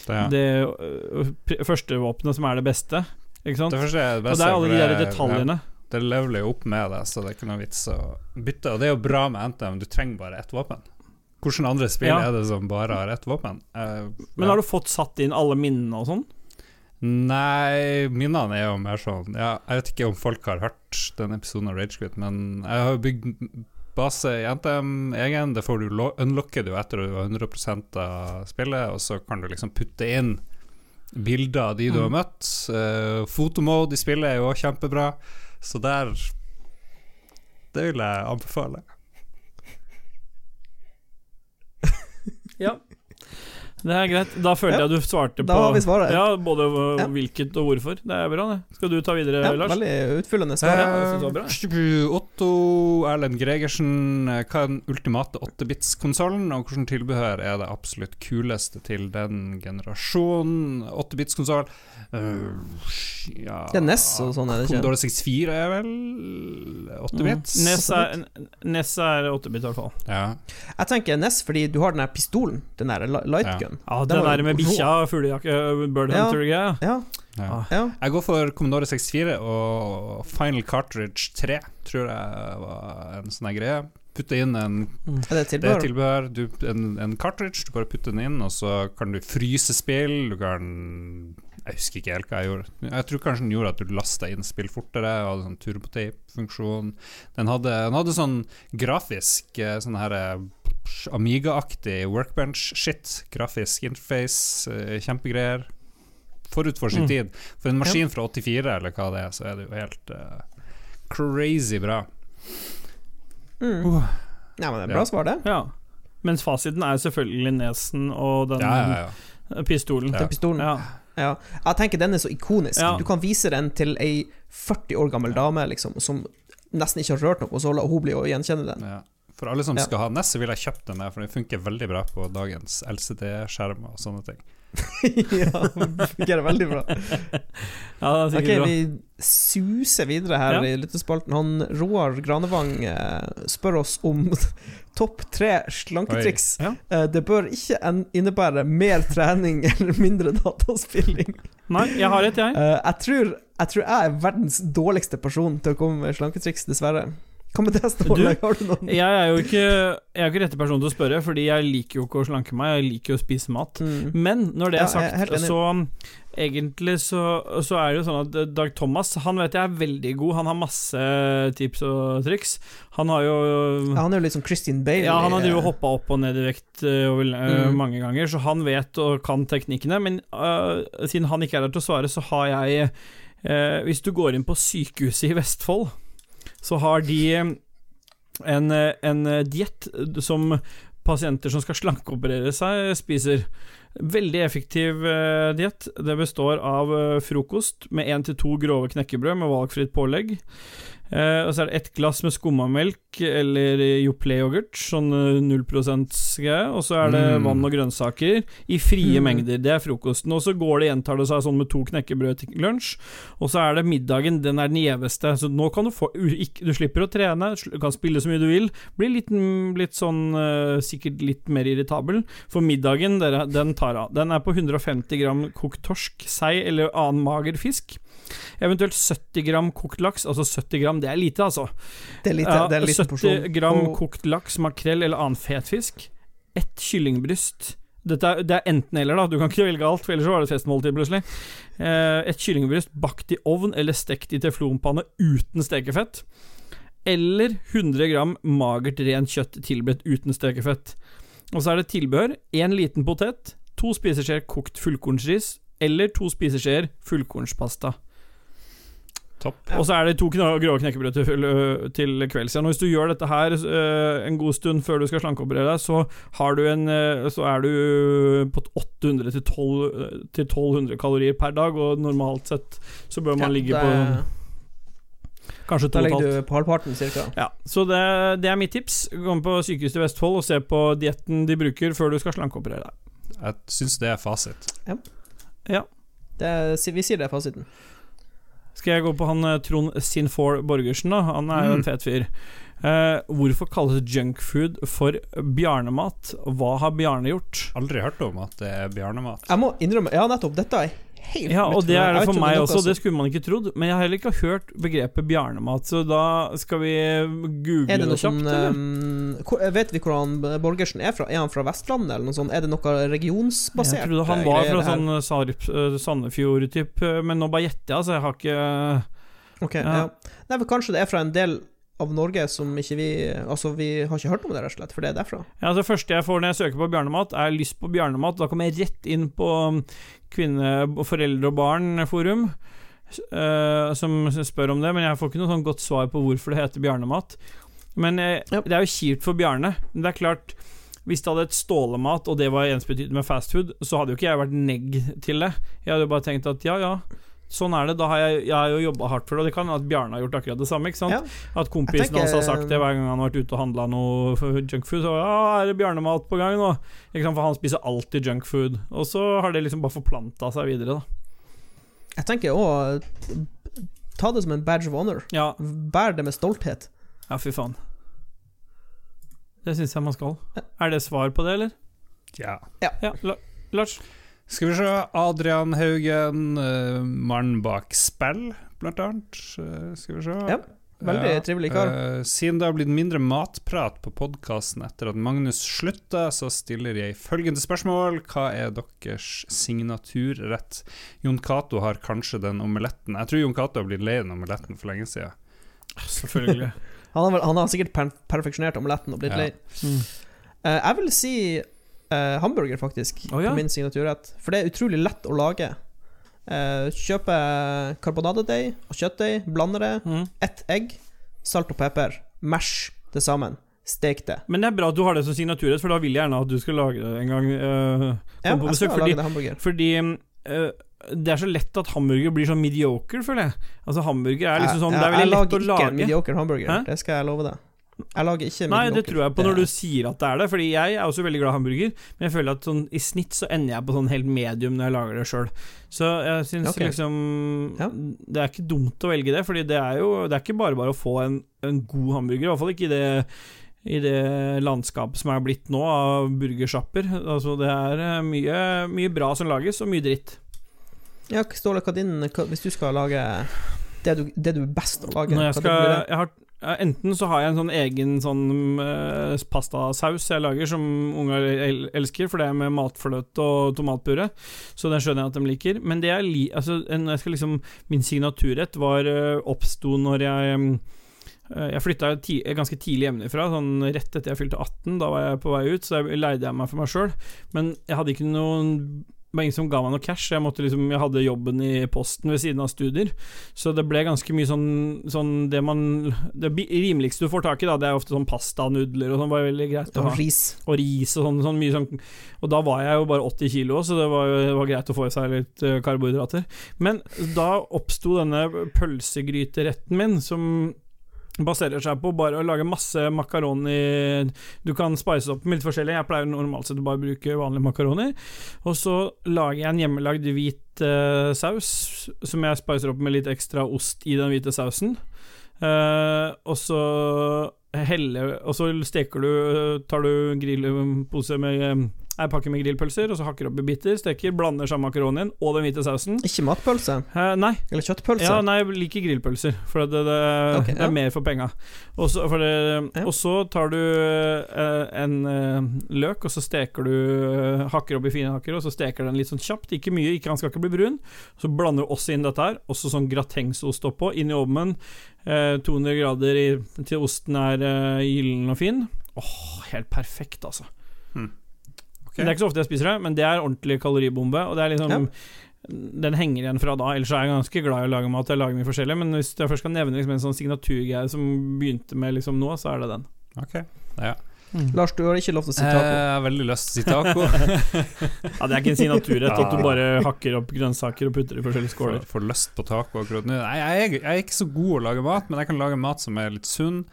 Det, det uh, førstevåpenet første våpenet som er det beste. Ikke sant? det første er det beste, Og det er alle de der detaljene. Ja, det leveler jo opp med det, så det er ikke noe vits å bytte. Og det er jo bra med Anthem, du trenger bare ett våpen. Hvilke andre spill Ja. er det som bare har ett våpen? Uh, Men har du fått satt inn alle minnene og sånn? Nei, minnene er jo mer sånn ja, Jeg vet ikke om folk har hørt den episoden av Ragequit, men jeg har jo bygd base i NTM egen. Det får du lo- unlocker du etter at du har 100 av spillet, og så kan du liksom putte inn bilder av de du har Mm. møtt. Uh, fotomode i spillet er jo kjempebra, så der Det vil jeg anbefale. Ja. Det er greit. Da følte Ja, jeg du svarte da på har vi svaret. Ja, både Ja. hvilket og hvorfor. Det er bra, det. Skal du ta videre, Ja, Lars? veldig utfyllende svar. Eh, Otto Erlend Gregersen, eh, hva er den ultimate 8-bits-konsollen, og hvilket tilbehør er det absolutt kuleste til den generasjonen? 8-bits-konsoll ja Det er NES og sånn, er det ikke? Commodore 64 er vel 8-bits? Mm. NES er, NES er 8-bit, i hvert fall. Ja. Jeg tenker NES fordi du har den der pistolen, den der li- lightgun. Ja, Den den der med bikkja, fuglejakke, bird hunter-greia. Ja, ja. Ah. ja. Jeg går for Commodore 64 og Final Cartridge 3, tror jeg var en sånn greie. Putte inn en Er det Det er tilbehør? tilbehør. Du, en, en cartridge, du bare putter den inn, og så kan du fryse spill. Du kan Jeg husker ikke helt hva jeg gjorde. Jeg tror kanskje den gjorde at du lasta inn spill fortere, og hadde sånn turbotape-funksjon. Den den hadde sånn grafisk eh, sånn her eh, Amiga-aktig workbench-shit. Grafisk interface, eh, kjempegreier. Forut for sin Mm. tid. For en maskin fra 84, eller hva det er, så er det jo helt uh, crazy bra. Mm. Uh. Ja, men det er Ja. bra svar, det. Ja. Mens fasiten er selvfølgelig nesen og den Ja, ja, ja. pistolen. Ja. Den pistolen. Ja. Ja. Jeg tenker den er så ikonisk. Ja. Du kan vise den til ei 40 år gammel dame liksom, som nesten ikke har rørt noe, og så lar hun blir å gjenkjenne den. Ja. For alle som Ja. skal ha NES, så vil jeg kjøpe den der, for den funker veldig bra på dagens LCD-skjermer og sånne ting. ja, det fungerer veldig bra. ja, det Ok, bra. vi suser videre her Ja. i lyttespalten. Han Roar Granevang eh, spør oss om topp tre slanketriks. Ja. Eh, det bør ikke innebære mer trening eller mindre dataspilling. Nei, jeg har et, jeg. Eh, jeg, tror, jeg tror jeg er verdens dårligste person til å komme med slanketriks, dessverre. Hva med deg, Ståle? Har du noen Jeg er jo ikke, jeg er ikke rette person til å spørre, fordi jeg liker jo ikke å slanke meg, jeg liker jo å spise mat. Mm. Men når det Ja, er sagt, enig. så egentlig så, så er det jo sånn at eh, Dag Thomas Han vet jeg er veldig god. Han har masse tips og triks. Han har jo Ja, Han er jo litt som Christian Bale. Ja, han har jo eh, hoppa opp og ned i vekt eh, over, eh, Mm. mange ganger, så han vet og kan teknikkene. Men eh, siden han ikke er der til å svare, så har jeg eh, Hvis du går inn på sykehuset i Vestfold, så har de eh, en, eh, en diett som pasienter som skal slankeoperere seg, spiser. Veldig effektiv uh, diett. Det består av eh, frokost med én til to grove knekkebrød med valgfritt pålegg. Eh, og så er det ett glass med skummamelk eller Yoplait-yoghurt, sånn eh, 0% greie. Og så er det Mm. vann og grønnsaker i frie Mm. mengder. Det er frokosten. Og så går det, gjentar det seg sånn med to knekkebrød til lunsj. Og så er det middagen, den er den gjeveste. Så nå kan du få Du slipper å trene, du kan spille så mye du vil. Blir litt, litt sånn eh, Sikkert litt mer irritabel. For middagen, dere, den tar av. Den er på 150 gram kokt torsk, sei eller annen mager fisk. Eventuelt 70 gram kokt laks. Altså 70 gram, det er lite, altså. Det er, lite, det er lite liten 70 porsjon. gram oh. kokt laks, makrell eller annen fet fisk. Ett kyllingbryst. Dette er, det er enten-eller, da. Du kan ikke velge alt, for ellers så var det et festmåltid plutselig. Eh, et kyllingbryst bakt i ovn eller stekt i teflonpanne uten stekefett. Eller 100 gram magert rent kjøtt tilberedt uten stekefett. Og så er det tilbehør. Én liten potet, to spiseskjeer kokt fullkornsris eller to spiseskjeer fullkornspasta. Topp. Ja. Og så er det to grove knekkebrød til, ø, til kvelds igjen. Og hvis du gjør dette her ø, en god stund før du skal slankeoperere deg, så, har du en, ø, så er du på 800 til 12 til 1200 kalorier per dag, og normalt sett så bør man Ja, ligge det- på kanskje Da legger du på halvparten, cirka. Ja, så det, det er mitt tips. Gå på sykehuset i Vestfold og se på dietten de bruker før du skal slankeoperere deg. Jeg syns det er fasit. Det er, vi sier det er fasiten. Skal jeg gå på han eh, Trond Sinfor Borgersen, da? Han er jo en Mm. fet fyr. Eh, hvorfor kalles junkfood for bjarnemat? Hva har Bjarne gjort? Aldri hørt om at det er bjarnemat. Jeg må innrømme Ja, nettopp. Dette er helt Ja, og det er det for meg også, det skulle man ikke trodd. Men jeg har heller ikke hørt begrepet bjarnemat, så da skal vi google Er det det, kjapt, eller? um, Vet vi hvor han Borgersen er fra? Er han fra Vestlandet, eller noe sånt? Er det noe regionsbasert? Jeg trodde han eh, var fra sånn eh, Sandefjord-typ, eh, men nå bare gjetter jeg, så jeg har ikke Ok, Ja. ja. Nei, men Kanskje det er fra en del av Norge som ikke vi Altså, vi har ikke hørt om det, rett og slett, for det er derfra. Ja, Det første jeg får når jeg søker på bjørnemat, er lyst på bjørnemat. Da kommer jeg rett inn på kvinne-, foreldre- og barn-forum, eh, som spør om det, men jeg får ikke noe sånn godt svar på hvorfor det heter bjarnemat. Men uh, Ja. det er jo kjipt for Bjarne. Men det er klart, hvis det hadde et stålemat, og det var ensbetydende med fastfood, så hadde jo ikke jeg vært negg til det. Jeg hadde jo bare tenkt at ja, ja. Sånn er det. Da har jeg, jeg har jo jobba hardt for det, og det kan hende at Bjarne har gjort akkurat det samme. ikke sant? Ja. At kompisen tenker- hans har sagt det hver gang han har vært ute og handla noe junkfood. Så ja, er det bjarnemat på gang nå? Ikke sant, For han spiser alltid junkfood. Og så har det liksom bare forplanta seg videre, da. Jeg tenker òg Ta det som en badge of honor. Ja, Bær det med stolthet. ja fy faen. Det syns jeg man skal. Er det svar på det, eller? Ja. Ja, La Lars? Skal vi se. Adrian Haugen, uh, mannen bak spill, blant annet. Uh, skal vi se. Ja, veldig trivelig kar. Uh, siden det har blitt mindre matprat på podkasten etter at Magnus slutta, så stiller jeg følgende spørsmål. Hva er deres signaturrett? Jon Cato har kanskje den omeletten. Jeg tror Jon Cato har blitt lei den omeletten for lenge siden. Selvfølgelig. Han har, vel, han har sikkert per perfeksjonert omeletten og blitt Ja. lei. Mm. Eh, jeg vil si eh, hamburger, faktisk, oh, ja. på min signaturrett. For det er utrolig lett å lage. Eh, kjøpe karbonadedeig og kjøttdeig, blande det, Mm. ett egg, salt og pepper, mash det sammen, stek det. Men det er bra at du har det som signaturrett, for da vil jeg gjerne at du skal lage det en gang. eh, Ja, på besøk, fordi det. Fordi eh, det er så lett at hamburger blir sånn mediocre, føler jeg. Altså Hamburger er liksom sånn jeg, Det er veldig lett å lage. Jeg lager ikke en mediocre hamburger, Hæ? det skal jeg love deg. Jeg lager ikke Nei, det tror jeg på når du sier at det er det, Fordi jeg er også veldig glad i hamburger, men jeg føler at sånn i snitt så ender jeg på sånn helt medium når jeg lager det sjøl. Så jeg syns okay. liksom Ja. Det er ikke dumt å velge det, Fordi det er jo Det er ikke bare bare å få en, en god hamburger, i hvert fall ikke i det i det landskapet som er blitt nå, av burgersjapper. Altså, det er eh, mye, mye bra som lages, og mye dritt. Ja, Ståle, hva din Hvis du skal lage det du, det du er best å lage, Når jeg, skal, jeg, har, Enten så har jeg en sånn egen sånn uh, pastasaus jeg lager, som unger el elsker, for det er med matfløte og tomatpuré, så den skjønner jeg at de liker. Men det jeg li altså, en, jeg skal liksom Min signaturrett var uh, oppsto når jeg eh, jeg flytta ganske tidlig hjemmefra, sånn rett etter jeg fylte 18. Da var jeg på vei ut, så jeg leide jeg meg for meg sjøl. Men jeg hadde ikke noen det var ingen som ga meg noe cash. Jeg, måtte liksom, jeg hadde jobben i Posten ved siden av studier, så det ble ganske mye sånn, sånn Det man Det rimeligste du får tak i, da, det er ofte sånn pasta, nudler og sånn, var veldig greit Og ris. Og ris og sånn, sånn mye sånn Og da var jeg jo bare 80 kilo, så det var, det var greit å få i seg litt eh, karbohydrater. Men da oppsto denne pølsegryteretten min, som baserer seg på bare å lage masse makaroni Du kan spice opp med litt forskjellig. Jeg pleier normalt sett å bare bruke vanlige makaroni. Og så lager jeg en hjemmelagd hvit uh, saus, som jeg spicer opp med litt ekstra ost i den hvite sausen. Uh, og så heller Og så steker du Tar du grillpose med eh, pakker med grillpølser, og så hakker opp i biter, steker, blander sammen makaronien og den hvite sausen. Ikke matpølse? Eh, nei, Eller kjøttpølse? ja, nei, jeg liker grillpølser, for det, det, Ok, det ja. er mer for penga. Og så Ja. tar du eh, en eh, løk, og så steker du eh, Hakker opp i fine hakker, og så steker den litt sånn kjapt. Ikke mye, ikke, han skal ikke bli brun. Så blander du også inn dette her, også sånn gratengsost oppå, inn i ovnen. Eh, 200 grader i, til osten er eh, gyllen og fin. Åh, helt perfekt, altså. Ok. Det er ikke så ofte jeg spiser det, men det er ordentlig kaloribombe. Og det er liksom Den henger igjen fra da. Ellers er jeg ganske glad i å lage mat. Jeg lager mye forskjellig, men hvis jeg først skal nevne liksom en sånn signaturgreie som begynte med liksom nå, så er det den. Ok. Ja. Lars, du har ikke lov til å si Eh, taco. Jeg har veldig lyst til å si taco. Ja, Det er ikke en signaturrett at du bare hakker opp grønnsaker og putter i forskjellige skåler. får lyst på taco akkurat nå. Nei, jeg, er- jeg er ikke så god å lage mat, men jeg kan lage mat som er litt sunn.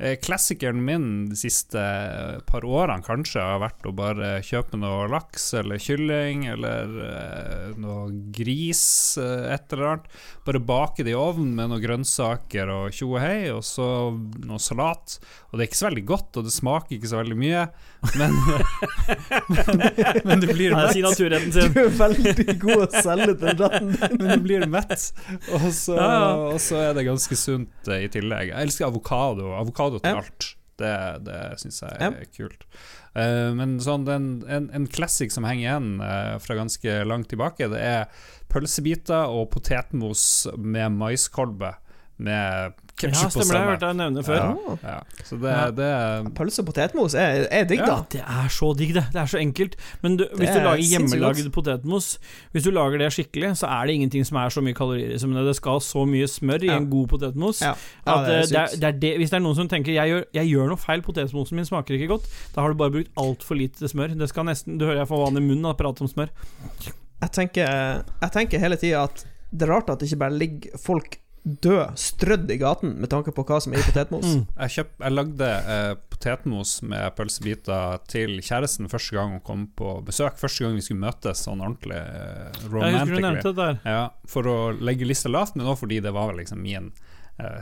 Eh, Klassikeren min de siste eh, par årene kanskje har vært å bare kjøpe noe laks eller kylling eller eh, noe gris, et eller annet. Bare bake det i ovnen med noen grønnsaker og tjo og hei, og så noe salat. Og det er ikke så veldig godt, og det smaker ikke så veldig mye, men Men, men det blir mett. Du er veldig god å selge den retten. Men du blir mett, og så, og så er det ganske sunt i tillegg. Jeg elsker avokado. Avokado til Ja. alt. Det, det syns jeg er kult. Uh, men sånn, den, en, en classic som henger igjen uh, fra ganske langt tilbake, det er pølsebiter og potetmos med maiskolbe med Ja, ketsjup og stemmer det. Nevne det før. Ja. Ja. Så det, Ja. det er Pølse og potetmos er, er digg, Ja. da. Det er så digg, det. Det er så enkelt. Men du, hvis du lager hjemmelagd potetmos Hvis du lager det skikkelig, så er det ingenting som er så mye kalorier som det. Det skal så mye smør i Ja. en god potetmos. Ja. Ja, At det det det det, hvis det er noen som tenker jeg gjør, jeg gjør noe feil, potetmosen min smaker ikke godt, da har du bare brukt altfor lite smør. Det skal nesten, Du hører jeg får vann i munnen av å prate om smør. Jeg tenker, jeg tenker hele tida at det er rart at det ikke bare ligger folk død, strødd i gaten, med tanke på hva som er i potetmos. Mm. Jeg, kjøp, jeg lagde eh, potetmos med pølsebiter til kjæresten første gang hun kom på besøk. Første gang vi skulle møtes sånn ordentlig eh, romantically. Ja, for å legge lista lavt, men også fordi det var liksom min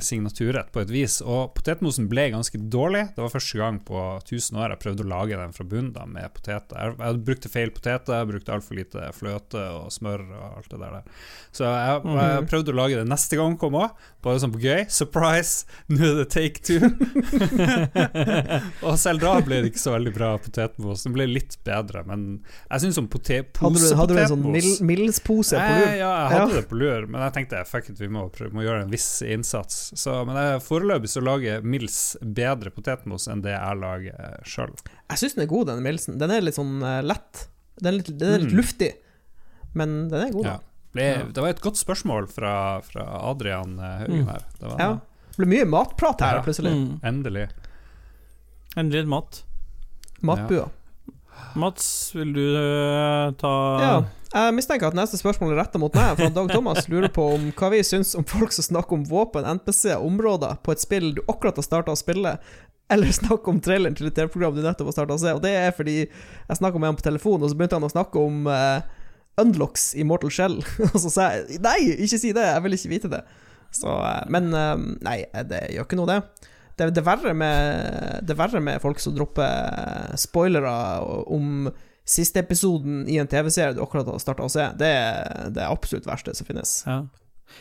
signaturrett på et vis. Og potetmosen ble ganske dårlig. Det var første gang på 1000 år jeg prøvde å lage den fra bunnen med poteter. Jeg, brukte feil poteter, jeg brukte altfor lite fløte og smør og alt det der. Så jeg, jeg prøvde å lage det neste gang kom òg, bare sånn på gøy. Surprise! Nå er det take two. og selv da ble det ikke så veldig bra potetmos. Den ble litt bedre, men jeg syns som pote Hadde, du, hadde du en sånn mildspose Mil- Mills-pose på Nei, lur? Ja, jeg hadde Ja. det på lur, men jeg tenkte fuck it, vi må, prøve, må gjøre en viss innsats. Så, men er foreløpig så lager Mills bedre potetmos enn det jeg lager sjøl. Jeg syns den er god, den Milsen. Den er litt sånn eh, lett. Den er litt, den er litt Mm. luftig, men den er god, Ja. da. Det, det var et godt spørsmål fra, fra Adrian eh, Haugen Mm. her. Det var Ja. Det ble mye matprat her, Ja. plutselig. Mm. Endelig. Endelig mat. Matbua. Mats, vil du eh, ta Ja. Jeg mistenker at neste spørsmål er retta mot meg, for Dag Thomas lurer på om hva vi syns om folk som snakker om våpen, NPC og områder på et spill du akkurat har starta å spille, eller snakke om traileren til et TV-program du nettopp har starta å se. Og det er fordi jeg snakka med han på telefon, og så begynte han å snakke om uh, unlocks i Mortal Shell. og så sa jeg nei, ikke si det, jeg vil ikke vite det. Så, uh, men uh, nei, det gjør ikke noe, det. Det, er verre med, det er verre med folk som dropper spoilere om siste episoden i en TV-serie du akkurat har starta å se. Det er det absolutt verste som finnes. Ja.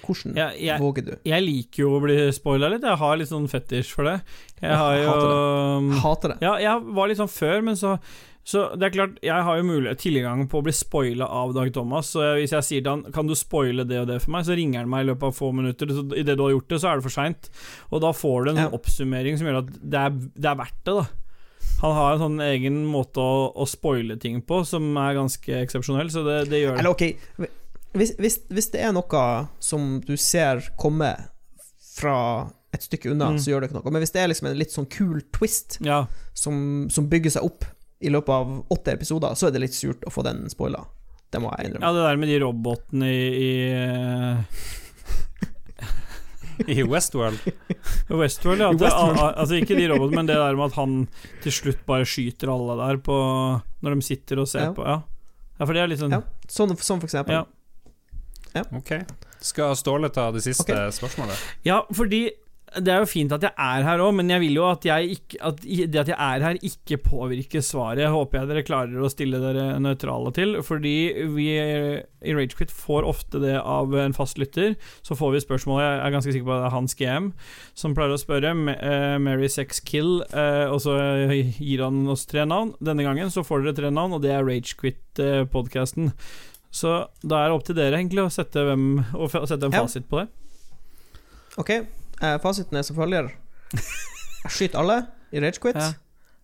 Hvordan Ja, jeg- våger du? Jeg liker jo å bli spoila litt. Jeg har litt sånn fetisj for det. Jeg har jo hater Hater det. Ja, jeg var litt sånn før, men så Så det er klart, jeg har jo mulighet tilgang på å bli spoila av Dag Thomas. Så hvis jeg sier til han Kan du spoile det og det for meg, så ringer han meg i løpet av få minutter. Så idet du har gjort det, så er det for seint. Og da får du en Ja. sånn oppsummering som gjør at det er, det er verdt det, da. Han har en sånn egen måte å, å spoile ting på som er ganske eksepsjonell, så det, det gjør det. Eller ok, hvis, hvis, hvis det er noe som du ser komme fra et stykke unna, Mm. så gjør det ikke noe. Men hvis det er liksom en litt sånn kul twist Ja. som, som bygger seg opp i løpet av åtte episoder, så er det litt surt å få den spoila. Det må jeg innrømme. ja, det der med de robotene i, i eh, I Westworld. Westworld, ja. Westworld. al- altså ikke de robotene, men det der med at han til slutt bare skyter alle der på Når de sitter og ser Ja. på. Ja. ja, for det er litt sånn Ja, sånn, sånn for eksempel. Ja. Ok. Skal Ståle ta det siste okay. spørsmålet? Ja, fordi det er jo fint at jeg er her òg, men jeg vil jo at, jeg ikke, at det at jeg er her, ikke påvirker svaret. Håper jeg dere klarer å stille dere nøytrale til, fordi vi i Ragequit får ofte det av en fast lytter. Så får vi spørsmål, jeg er ganske sikker på at det er Hans GM som pleier å spørre. Eh, Mary Sex Kill, eh, og så gir han oss tre navn. Denne gangen så får dere tre navn, og det er Ragequit-podkasten. Så da er det opp til dere egentlig å sette, hvem, å sette en fasit på det. Ok, eh, fasiten er som følger. Jeg skyter alle i Ragequit, Ja.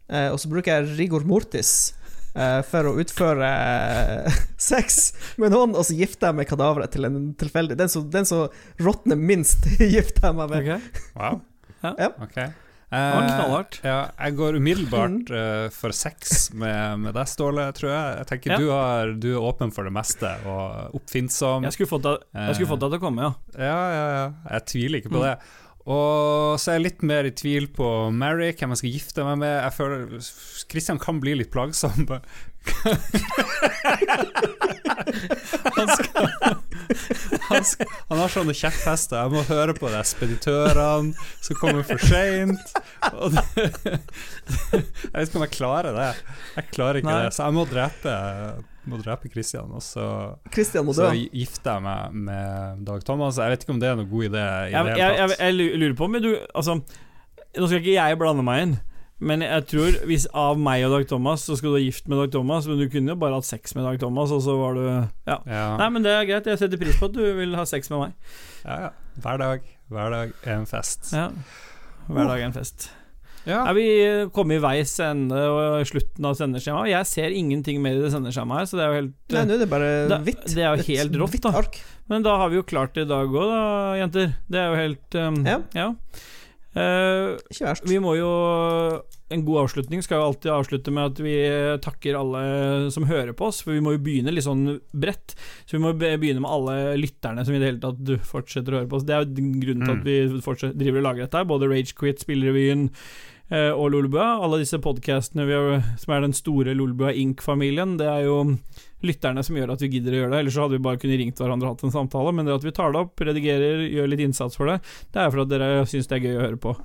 eh, og så bruker jeg rigor mortis eh, for å utføre eh, sex med noen, og så gifter jeg meg kadaveret til en tilfeldig Den som, den som råtner minst, gifter jeg meg med. Okay. Wow. Ja. Ja. Okay. Det Eh, knallhardt. ja, jeg går umiddelbart uh, for sex med, med deg, Ståle, tror jeg. Jeg tenker Ja. du, har, du er åpen for det meste og oppfinnsom. Jeg skulle fått deg, til å komme, ja. Ja, ja, ja. Jeg tviler ikke på Mm. Det. Og så er jeg litt mer i tvil på Mary, hvem jeg skal gifte meg med. Jeg føler Christian kan bli litt plagsom. han, skal, han, skal, han har sånne kjepphester. Jeg må høre på de speditørene som kommer for seint. Jeg vet ikke om jeg klarer det. Jeg klarer ikke Nei. det, så jeg må drepe må drepe Christian, og så Christian må så gifter jeg meg med Dag Thomas. Jeg vet ikke om det er noen god idé i Jeg, det jeg, jeg, jeg lurer på om du Altså, nå skal ikke jeg blande meg inn, men jeg tror hvis av meg og Dag Thomas, så skal du ha gift med Dag Thomas, men du kunne jo bare hatt sex med Dag Thomas, og så var du Ja. Ja. Nei, men det er greit. Jeg setter pris på at du vil ha sex med meg. ja, ja. Hver dag. Hver dag er en fest. Ja. Hver dag er en fest. Ja. Er vi kommet i veis ende og slutten av sendeskjemaet? Jeg ser ingenting mer i det sendeskjemaet her, så det er jo helt Nei, er det bare da, hvitt. det er jo helt rått, da. Ark. Men da har vi jo klart det i dag òg, da, jenter. Det er jo helt um, Ja. Eh, Ikke verst. vi må jo En god avslutning skal jo alltid avslutte med at vi takker alle som hører på oss, for vi må jo begynne litt sånn bredt. Så vi må be- begynne med alle lytterne som i det hele tatt du fortsetter å høre på oss. Det er jo grunnen til at vi fortsetter, driver og lager dette. Både Ragequit, Spillrevyen eh, og Lolbua. Alle disse podkastene som er den store Lolbua Inc.-familien, det er jo lytterne som gjør at vi gidder å gjøre det. Ellers så hadde vi bare kunnet ringt hverandre og hatt en samtale. Men det at vi tar det opp, redigerer, gjør litt innsats for det, det er for at dere syns det er gøy å høre på.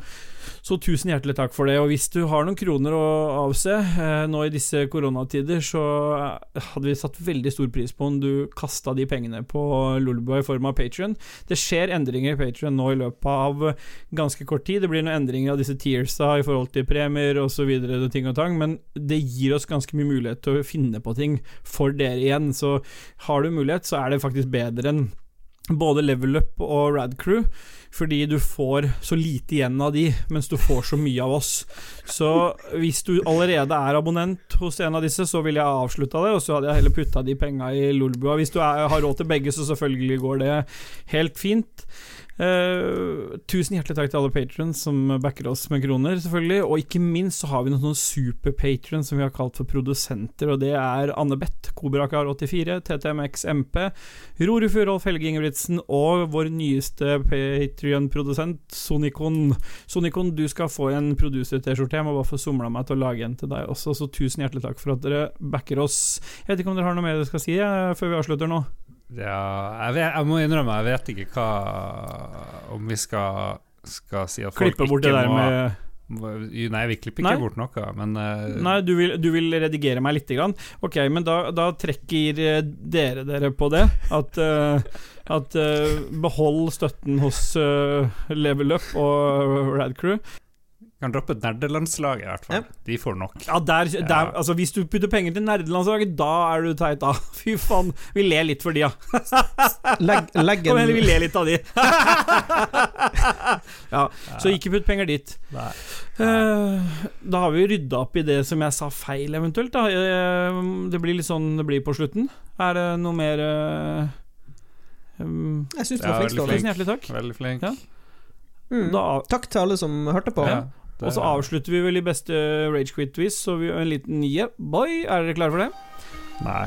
Så tusen hjertelig takk for det. Og hvis du har noen kroner å avse eh, nå i disse koronatider, så eh, hadde vi satt veldig stor pris på om du kasta de pengene på Lolbua i form av Patrion. Det skjer endringer i Patrion nå i løpet av ganske kort tid. Det blir noen endringer av disse tiersa i forhold til premier osv., ting og tang, men det gir oss ganske mye mulighet til å finne på ting for dere igjen. Så har du mulighet, så er det faktisk bedre enn både Level Up og Rad Crew, fordi du får så lite igjen av de, mens du får så mye av oss. Så hvis du allerede er abonnent hos en av disse, så ville jeg avslutta det, og så hadde jeg heller putta de penga i Lolbua. Hvis du er, har råd til begge, så selvfølgelig går det helt fint. Eh, tusen hjertelig takk til alle patrons som backer oss med kroner, selvfølgelig. Og ikke minst så har vi noen superpatrons som vi har kalt for produsenter, og det er Anne Beth, Kobrakar84, TTMX MP, Rorufjord Furolf Helge Ingebrigtsen og vår nyeste Patrion-produsent, Sonikon. Sonikon, du skal få en producer-T-skjorte. Jeg må bare få somla meg til å lage en til deg også, så tusen hjertelig takk for at dere backer oss. Jeg vet ikke om dere har noe mer dere skal si jeg, før vi avslutter nå? Ja, jeg, vet, jeg må innrømme, jeg vet ikke hva Om vi skal, skal si at folk Klippe bort det der må, med Nei, vi klipper ikke Nei. bort noe, men uh, Nei, du vil, du vil redigere meg lite grann? Ok, men da, da trekker eh, dere dere på det. At uh, At uh, Behold støtten hos Level Up og Radcrew. Kan droppe nerdelandslaget, i hvert fall. De får nok. Ja, der, der, Ja. altså Hvis du putter penger til nerdelandslaget, da er du teit, da. Fy faen. Vi ler litt for de, ja. Legg, legg Kom igjen, vi ler litt av de. ja, så ikke putt penger dit. Nei. Nei. da har vi rydda opp i det som jeg sa feil, eventuelt. Da. Eh, det blir litt sånn det blir på slutten. Er det noe mer eh, um, Jeg syns du var flink, Ståle. Tusen hjertelig takk. Veldig flink. Ja. Mm. Da, Takk til alle som hørte på. Ja, og så avslutter vi vel i beste Ragequit-vis, så vi en liten yeah, boy. Er dere klare for det? Nei.